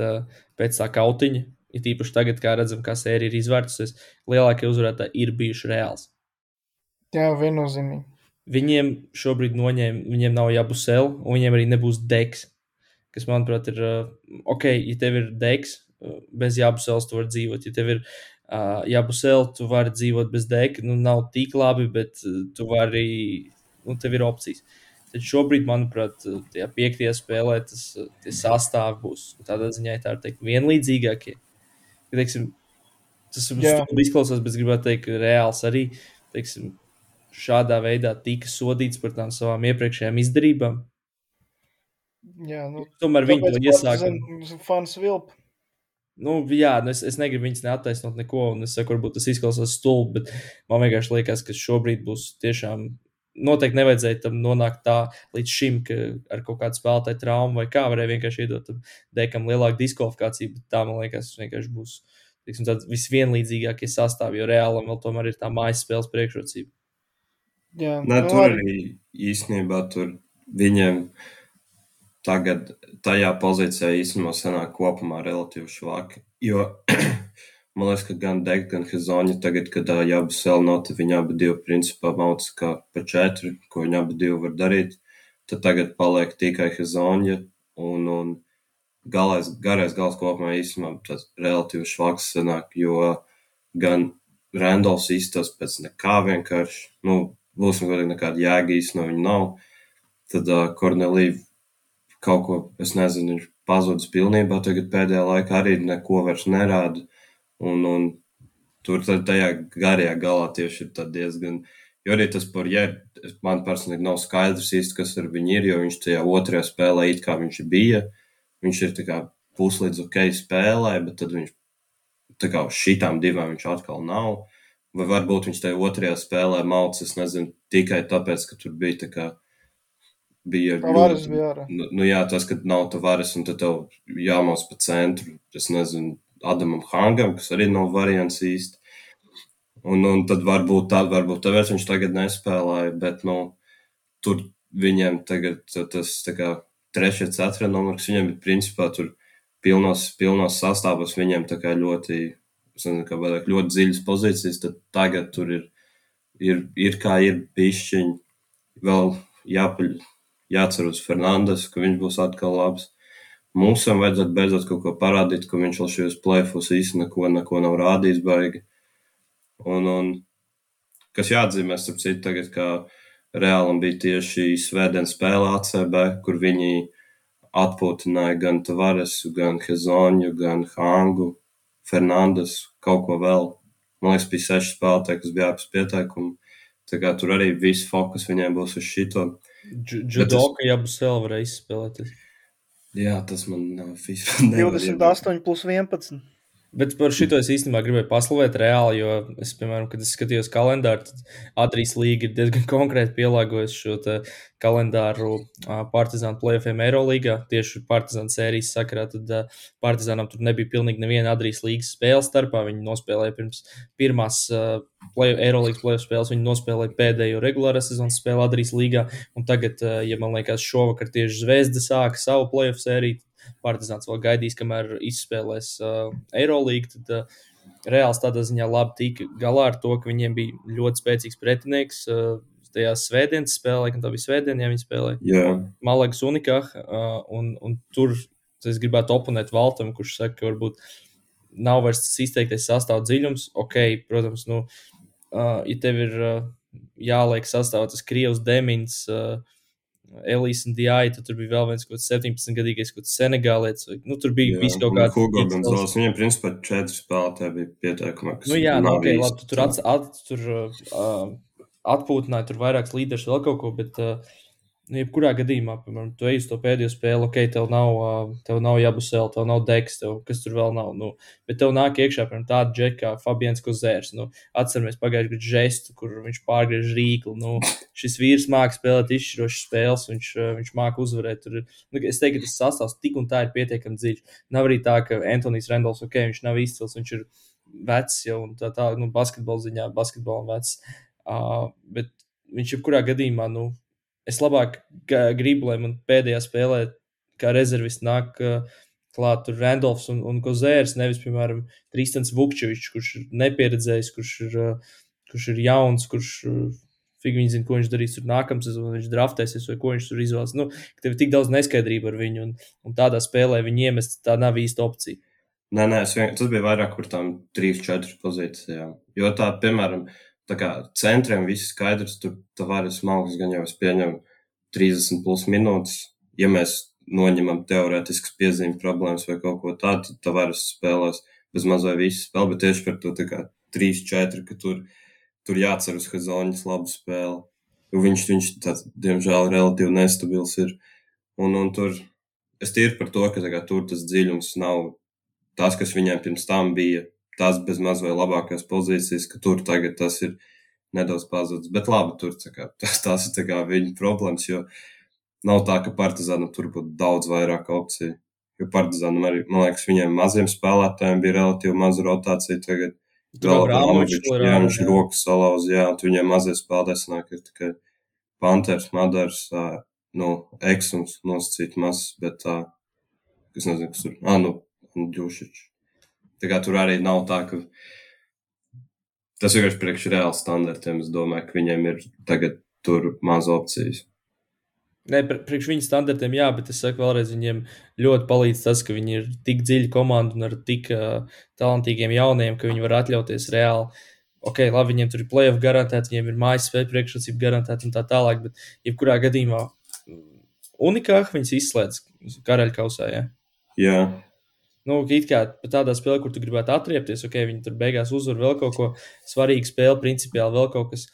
pēc tā kautiņa, ir tīpaši tagad, kā redzam, kā sērija ir izvērtusies, lielākie uzvarētāji ir bijuši reāls. Jā, viennozīmīgi. Viņiem šobrīd noņēma, viņiem nav jābusel, un viņiem arī nebūs deks. Kas, manuprāt, ir ok, ja tev ir deks, bez jābusels tu vari dzīvot. Ja tev ir uh, jābusel, tu vari dzīvot bez deka. Nu, nav tik labi, bet tu vari, nu, tev ir opcijas. Tad šobrīd, manuprāt, tajā piektajā spēlē tas sastāvs būs tādā ziņā, tā ir teikt, vienlīdzīgākie. Ja, teiksim, tas izklausās, bet gribētu teikt, ka reāls arī teiksim, šādā veidā tika sodīts par tām savām iepriekšējām izdarībām. Jā, nu, Tomēr viņi to iesāka. Fans vilp. Nu, jā, nu es, es negribu viņus neattaisnot neko, un es saku, varbūt tas izklausās stulbi, bet man vienkārši liekas, ka šobrīd būs tiešām noteikti nevajadzēja tam nonākt tā līdz šim, ka ar kaut kādu spēlētāju traumu vai kā varēja vienkārši iedot dekam lielāku diskvalifikāciju, bet tā man liekas, vienkārši būs tiksim, tāds visvienlīdzīgākie sastāvji, jo reālam vēl tomēr ir tā mājas spēles priekšrocība. Jā, Nē, nu, tur arī īstenībā tur viņiem tagad tajā pozīcijā īstenībā sanāk kopumā relatīvi švaki. Jo [CLEARS THROAT] man liekas, ka gan Dega, gan Hezoņa tagad, kad uh, jābūt vēl nav, tad viņi abi divi principā mauc kā pa četri, ko viņi abi divi var darīt. Tad tagad paliek tikai Hezoņa un, un galais, garais gals kopumā īstenībā tas relatīvi švaks sanāk, jo gan Randolfs izstāsta pēc nekā vienkārši, nu, būsim godīgi, nekāda jēga īstenībā viņa nav. Tad uh, Kornelija kaut ko, es nezinu, viņš pazudis pilnībā tagad pēdējā laikā arī neko vairs nerāda. Un, un tur tajā garajā galā tieši ir diezgan. Jo arī tas par Jēru man personīgi nav skaidrs īsti, kas ar viņu ir, jo viņš tajā otrajā spēlē it kā viņš bija. Viņš ir kā puslīdz ok spēlē, bet tad viņš tā kā uz šitām divām viņš atkal nav. Vai varbūt viņš tajā otrajā spēlē maucis, es nezinu, tikai tāpēc, ka tur bija tā kā bija. Tavares bija ārā. Nu, nu jā, tas, ka nav tavares un tad tev jāmauc pa centru, es nezinu, Adamam Hangam, kas arī nav variants īsti. Un, un tad varbūt tā, varbūt tāpēc viņš tagad nespēlēja, bet, nu, tur viņiem tagad tas, kā, trešie, ceturtie numurs, viņiem ir principā tur pilnos, pilnos sastāvos, viņiem tā kā ļoti, nezinu, kā vēl ļoti dziļas pozīcijas, tad tagad tur ir, ir, ir kā ir pišķiņi, vēl jāpaļ, jācer uz Fernandes, ka viņš būs atkal labs. Mūsam vajadzētu beidzot kaut ko parādīt, ka viņš vēl šajos plēfos īsti neko, neko nav rādījis baigi. Un, un kas jāatzīmē, starp citu, tagad, kā Reālam bija tieši svētdienas spēle ACB, kur viņi atpūtināja gan Tavaresu, gan Hezoņu, gan Hangu, Fernandes, kaut ko vēl. Man liekas, bija seši spēlētāji, kas bija ārpus pieteikumu. Tā kā tur arī viss fokus viņiem būs uz šito. Džudoka es... jābūt vēl varēja izspēlēt. Jā, tas man nav vispār. 28 plus 11. Bet par šito es īstenībā gribēju paslavēt reāli, jo es, piemēram, kad es skatījos kalendāru, tad Adrijas līga ir diezgan [LAUGHS] konkrēti pielāgojusi šo kalendāru Partizānu plēsoņiem Eirolandā. Tieši Partizāna sērijas sakarā, tad Partizānam tur nebija pilnīgi neviena Adrijas līgas spēle starpā. Viņi nospēlēja pirms pirmās play, Eirolandas plēsoņu spēles, viņi nospēlēja pēdējo regulārā sezonas spēli Adrijas līgā. Un tagad, ja man liekas, šovakar tieši Zvezda sāka savu plēsoņu sēriju Partizāns vēl gaidīs, kamēr izspēlēs uh, Eirolandu. Tad uh, Reāls tādā ziņā labi tika galā ar to, ka viņiem bija ļoti spēcīgs pretinieks. Uh, tajā svētdienas spēlē, kad tā bija svētdiena, ja viņi spēlēja yeah. Malagas Unikā. Uh, un, un tur es gribētu oponēt Valtam, kurš saka, ka varbūt nav vairs tas izteiktais sastāvdaļas dziļums. Ok, protams, nu, uh, ja tev ir uh, jāliek sastāvā tas Krievijas demons. Uh, Elīze un Dijai, tad tur bija vēl viens kaut kāds 17-gadīgais, kaut kāds senegālietis. Nu, tur bija viss kaut kāds. Hugo Gonzales, viņiem principā četri spēlētāji bija pieteikumā. Nu jā, nu, ok, labi, tu tur, at, at, tur uh, atpūtināji tur vairākas līderus vēl kaut ko, bet uh, jebkurā gadījumā, piemēram, tu ej uz to pēdējo spēli, ok, tev nav, tev nav jābusēl, tev nav deks, tev kas tur vēl nav. Nu, bet tev nāk iekšā, piemēram, tāda džeka kā Fabians Kozērs. Nu, atceramies pagājušajā gadā žestu, kur viņš pārgriež rīkli. Nu, šis vīrs māca spēlēt izšķirošas spēles, viņš, viņš māca uzvarēt. Tur, nu, es teiktu, ka tas sastāvs tik un tā ir pietiekami dziļš. Nav arī tā, ka Antonius Rendals, ok, viņš nav izcils, viņš ir vecs jau un tā tā, nu, basketbola ziņā, basketbolam vecs. Uh, bet viņš jebkurā gadījumā, nu, es labāk gribu, lai man pēdējā spēlē, kā rezervists, nāk uh, klāt Randolfs un, un Kozērs, nevis, piemēram, Tristans Vukčevičs, kurš ir nepieredzējis, kurš ir, uh, kurš ir jauns, kurš. Uh, Fīgi viņi zina, ko viņš darīs tur nākamā sezonā, viņš draftēsies vai ko viņš tur izvēlas. Nu, tev ir tik daudz neskaidrību ar viņu, un, un tādā spēlē viņa iemest, tā nav īsta opcija. Nē, nē, vien, tas bija vairāk par tām 3-4 pozīcijām. Jo tā, piemēram, uh, Tā kā centriem viss skaidrs, tur Tavares Malks gan jau es pieņemu 30 plus minūtes. Ja mēs noņemam teorētiskas piezīmes problēmas vai kaut ko tādu, tad Tavares spēlēs bez mazai visu spēli, bet tieši par to tā kā 3-4, ka tur, tur jācer uz Hazoņas labu spēli. Jo viņš, viņš tāds, diemžēl, relatīvi nestabils ir. Un, un tur es tīri par to, ka kā, tur tas dziļums nav tas, kas viņiem pirms tam bija tās bez maz vai labākās pozīcijas, ka tur tagad tas ir nedaudz pazudis. Bet labi, tur kā, [LAUGHS] tas, tas ir viņa problēmas, jo nav tā, ka partizānam tur būtu daudz vairāk opciju. Jo partizānam arī, man liekas, viņiem maziem spēlētājiem bija relatīvi maza rotācija. Tagad viņš rokas salauz, jā, un viņiem mazie spēlētāji sanāk, ir tikai Panters, Madars, nu, Eksums nosacīt mazs, bet tā, es nezinu, kas tur, ah, nu, Džušičs. Tā kā tur arī nav tā, ka tas vienkārši priekš reāli standartiem. Es domāju, ka viņiem ir tagad tur maz opcijas. Nē, priekš viņu standartiem, jā, bet es saku vēlreiz, viņiem ļoti palīdz tas, ka viņi ir tik dziļi komanda un ar tik uh, talantīgiem jauniem, ka viņi var atļauties reāli. Ok, labi, viņiem tur ir playoff garantēti, viņiem ir mājas spēļu priekšrocība garantēta un tā tālāk, bet jebkurā gadījumā unikāk viņas izslēdz karaļkausā. Ja? Jā. Nu, it kā tādā spēlē, kur tu gribētu atriepties, ok, viņi tur beigās uzvar vēl kaut ko svarīgu spēli, principiāli vēl kaut kas,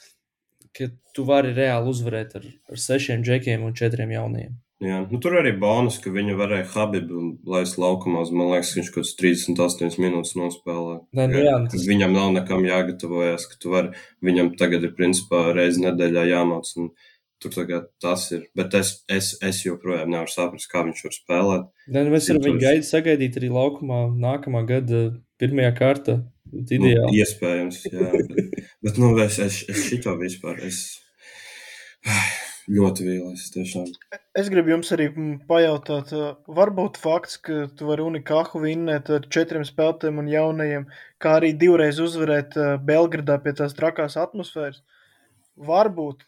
ka tu vari reāli uzvarēt ar, ar sešiem džekiem un četriem jauniem. Jā, nu, tur arī bonus, ka viņi varēja Habibu laist laukumā. Man liekas, viņš kaut kāds 38 minūtes nospēlē. Nē, nu, jā, tas... Viņam nav nekam jāgatavojas, ka tu vari, viņam tagad ir principā reizi nedēļā jāmāc. Un tur tagad tas ir. Bet es, es, es joprojām nevaru saprast, kā viņš var spēlēt. Nē, nu, mēs varam viņu gaidīt, sagaidīt arī laukumā nākamā gada pirmajā kārta. Nu, iespējams, jā. Bet, bet nu, es, es, es šito vispār. Es... [SIGHS] Ļoti vīlies, tiešām. Es gribu jums arī pajautāt, varbūt fakts, ka tu vari Unikahu vinnēt ar četriem spēlētājiem un jaunajiem, kā arī divreiz uzvarēt Belgradā pie tās trakās atmosfēras. Varbūt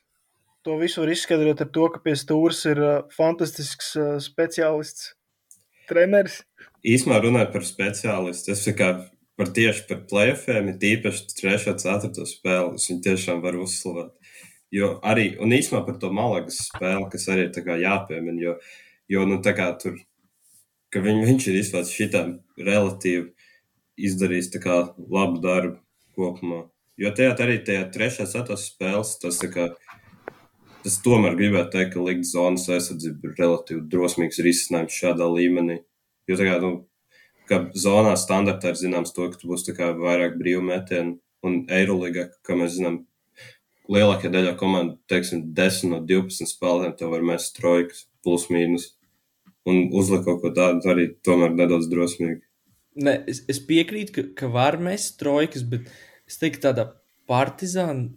to visu var izskaidrot ar to, ka pie stūres ir fantastisks speciālists, treneris. Īsumā runājot par speciālistu, es kā par tieši par playoffiem, ir tīpaši 3. un 4. spēli. Es viņu tiešām varu uzslavēt. Jo arī, un īsumā par to Malagas spēli, kas arī ir jāpiemina, jo, jo nu, tur, ka viņ, viņš ir izslēdzis šitā relatīvi izdarījis kā, labu darbu kopumā. Jo tajā arī tajā trešajā ceturtajā spēlē tas tā kā. Es tomēr gribētu teikt, ka likt zonas aizsardzība ir relatīvi drosmīgs risinājums šādā līmenī. Jo tā kā, nu, ka zonā standartā ir zināms to, ka tu būsi vairāk brīvu metienu, un Eirolandā, kā mēs zinām, lielākajā daļā komandu, teiksim, 10 no 12 spēlēm tev var mest trojkas, plus mīnus. Un uzlikt kaut ko tādu arī tomēr nedaudz drosmīgi. Ne, es, es piekrītu, ka, ka var mest trojkas, bet es teiktu, tādā partizāna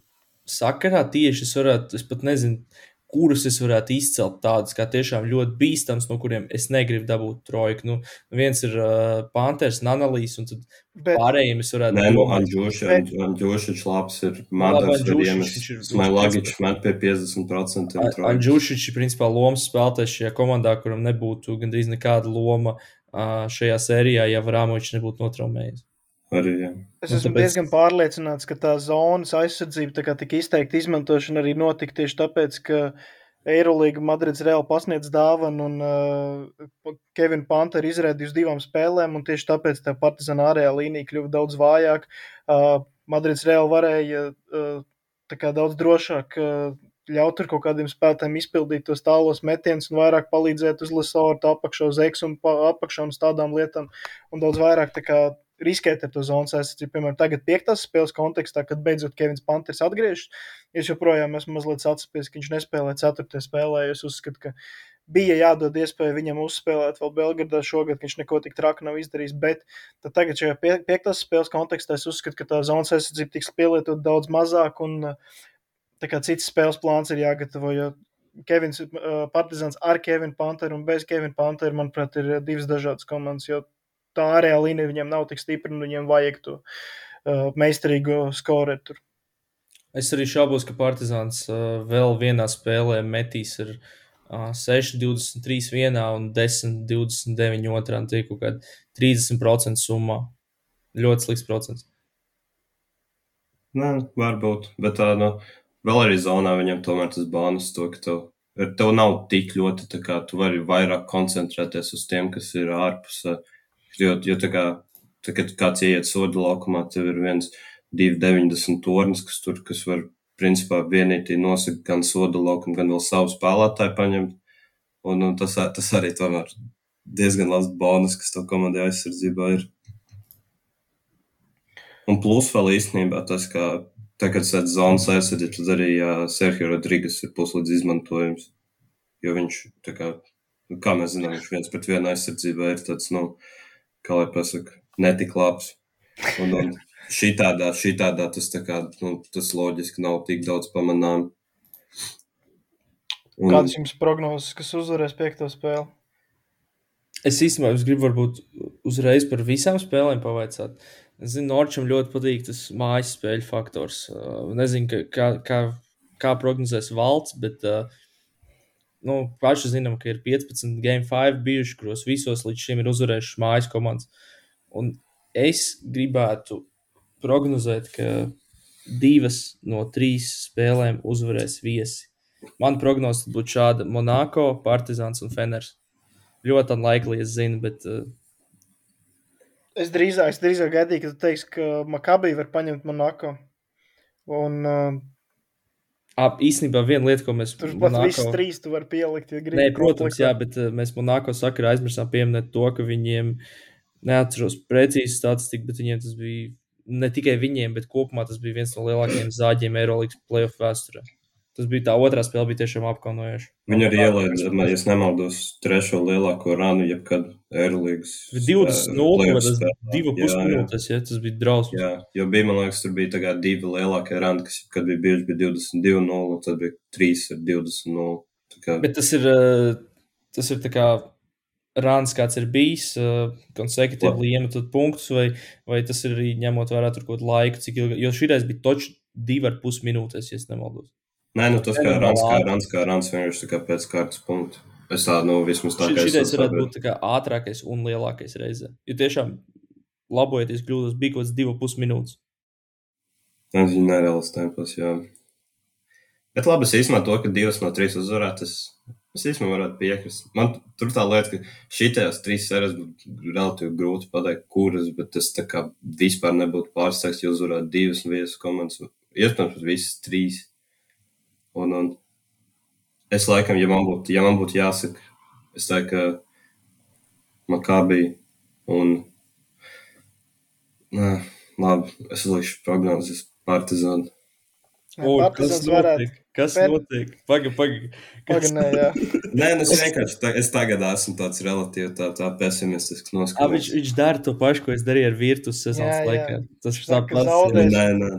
sakarā tieši es varētu, es pat nezinu, kurus es varētu izcelt tādus, kā tiešām ļoti bīstams, no kuriem es negribu dabūt trojku. Nu, viens ir uh, Panthers, Nanalīs, un tad Bet... pārējiem es varētu. Nē, nu, Andžūšiņš labs ir Mantars Radiemis. Smailagičs met pie 50%. Andžūšiņš ir principā lomas spēlētājs šajā komandā, kuram nebūtu gandrīz nekāda loma uh, šajā sērijā, ja Vrāmovičs nebūtu notraumējis. Arī, jā. es esmu tāpēc... diezgan pārliecināts, ka tā zonas aizsardzība tā tik izteikti izmantošana arī notika tieši tāpēc, ka Eirolanda Madrids reāli pasniedz dāvanu, un uh, Kevina Pantera izrādīja uz divām spēlēm, un tieši tāpēc tā partizāna ārējā līnija kļuva daudz vājāka. Uh, Madrids reāli varēja uh, kā, daudz drošāk uh, ļaut ar kaut kādiem spēlētājiem izpildīt tos tālos metienus un vairāk palīdzēt uz Lasorta apakšā, uz Eksu un apakšā un tādām lietām, un daudz vairāk tā kā riskēt ar to zonas aizsardzību. Piemēram, tagad piektās spēles kontekstā, kad beidzot Kevins Panters atgriežas, es joprojām esmu mazliet atsapies, ka viņš nespēlē ceturtajā spēlē. Es uzskatu, ka bija jādod iespēja viņam uzspēlēt vēl Belgradā šogad, ka viņš neko tik traki nav izdarījis. Bet tagad šajā pie, piektās spēles kontekstā es uzskatu, ka tā zonas aizsardzība tiks pielietot daudz mazāk un cits spēles plāns ir jāgatavo. Jo Kevins uh, Partizans ar Kevinu Panteru un bez Kevina Panteru, manuprāt, ir divas dažādas komandas. Jo tā ārējā līnija viņiem nav tik stipra, un viņiem vajag to uh, meistarīgo skoru. Tur. Es arī šaubos, ka Partizāns uh, vēl vienā spēlē metīs ar uh, 6, 23, 1 un 10, 29 otrā, un tie kaut kādi 30% summā. Ļoti slikts procents. Nē, varbūt, bet tā, nu, vēl arī zonā viņam tomēr tas bonus to, ka tev, tev nav tik ļoti, tā kā tu vari vairāk koncentrēties uz tiem, kas ir ārpus. Uh, Jo, jo tā kā, tā, kad kāds ieiet soda laukumā, tev ir viens 2,90 tornis, kas tur, kas var, principā, vienīgi nosaka gan soda laukumu, gan vēl savu spēlētāju paņemt. Un, un tas, tas arī tomēr diezgan labs bonus, kas to komandai aizsardzībā ir. Un plus vēl īstenībā tas, ka tagad, kad sēž zonas aizsardzība, tad arī uh, Sergio Rodrīgas ir puslīdz izmantojums. Jo viņš, tā kā, kā mēs zinām, viņš viens pret vienu aizsardzībā ir tāds, nu, kā lai pasaka, netik labs. Un, un šī tādā, šī tādā tas, tā kā, nu, tas loģiski nav tik daudz pamanām. Un... Kāds jums prognozes, kas uzvarēs piekto spēli? Es īstenībā es gribu varbūt uzreiz par visām spēlēm pavaicāt. Es zinu, Norčam ļoti patīk tas mājas spēļu faktors. Nezinu, kā, kā, kā prognozēs valsts, bet uh, nu, paši zinām, ka ir 15 Game 5 bijuši, kuros visos līdz šim ir uzvarējušas mājas komandas. Un es gribētu prognozēt, ka divas no trīs spēlēm uzvarēs viesi. Man prognoze būtu šāda: Monako, Partizāns un Feners ļoti unlikely, es zinu, bet. Uh, es drīzāk, es drīzāk gaidīju, ka tu teiksi, ka Makabī var paņemt Monako. Un, uh, Ap, īstenībā viena lieta, ko mēs tur pat Monako... visas trīs tu vari pielikt. Ja Nē, protams, jā, bet uh, mēs Monako sakarā aizmirsām pieminēt to, ka viņiem neatceros precīzi statistiku, bet viņiem tas bija ne tikai viņiem, bet kopumā tas bija viens no lielākajiem zāģiem Eirolandes playoff vēsturē. Tas bija tā otrā spēle, bija tiešām apkaunojoša. Viņi arī ielaida, ja es nemaldos, trešo lielāko ranu, jebkad Eirolandes. 20-0, tas bija 2,5 minūtes, ja tas bija drausmas. Jā, jo bija, man liekas, tur bija tā kā divi lielākie rani, kas, kad bija bieži bija 22-0, un tad bija 3 ar 20-0. Kā... Bet tas ir, eh, tas ir tā kā rāns, kāds ir bijis, uh, konsekutīvi iemetot punktus, vai, vai tas ir arī ņemot vērā tur kaut kādu laiku, cik ilgi, jo šī reize bija toči divi ar pus minūtes, ja nemaldos. Nē, nu tas kā rāns, kā rāns, kā rāns vienkārši tā kā pēc kārtas punktu. Es tādu, nu, vismaz tā kā. Šis varētu būt tā kā ātrākais un lielākais reizē. Jo tiešām labojoties kļūdos bija kaut kāds divu pus minūtes. Tas ir nereāls tempos, jā. Bet labi, es īstenībā to, ka divas no trīs uzvarētas, es īstenībā varētu piekrist. Man tur tā lieta, ka šitās trīs sērijas būtu relatīvi grūti pateikt, kuras, bet tas tā kā vispār nebūtu pārsteigts, ja uzvarētu divas viesu komandas. Iespējams, visas trīs. Un, un es laikam, ja man būtu, ja man būtu jāsaka, es teiktu, ka Makabī un, nē, labi, es likšu prognozes Partizānu. O, kas notiek? Kas Pēr... notiek? Pagaid, pagaid. Kas... Paga, nē, [LAUGHS] nē, nu, es vienkārši tā, es tagad esmu tāds relatīvi tā, tā pesimistisks noskaņots. Viņš, viņš dara to pašu, ko es darīju ar virtus sezonas laikā. Tas ir tāpat. Nē, nē.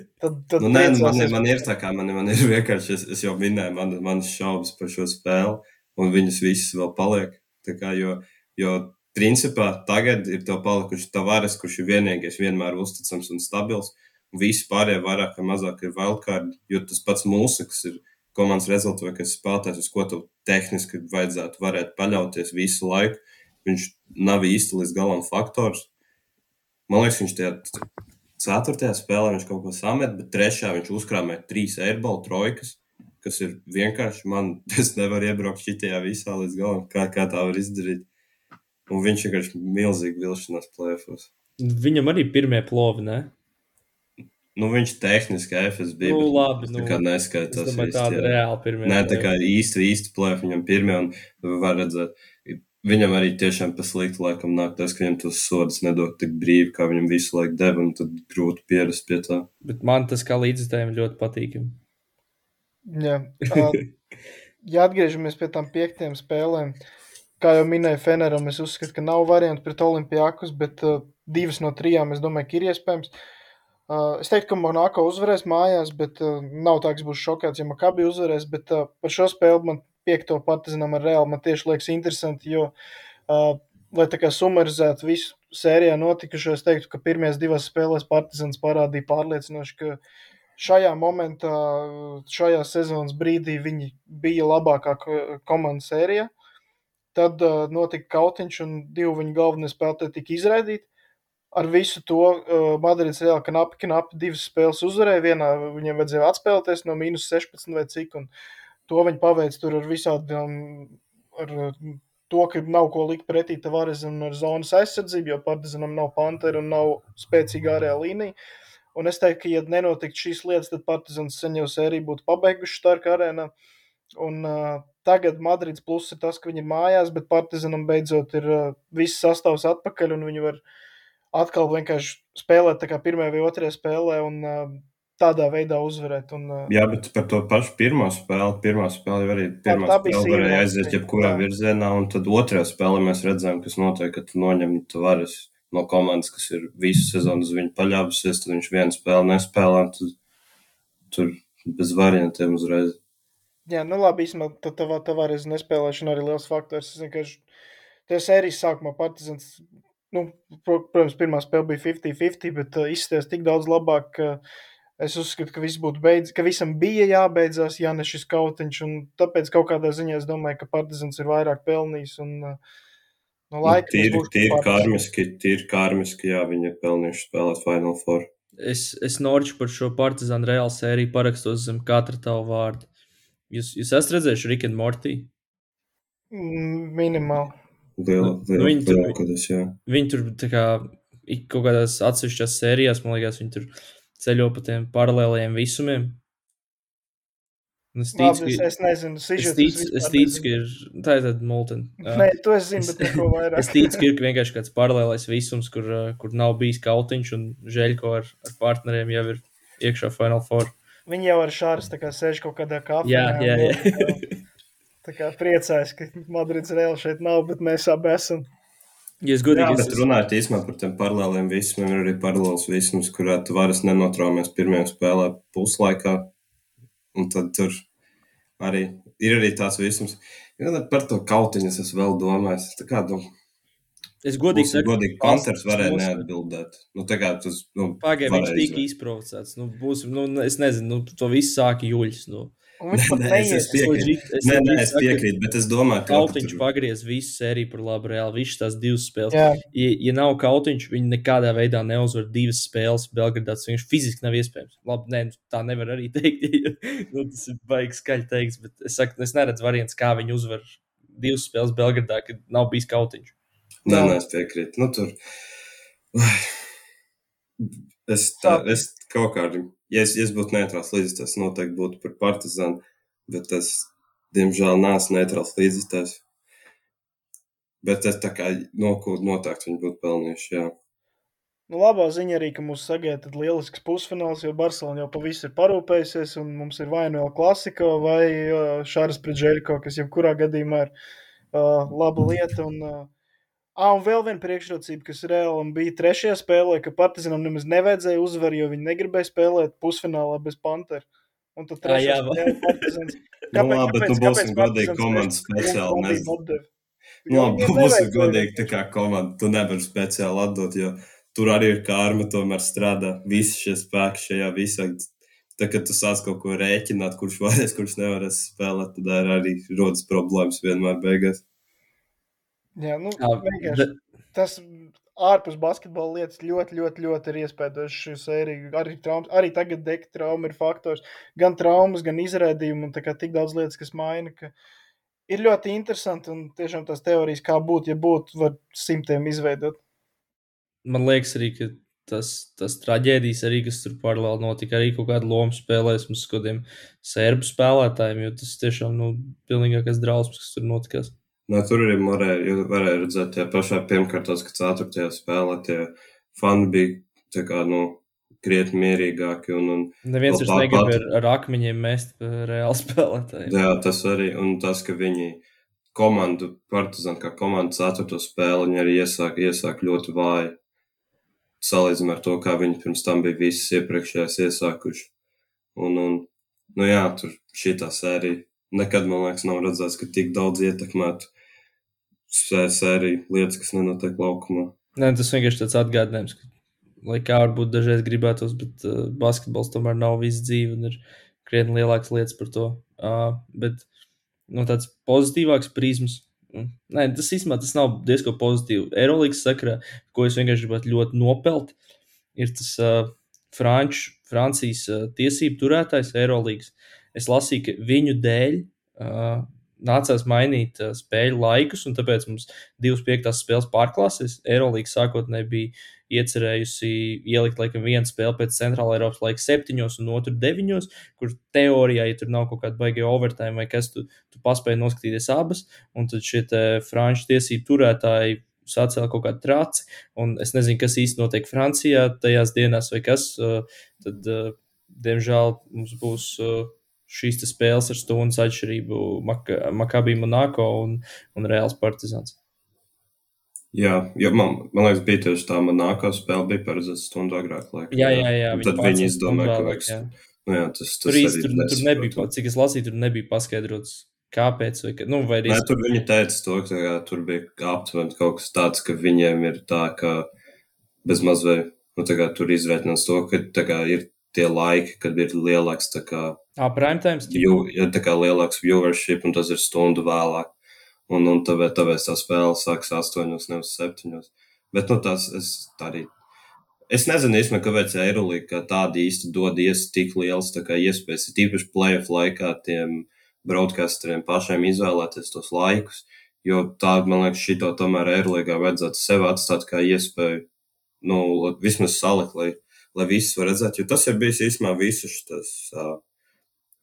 [LAUGHS] Tad, tad nu, nē, nu, man, man ir tā kā man, man ir [LAUGHS] vienkārši, es, es jau minēju, man, manas šaubas par šo spēli, un viņas visas vēl paliek. Kā, jo, jo principā tagad ir tev palikuši tavares, kurš ir vienīgais, vienmēr uzticams un stabils. Un visi pārējie vairāk vai mazāk ir wildcard, jo tas pats mūsu, kas ir komandas rezultāts kas spēlētājs, uz ko tev tehniski vajadzētu varēt paļauties visu laiku, viņš nav īsti līdz galam faktors. Man liekas, viņš tajā Ceturtajā spēlē viņš kaut ko samet, bet trešajā viņš uzkrāmē trīs airballu trojkas, kas ir vienkārši man, [LAUGHS] es nevaru iebraukt šitajā visā līdz galam, kā, kā tā var izdarīt. Un viņš vienkārši milzīgi vilšanās plēfos. Viņam arī pirmie plovi, ne? Nu, viņš tehniski FSB. Nu, labi, nu, tā neskaitās. Es domāju, tāda reāli pirmie. Nē, tā kā īsti, īsti plēfi viņam pirmie, un var redzēt, Viņam arī tiešām paslikti laikam nāk tas, ka viņam tos sodus nedod tik brīvi, kā viņam visu laiku deva, un tad grūti pierast pie tā. Bet man tas kā līdzekļiem ļoti patīkami. Jā. ja atgriežamies pie tām piektiem spēlēm, kā jau minēja Feneram, es uzskatu, ka nav variantu pret Olimpijākus, bet uh, divas no trijām es domāju, ka ir iespējams. Uh, es teiktu, ka Monako uzvarēs mājās, bet uh, nav tā, ka būs šokēts, ja Makabi uzvarēs. Bet uh, par šo spēli man piekto partizinam ar Reāli man tieši liekas interesanti, jo, uh, lai tā kā sumarizētu visu sērijā notikušo, es teiktu, ka pirmajās divās spēlēs Partizans parādīja pārliecinoši, ka šajā momentā, šajā sezonas brīdī viņi bija labākā komanda sērijā. Tad uh, notika kautiņš, un divi viņa galvenie spēlētāji tika izraidīti. Ar visu to uh, Madrids reāli knapi, knapi divas spēles uzvarēja. Vienā viņam vajadzēja atspēlēties no mīnus 16 vai cik. Un, uh, to viņi paveic tur ar visādām, ar to, ka nav ko likt pretī Tavaresam ar zonas aizsardzību, jo Partizanam nav pantera un nav spēcīga ārējā līnija. Un es teiktu, ka, ja nenotiktu šīs lietas, tad Partizans sen jau sēriju būtu pabeiguši Starka arēnā. Un uh, tagad Madrids plus ir tas, ka viņi ir mājās, bet Partizanam beidzot ir uh, viss sastāvs atpakaļ un viņi var atkal vienkārši spēlēt tā kā pirmajā vai otrajā spēlē un uh, tādā veidā uzvarēt. Un, uh, Jā, bet par to pašu pirmo spēli. Pirmā spēle arī pirmā tā, tā spēle varēja aiziet jebkurā virzienā, un tad otrajā spēlē mēs redzējām, kas notiek, kad tu noņem varas no komandas, kas ir visu sezonu uz viņu paļāvusies, tad viņš vienu spēli nespēlē, tad tur bez variantiem uzreiz. Jā, nu labi, īstenībā tā tavā, tavā reiz nespēlēšana arī liels faktors. Es vienkārši tas sērijas sākumā Partizans, nu, protams, pirmā spēle bija 50-50, bet uh, izsties tik daudz labāk, ka es uzskatu, ka, būtu beidz, ka visam bija jābeidzās, ja ne šis kautiņš, un tāpēc kaut kādā ziņā es domāju, ka Partizans ir vairāk pelnījis, un uh, no laika. Nu, tīri, tīri karmiski, tīri karmiski, jā, viņi ir pelnījuši spēlēt Final Four. Es, es Norču par šo Partizānu reālu sēriju parakstos zem katra tavu vārdu. Jūs, jūs esat redzējuši Rick and Morty? Mm, minimāli. Liela, liela, nu, viņi, liela, kodas, viņi tur kā, kaut kādās atsevišķās sērijās, man liekas, viņi tur ceļo pa tiem paralēliem visumiem. Es ticu, Labi, es, es nezinu, es ticu, es ticu ka ir tā ir tāda multena. Nē, to es zinu, bet neko vairāk. es ticu, ka ir vienkārši kāds paralēlais visums, kur, kur nav bijis kautiņš un žēļko ar, ar partneriem jau ir iekšā Final Four. Viņi jau ar šāras tā kā sēž kaut kādā kafejnē. Jā, jā, jā. tā kā priecājas, ka Madrids reāli šeit nav, bet mēs abi esam. Ja es godīgi esmu. Runājot īstenībā par tiem paralēliem visumiem, ir arī paralēls visums, kurā tu varas nenotraumies pirmajā spēlē puslaikā. Un tad tur arī ir arī tāds visums. Ja par to kautiņu es vēl domāju. Tā kā, nu, Es godīgi saku, godīgi Panthers varēja mūsu... neatbildēt. Nu, tagad tas, nu, Pagaidām viņš tika izprovocēts. Nu, būs, nu, es nezinu, nu, to visu sāka Juļs. Nu. Nē, nē, es, piekrītu, nē, nē, es piekrītu, bet es domāju, ka Kautiņš pagriez visu sēriju par labu reāli, visas tās divas spēles. Jā. Ja, ja nav Kautiņš, viņi nekādā veidā neuzvar divas spēles Belgradā, tas viņš fiziski nav iespējams. Labi, nē, tā nevar arī [LAUGHS] teikt, nu, tas ir baigi skaļi teiks, bet es saku, es neredzu variants, kā viņi uzvar divas spēles Belgradā, kad nav bijis Kautiņš. Nē, nē, es piekrītu. Nu, tur... Es, tā, es kaut kādā ja es, ja es būtu neitrāls līdzekļs, noteikti būtu par partizānu, bet es, diemžēl, neesmu neitrāls līdzekļs. Bet es tā kā nokūtu, noteikti viņi būtu pelnījuši. Jā. Nu, labā ziņa arī, ka mūs sagaida lielisks pusfināls, jo Barcelona jau pa visu ir parūpējusies, un mums ir vai nu vēl klasika, vai Šāras pret Žēļko, kas jebkurā gadījumā ir uh, laba lieta. Un, uh, Ah, un vēl viena priekšrocība, kas reāli bija trešajā spēlē, ka Partizanam nemaz nevajadzēja uzvarēt, jo viņi negribēja spēlēt pusfinālā bez Pantera. Un tad trešajā spēlē Partizans. [LAUGHS] Kāpēc, nu, labi, bet nu būsim godīgi komandas speciāli. Nezinu. Nu, labi, būsim godīgi tā kā komanda. Tu nevari speciāli atdot, jo tur arī ir kārma, tomēr strādā visi šie spēki šajā visā. Tā, kad tu sāc kaut ko rēķināt, kurš varēs, kurš nevarēs spēlēt, tad arī rodas problēmas vienmēr beigās. Jā, nu, bet... tas ārpus basketbola lietas ļoti, ļoti, ļoti ir iespējams šī sērija. Arī, traumas, arī tagad deka trauma ir faktors. Gan traumas, gan izrādījumi un tik daudz lietas, kas maina. Ka ir ļoti interesanti un tiešām tās teorijas, kā būtu, ja būtu, var simtiem izveidot. Man liekas arī, ka tas, tas traģēdijas arī, kas tur paralēli notika, arī kaut kādu lomu spēlēs mums kādiem sērbu spēlētājiem, jo tas tiešām, nu, pilnīgākais drausmas, kas tur notikās. No, tur arī varēja, varēja redzēt, tie pašā pirmkārtās, ka ceturtajā spēlē tie fani bija kā, nu, krietni mierīgāki. Un, un Neviens vairs negrib pat... ar, ar akmeņiem mest reāli spēlētāji. Jā, tas arī, un tas, ka viņi komandu, partizan kā komandu ceturto spēli, viņi arī iesāk, iesāk ļoti vāji. Salīdzinām ar to, kā viņi pirms tam bija visas iepriekšējās iesākuši. Un, un, nu jā, tur šī tā sērija nekad, man liekas, nav redzēts, ka tik daudz ietekmētu sēriju lietas, kas nenotiek laukumā. Nē, tas vienkārši tāds atgādinājums, ka, lai kā varbūt dažreiz gribētos, bet uh, basketbols tomēr nav viss dzīve un ir krietni lielākas lietas par to. Uh, bet no tāds pozitīvāks prizmas. Nē, tas īstenībā tas nav diezgan pozitīvi. Eirolandes sakarā, ko es vienkārši gribētu ļoti nopelt, ir tas uh, Franču, Francijas uh, tiesību turētājs Eirolandes. Es lasīju, ka viņu dēļ uh, nācās mainīt uh, spēļu laikus, un tāpēc mums divas piektās spēles pārklāsies. Eirolandes sākotnēji bija iecerējusi ielikt laikam vienu spēli pēc Centrālā Eiropas laika septiņos un otru deviņos, kur teorijā, ja tur nav kaut kāda baiga overtime vai kas, tu, tu paspēji noskatīties abas, un tad šie franču tiesību turētāji sacēla kaut kādu traci, un es nezinu, kas īsti notiek Francijā tajās dienās vai kas, tad, diemžēl, mums būs šīs spēles ar stundas atšķirību Makabī Monako un, un Reāls Partizans. Jā, jo man, man liekas, bija tieši tā, nākamā spēle bija paredzēta stundu agrāk. Laikam, jā, jā, jā. jā tad viņi izdomāja, ka vajag. Nu, jā, tas, tas tur īsti tur, tur nebija, cik es lasīju, tur nebija paskaidrots, kāpēc. Vai, nu, vai Nē, tur viņi teica, to, ka tā, tur bija aptuveni kaut kas tāds, ka viņiem ir tā, ka bez mazliet nu, tur izvērtināts to, ka kā, ir tie laiki, kad ir lielāks. Kā, ah, prime time. View, ja, tā kā lielāks viewership, un tas ir stundu vēlāk. Un, un tāpēc, tāpēc tā spēle sākas astoņos, nevis septiņos. Bet, nu, tas es tā arī. Es nezinu īstenībā, kāpēc Eirolandā tāda īsti dod ies tik liels iespējas, ir tīpaši playoff laikā tiem broadcasteriem pašiem izvēlēties tos laikus. Jo tā, man liekas, šito tomēr Eirolandā vajadzētu sev atstāt kā iespēju, nu, vismaz salikt, lai, lai visus var redzēt. Jo tas ir bijis īstenībā visu šitas. Uh,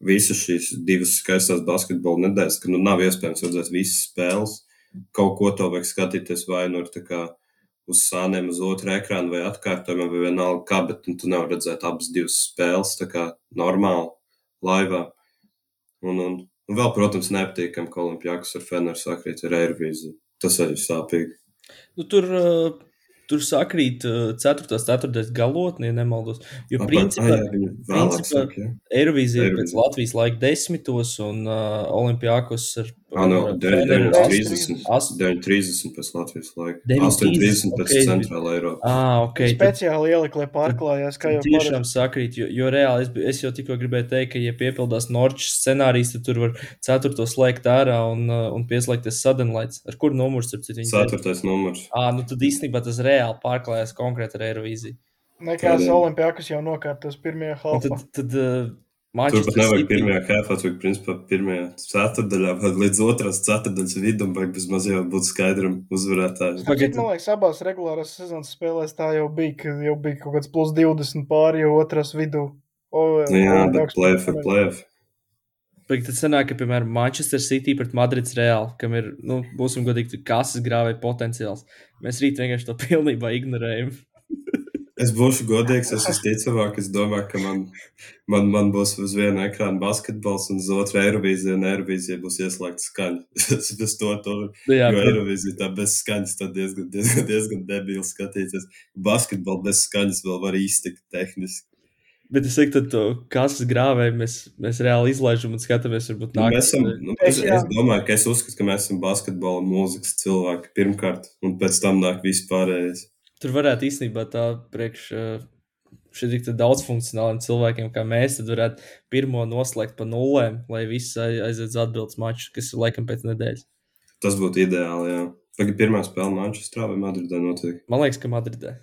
visas šīs divas skaistās basketbola nedēļas, ka nu, nav iespējams redzēt visas spēles. Kaut ko to vajag skatīties vai nu ir uz sāniem, uz otru ekrānu vai atkārtojumā, vai vienalga kā, bet nu, tu nevari redzēt abas divas spēles tā kā normāli laivā. Un, un, un vēl, protams, nepatīkam, ka Olimpijāks ar Feneru sakrīt ar Eirovīziju. Tas arī sāpīgi. Nu, tur uh, Tur sakrīt uh, 4. un 4. galotni, ja nemaldos. Jo, principā, principā Eirovīzija ir pēc Latvijas laika desmitos un uh, Olimpijākos ar Ah, no, 9.30 pēc Latvijas laika. 8.30 pēc okay. centrāla Eiropas. Ah, ok. Speciāli ielika, lai pārklājās, kā jau tiešām parasti. sakrīt, jo, jo reāli es, es jau tikko gribēju teikt, ka, ja piepildās Norčs scenārijs, tad tur var ceturto slēgt ārā un, un pieslēgties Sadenlaits. Ar kur numurs ir cits? Ceturtais numurs. Ah, nu tad īstenībā tas reāli pārklājās konkrēti ar Eirovīziju. Nekās Olimpijākas jau nokārtos pirmajā halfā. Tad, tad, uh, Manchester Tur pat nevajag pirmajā kēpā, tur principā pirmajā ceturdaļā, vai līdz otrās ceturdaļas vidum, vai vismaz jau būt skaidram uzvarētājiem. Pagaidiet, man liekas, abās regulārās sezonas spēlēs tā jau bija, ka jau bija kaut kāds plus 20 pāri jau otrās vidū. O, nu Jā, bet playoff ir playoff. Bet tad sanāk, ka, piemēram, Manchester City pret Madrids Reāli, kam ir, nu, būsim godīgi, kases grāvēja potenciāls. Mēs rīt vienkārši to [LAUGHS] pilnībā ignorējam. Es būšu godīgs, es visticamāk, es domāju, ka man, man, man būs uz viena ekrāna basketbols un uz otru Eirovīzija, un Eirovīzija būs ieslēgta skaņa. [LAUGHS] es bez to, to nu Jā, jo Eirovīzija tā bez skaņas, tad diezgan, diezgan, diezgan debīli skatīties. Basketbolu bez skaņas vēl var iztikt tehniski. Bet es teiktu, ka kases grāvēju mēs, mēs reāli izlaižam un skatāmies. Varbūt, nu, mēs esam, nu, es, es domāju, ka es uzskatu, ka mēs esam basketbola mūzikas cilvēki pirmkārt, un pēc tam nāk vispārējais. Tur varētu īstenībā tā priekš šeit tik daudz funkcionāliem cilvēkiem, kā mēs, tad varētu pirmo noslēgt pa nulēm, lai viss aiziet uz atbildes maču, kas ir laikam pēc nedēļas. Tas būtu ideāli, jā. Tagad pirmā spēle Manchesterā vai Madridē notiek? Man liekas, ka Madridē.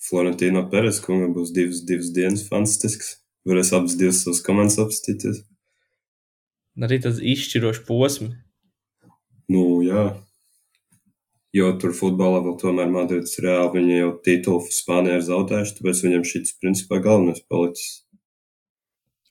Florentino Peres kungam būs divas, divas dienas fantastisks. Varēs abas divas savas komandas apstīties. Arī tas izšķirošs posms. Nu, jā. Jo tur futbolā vēl tomēr Madrids reāli viņi jau titulu Spānijā ir zaudējuši, tāpēc viņam šis principā galvenais palicis.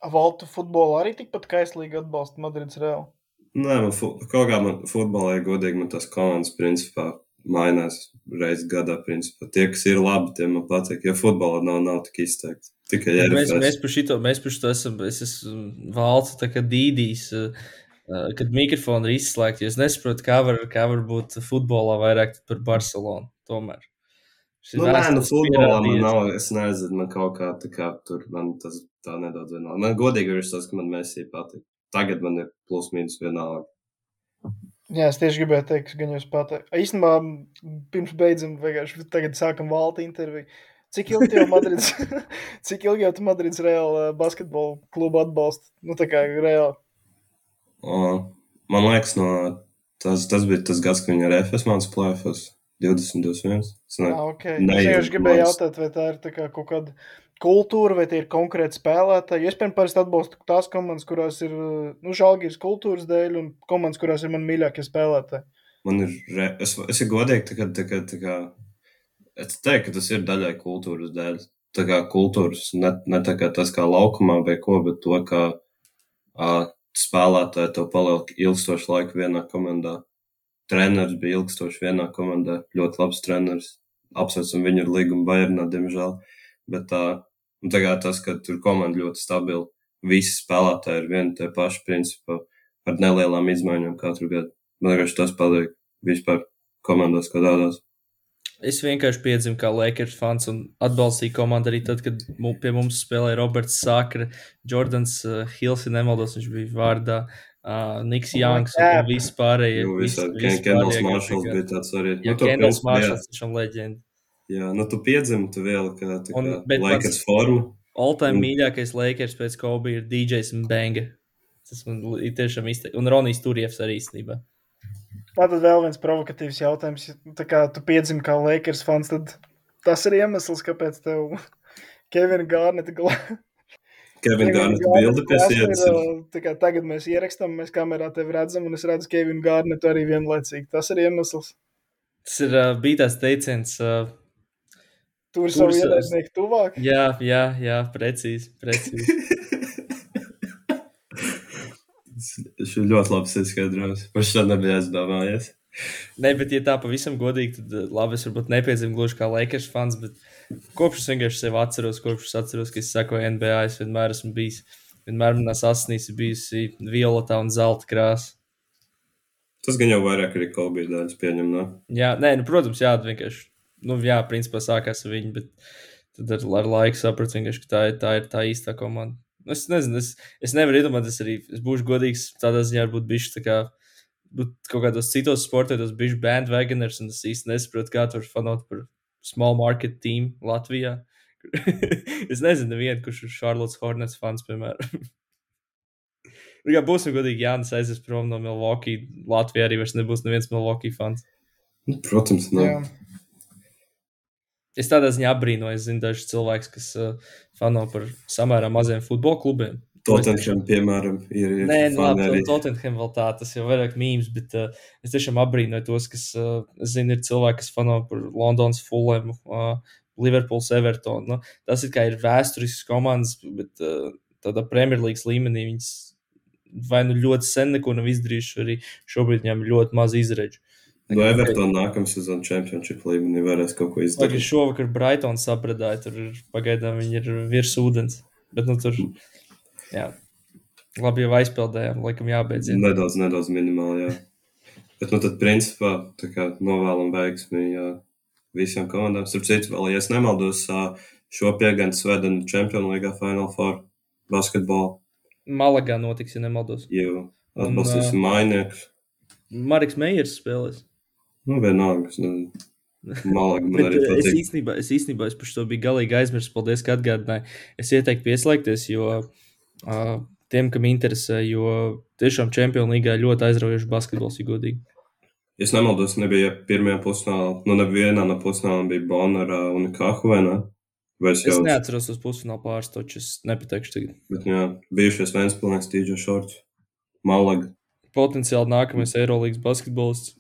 Valtu futbolu arī tikpat kaislīgi atbalsta Madrids reāli? Nē, man fu kaut kā man futbolā ir godīgi, man tās komandas principā mainās reizes gadā. Principā. Tie, kas ir labi, tie man patīk, jo futbolā nav, nav tik izteikti. Tikai ja mēs, mēs par šito, mēs par šito esam, es esmu valsts tā kā dīdīs. Uh, Eh, kad mikrofoni ir izslēgti. Es nesaprotu, kā var, kā var būt futbolā vairāk par Barcelonu. Tomēr. Nu, nē, nu, futbolā man nav, es nezinu, man kaut kā tā kā tur, man tas tā nedaudz vienalga. Man godīgi ir tas, ka man Messi patīk. Tagad man ir plus mīnus vienalga. Jā, es tieši gribēju teikt, gan jūs pateikt. Īstenībā, pirms beidzam, vienkārši tagad sākam valta interviju. Cik ilgi jau Madrids, [LAUGHS] cik ilgi jau Madrids reāli eh, basketbolu klubu atbalsta? Nu, tā kā reāli Man liekas, no, tas, tas bija tas gads, kad viņi ar FS mācīja plēfos 20, 21. Ne, ah, okay. Es vienkārši gribēju jautāt, vai tā ir tā kā kaut kāda kultūra, vai tie ir konkrēti spēlētāji. Es, piemēram, parasti atbalstu tās komandas, kurās ir, nu, žēlgīras kultūras dēļ, un komandas, kurās ir man mīļākie spēlētāji. Man ir, re... es, es ir godīgi, tā kā, tā kā, tā kā, es teiktu, ka tas ir daļai kultūras dēļ. Tā kā kultūras, ne, ne tā kā tas kā laukumā vai ko, bet to, ka uh, spēlētāji tev paliek ilgstošu laiku vienā komandā. Treneris bija ilgstoši vienā komandā, ļoti labs treneris. Apsveicam viņu ar līgumu Bayernā, diemžēl. Bet tā, un tagad tas, ka tur komanda ļoti stabila, visi spēlētāji ir vieni tie paši principā ar nelielām izmaiņām katru gadu. Man liekas, tas paliek vispār komandās kā tādās. Es vienkārši piedzimu kā Lakers fans un atbalstīju komandu arī tad, kad pie mums spēlēja Roberts Sakra, Jordans uh, Hills, ja nemaldos, viņš bija vārdā, uh, Niks Janks un, un visi pārējie. Jo visi- visādi visi Kendalls Maršals bija tāds arī. Jā, Nu, to Kendalls jā. Maršals, viņš ir leģenda. Jā, nu tu piedzimi, tu vēl kā Un- kā Lakers pats- formu. All-time Un- mīļākais Lakers pēc Kobe ir DJs un Banga. Tas man li- tiešām izteikti. Un Ronijs Turjevs arī īstenībā. Man tad vēl viens provokatīvs jautājums. Ja Tā kā tu piedzimi kā Lakers fans, tad tas ir iemesls, kāpēc tev [LAUGHS] Kevina Gārneta glābj. [LAUGHS] Kevin Garnett bildi pie sienas. ir- Tagad mēs ierakstām, mēs kamerā tevi redzam, un es redzu Kevinu Gārnetu arī vienlaicīgi. Tas ir iemesls. Tas ir uh, bija tas teiciens. Uh, Tur savu ienaidnieku tuvāk. jā, jā, jā, precīzi. precīzi. [LAUGHS] Viņš ir ļoti labs izskaidrojums. Par šo nebija aizdomājies. Nē, bet, ja tā pavisam godīgi, tad uh, labi, es varbūt nepiedzimu gluži kā Lakers fans, bet kopš es vienkārši sevi atceros, kopš es atceros, ka es sekoju NBA, es vienmēr esmu bijis. Vienmēr manā asnīs ir bijusi violetā un zelta krāsa. Tas gan jau vairāk arī Kobe daļas pieņem, ne? Jā, nē, nu, protams, jā, vienkārši. Nu, jā, principā sākās ar viņu, bet tad ar, ar laiku sapratu, ka tā ir tā, ir tā īstā komanda. Nu, Es nezinu, es, es nevaru iedomāties, arī es būšu godīgs. Tādā ziņā varbūt bijis tā kā būt kaut kādos citos sportos, bijis bandwagoners, un es īsti nesaprotu, kā tur fanot par small market team Latvijā. [LAUGHS] es nezinu, nevienu, kurš ir Charlotte Hornets fans, piemēram. [LAUGHS] Nu, kā būsim godīgi, Jānis aizies prom no Milwaukee. Latvijā arī vairs nebūs neviens Milwaukee fans. Nu, Protams, ne. Jā. Es tādā ziņā apbrīnoju, es zinu, dažus cilvēkus, kas uh, fano par samērā maziem futbola klubiem. Tottenham, piemēram, ir. ir Nē, nu, labi. Tottenham vēl tā, tas jau vairāk mīmīms, bet uh, es tiešām apbrīnoju tos, kas, uh, zinu, ir cilvēki, kas fano par Londonas Fulham, uh, Liverpools, Everton. Nu, tas ir kā ir vēsturisks komandas, bet uh, tādā Premjerlīgas līmenī viņas vai nu ļoti sen neko nav izdarījuši, arī šobrīd viņam ļoti maz izredzu. No Everton nākamā sezona Championship līmenī varēs kaut ko izdarīt. šovakar Brightons sapradāja, tur ir pagaidām viņi ir virs ūdens. Bet, nu, tur, jā, labi jau aizpildējām, laikam jābeidz. jā. Nedaudz, nedaudz minimāli, jā. Bet, nu, tad, principā, tā kā novēlam veiksmi jā, visiem komandām. Starp citu, vēl, ja es nemaldos, šo piegājienu Svedenu Champions League Final Four basketbolu, Malagā notiks, ja nemaldos. jo Un, atbalstīsim mainiekus. Mariks Meijers spēlēs. Nu, vienalga, es nezinu. Malaga man arī eh, es patīk. īstenībā, es īstenībā es par šo biju galīgi aizmirsis. Paldies, ka atgādināji. Es ieteiktu pieslēgties, jo uh, tiem, kam interesē, jo tiešām Champions League ļoti aizraujoši basketbols, ja godīgi. Es nemaldos, nebija pirmajā pusfinālā, nu, nevienā no pusfinālām bija Bonara un Kahu, vai ne? Vai es Es jau, neatceros tos pusfināla pārstāvjus, es nepateikšu tagad. bet, jā, bijušies Vēnspilnieks, Tīģa Šorts, Malaga, Potenciāli nākamais Eirolandes basketbolists.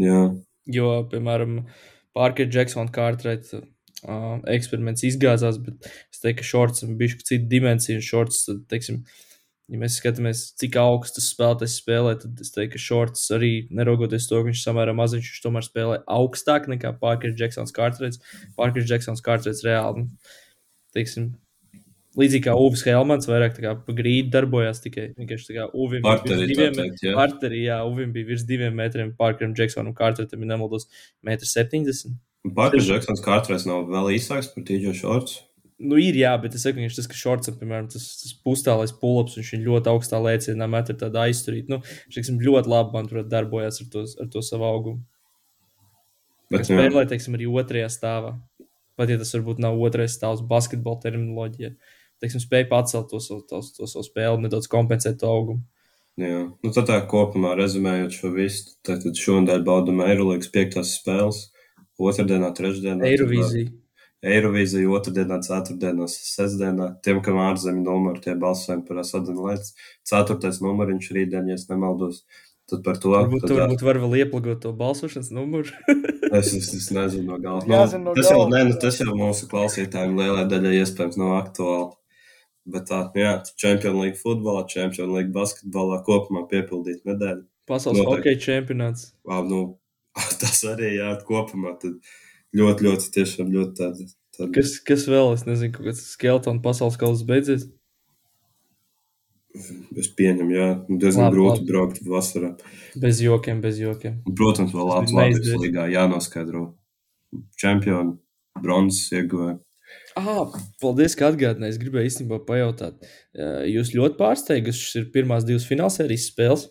Jā. Jo, piemēram, Parker Jacksona kārtrēt uh, eksperiments izgāzās, bet es teiktu, ka šorts ir bijis cita dimensija. Šorts, tad, teiksim, ja mēs skatāmies, cik augstas spēlētājs spēlē, tad es teiktu, ka šorts arī, neraugoties to, ka viņš samērā maziņš, viņš tomēr spēlē augstāk nekā Parker Jacksons kārtrēts. Parker Jacksons kārtrēts reāli, nu, teiksim, līdzīgi kā Uvis Helmans, vairāk tā kā pa grīdu darbojās tikai vienkārši tā kā Uvim. Partneri, tā diviem- teikt, jā. Parteri, jā, Uvim bija virs diviem metriem, Parkeram Jacksonam kārtrētam, ja nemaldos, 1,70 m. Un Parkers Džeksons kārtreiz nav vēl īsāks par Tīģa Šorts. Nu, ir, jā, bet es saku, viņš tas, ka šorts, piemēram, tas, tas pustālais pull-ups, viņš ir ļoti augstā lēcienā met ar tādu aizturītu. Nu, viņš, teiksim, ļoti labi, manuprāt, darbojas ar to, ar to savu augumu. Bet, spēlē, teiksim, arī otrajā stāvā. Pat ja tas varbūt nav otrais stāvs basketbola terminoloģija. Teiksim, spēja pacelt to, savu- to, to savu spēli, nedaudz kompensēt to augumu. jā. Nu, tad tā kopumā rezumējot šo visu, tad šonadēļ baudam Eirolandes piektās spēles. Otradienā, trešdienā. Eirovīzija. Eirovīzija otrdienā, ceturtdienā, sestdienā. Tiem, kam ārzemju numuri, tie balsojumi par Asadinu Lietas. Ceturtais numuriņš rītdien, ja es nemaldos. Tad par to. Varbūt, tad, varbūt var vēl ieplagot to balsošanas numuru. [LAUGHS] Es, es, es nezinu no galvas. Jāzina no tas, jau, ne, nu, tas jau mūsu klausītājiem lielai daļai iespējams nav aktuāli. Bet tā, nu jā, Champions League futbolā, Champions League basketbolā kopumā piepildīt nedēļu. Pasaules Noteikti. hokeja čempionāts. Wow, nu, [LAUGHS] tas arī jā, kopumā tad ļoti, ļoti, tiešām ļoti tāda. tāda Kas, kas vēl? Es nezinu, kaut kāds skeletons pasaules kausa beidzies. es pieņemu, jā, nu, diezgan Labi, grūti labi. braukt vasarā. Bez jokiem, bez jokiem. Protams, vēl Latvijas līgā jānoskaidro. čempioni, bronzas ieguvēji. Ah, paldies, ka atgādināji. Es gribēju īstenībā pajautāt. Uh, Jūs ļoti pārsteigts, ka šis ir pirmās divas finālsērijas spēles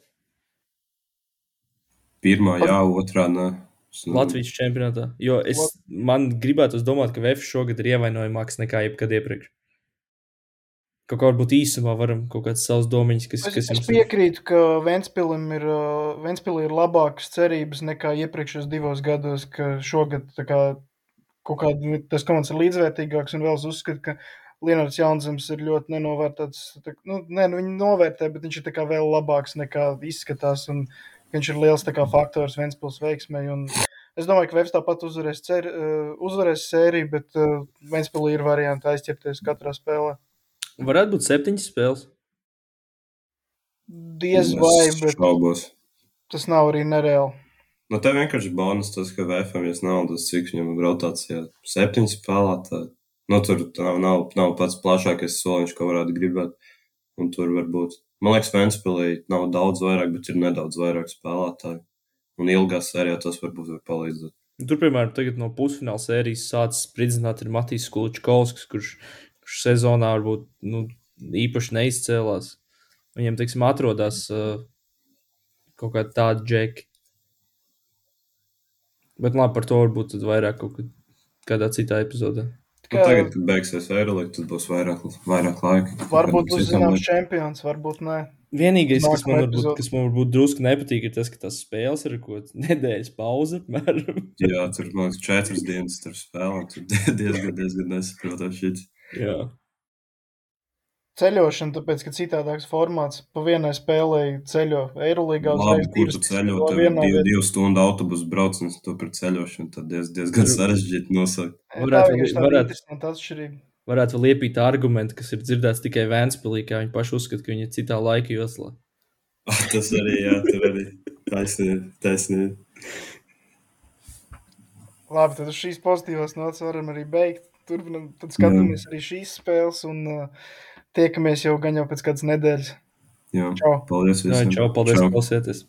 Pirmā, jā, otrā nē. Es nezinu. Latvijas čempionātā. Jo es, man gribētu domāt, ka VF šogad ir ievainojamāks nekā jebkad iepriekš. Kaut kā varbūt īsumā varam kaut kādas savas domiņas, kas, Es, kas es jums ir. piekrītu, ka Ventspilim ir, uh, Ventspilī ir labākas cerības nekā iepriekšējos divos gados, ka šogad tā kā, kaut kāda tas komandas ir līdzvērtīgāks, un vēl es uzskatu, ka Lienards Jaunzems ir ļoti nenovērtēts. Tā, nu, ne, nu, viņi novērtē, bet viņš ir tā kā vēl labāks nekā izskatās, un viņš ir liels tā kā faktors Ventspils veiksmē. Un es domāju, ka Vefs tāpat uzvarēs, cer, uh, uzvarēs sēriju, bet uh, Ventspilī ir varianti aizķerties katrā spēlē. Varētu būt septiņas spēles. Diez vai, Es bet šaubos. tas nav arī nereāli. Nu, tev vienkārši bonus tas, ka VFM jūs naudas, cik viņam ir rotācijā septiņi spēlētāji. Nu, tur nav, nav, nav pats plašākais soliņš, ko varētu gribēt. Un tur var būt. Man liekas, Ventspilī nav daudz vairāk, bet ir nedaudz vairāk spēlētāju. Un ilgā sērijā tas varbūt var palīdzēt. Tur, piemēram, tagad no pusfināla sērijas sācis spridzināt ir Matīs Kulčkovskis, kurš, kurš sezonā varbūt nu, īpaši neizcēlās. Viņam, teiksim, atrodas uh, kaut kāda tāda džeki. Bet labi, par to varbūt tad vairāk kaut kad, kādā citā epizodē. Nu, tagad, kad beigsies Eirolīga, tad būs vairāk, vairāk laika. Varbūt būs Citam zināms liekam. čempions, varbūt nē. Vienīgais, kas man, varbūt, kas man varbūt drusku nepatīk, ir tas, ka tas spēles ir kaut kāda [LAUGHS] nedēļas pauze. Jā, tur man liekas, četras dienas tur spēlē. Tur [LAUGHS] diezgan, diezgan nesaprotam šit. Ceļošana, tāpēc, ka citādāks formāts pa vienai spēlēji ceļo Eirolandā. Labi, kur tu ceļo, tev ir divu, divu stundu autobusu brauciens, to par ceļošanu. Tad diez, diezgan sarežģīti nosaukt. Tā Varētu- tāda varētu- atšķirība. Varētu vēl iepīt argumentu, kas ir dzirdēts tikai Vēnspilī, kā viņi paši uzskata, ka viņi ir citā laika joslā. Ah, Tas arī, jā, tur arī taisnība. taisnība. Labi, tad uz šīs pozitīvās nots varam arī beigt. Turpinam, tad skatāmies arī šīs spēles un uh, tiekamies jau gan jau pēc kādas nedēļas. Jā, Čau! paldies Jā, visiem. čau, paldies, ka klausieties!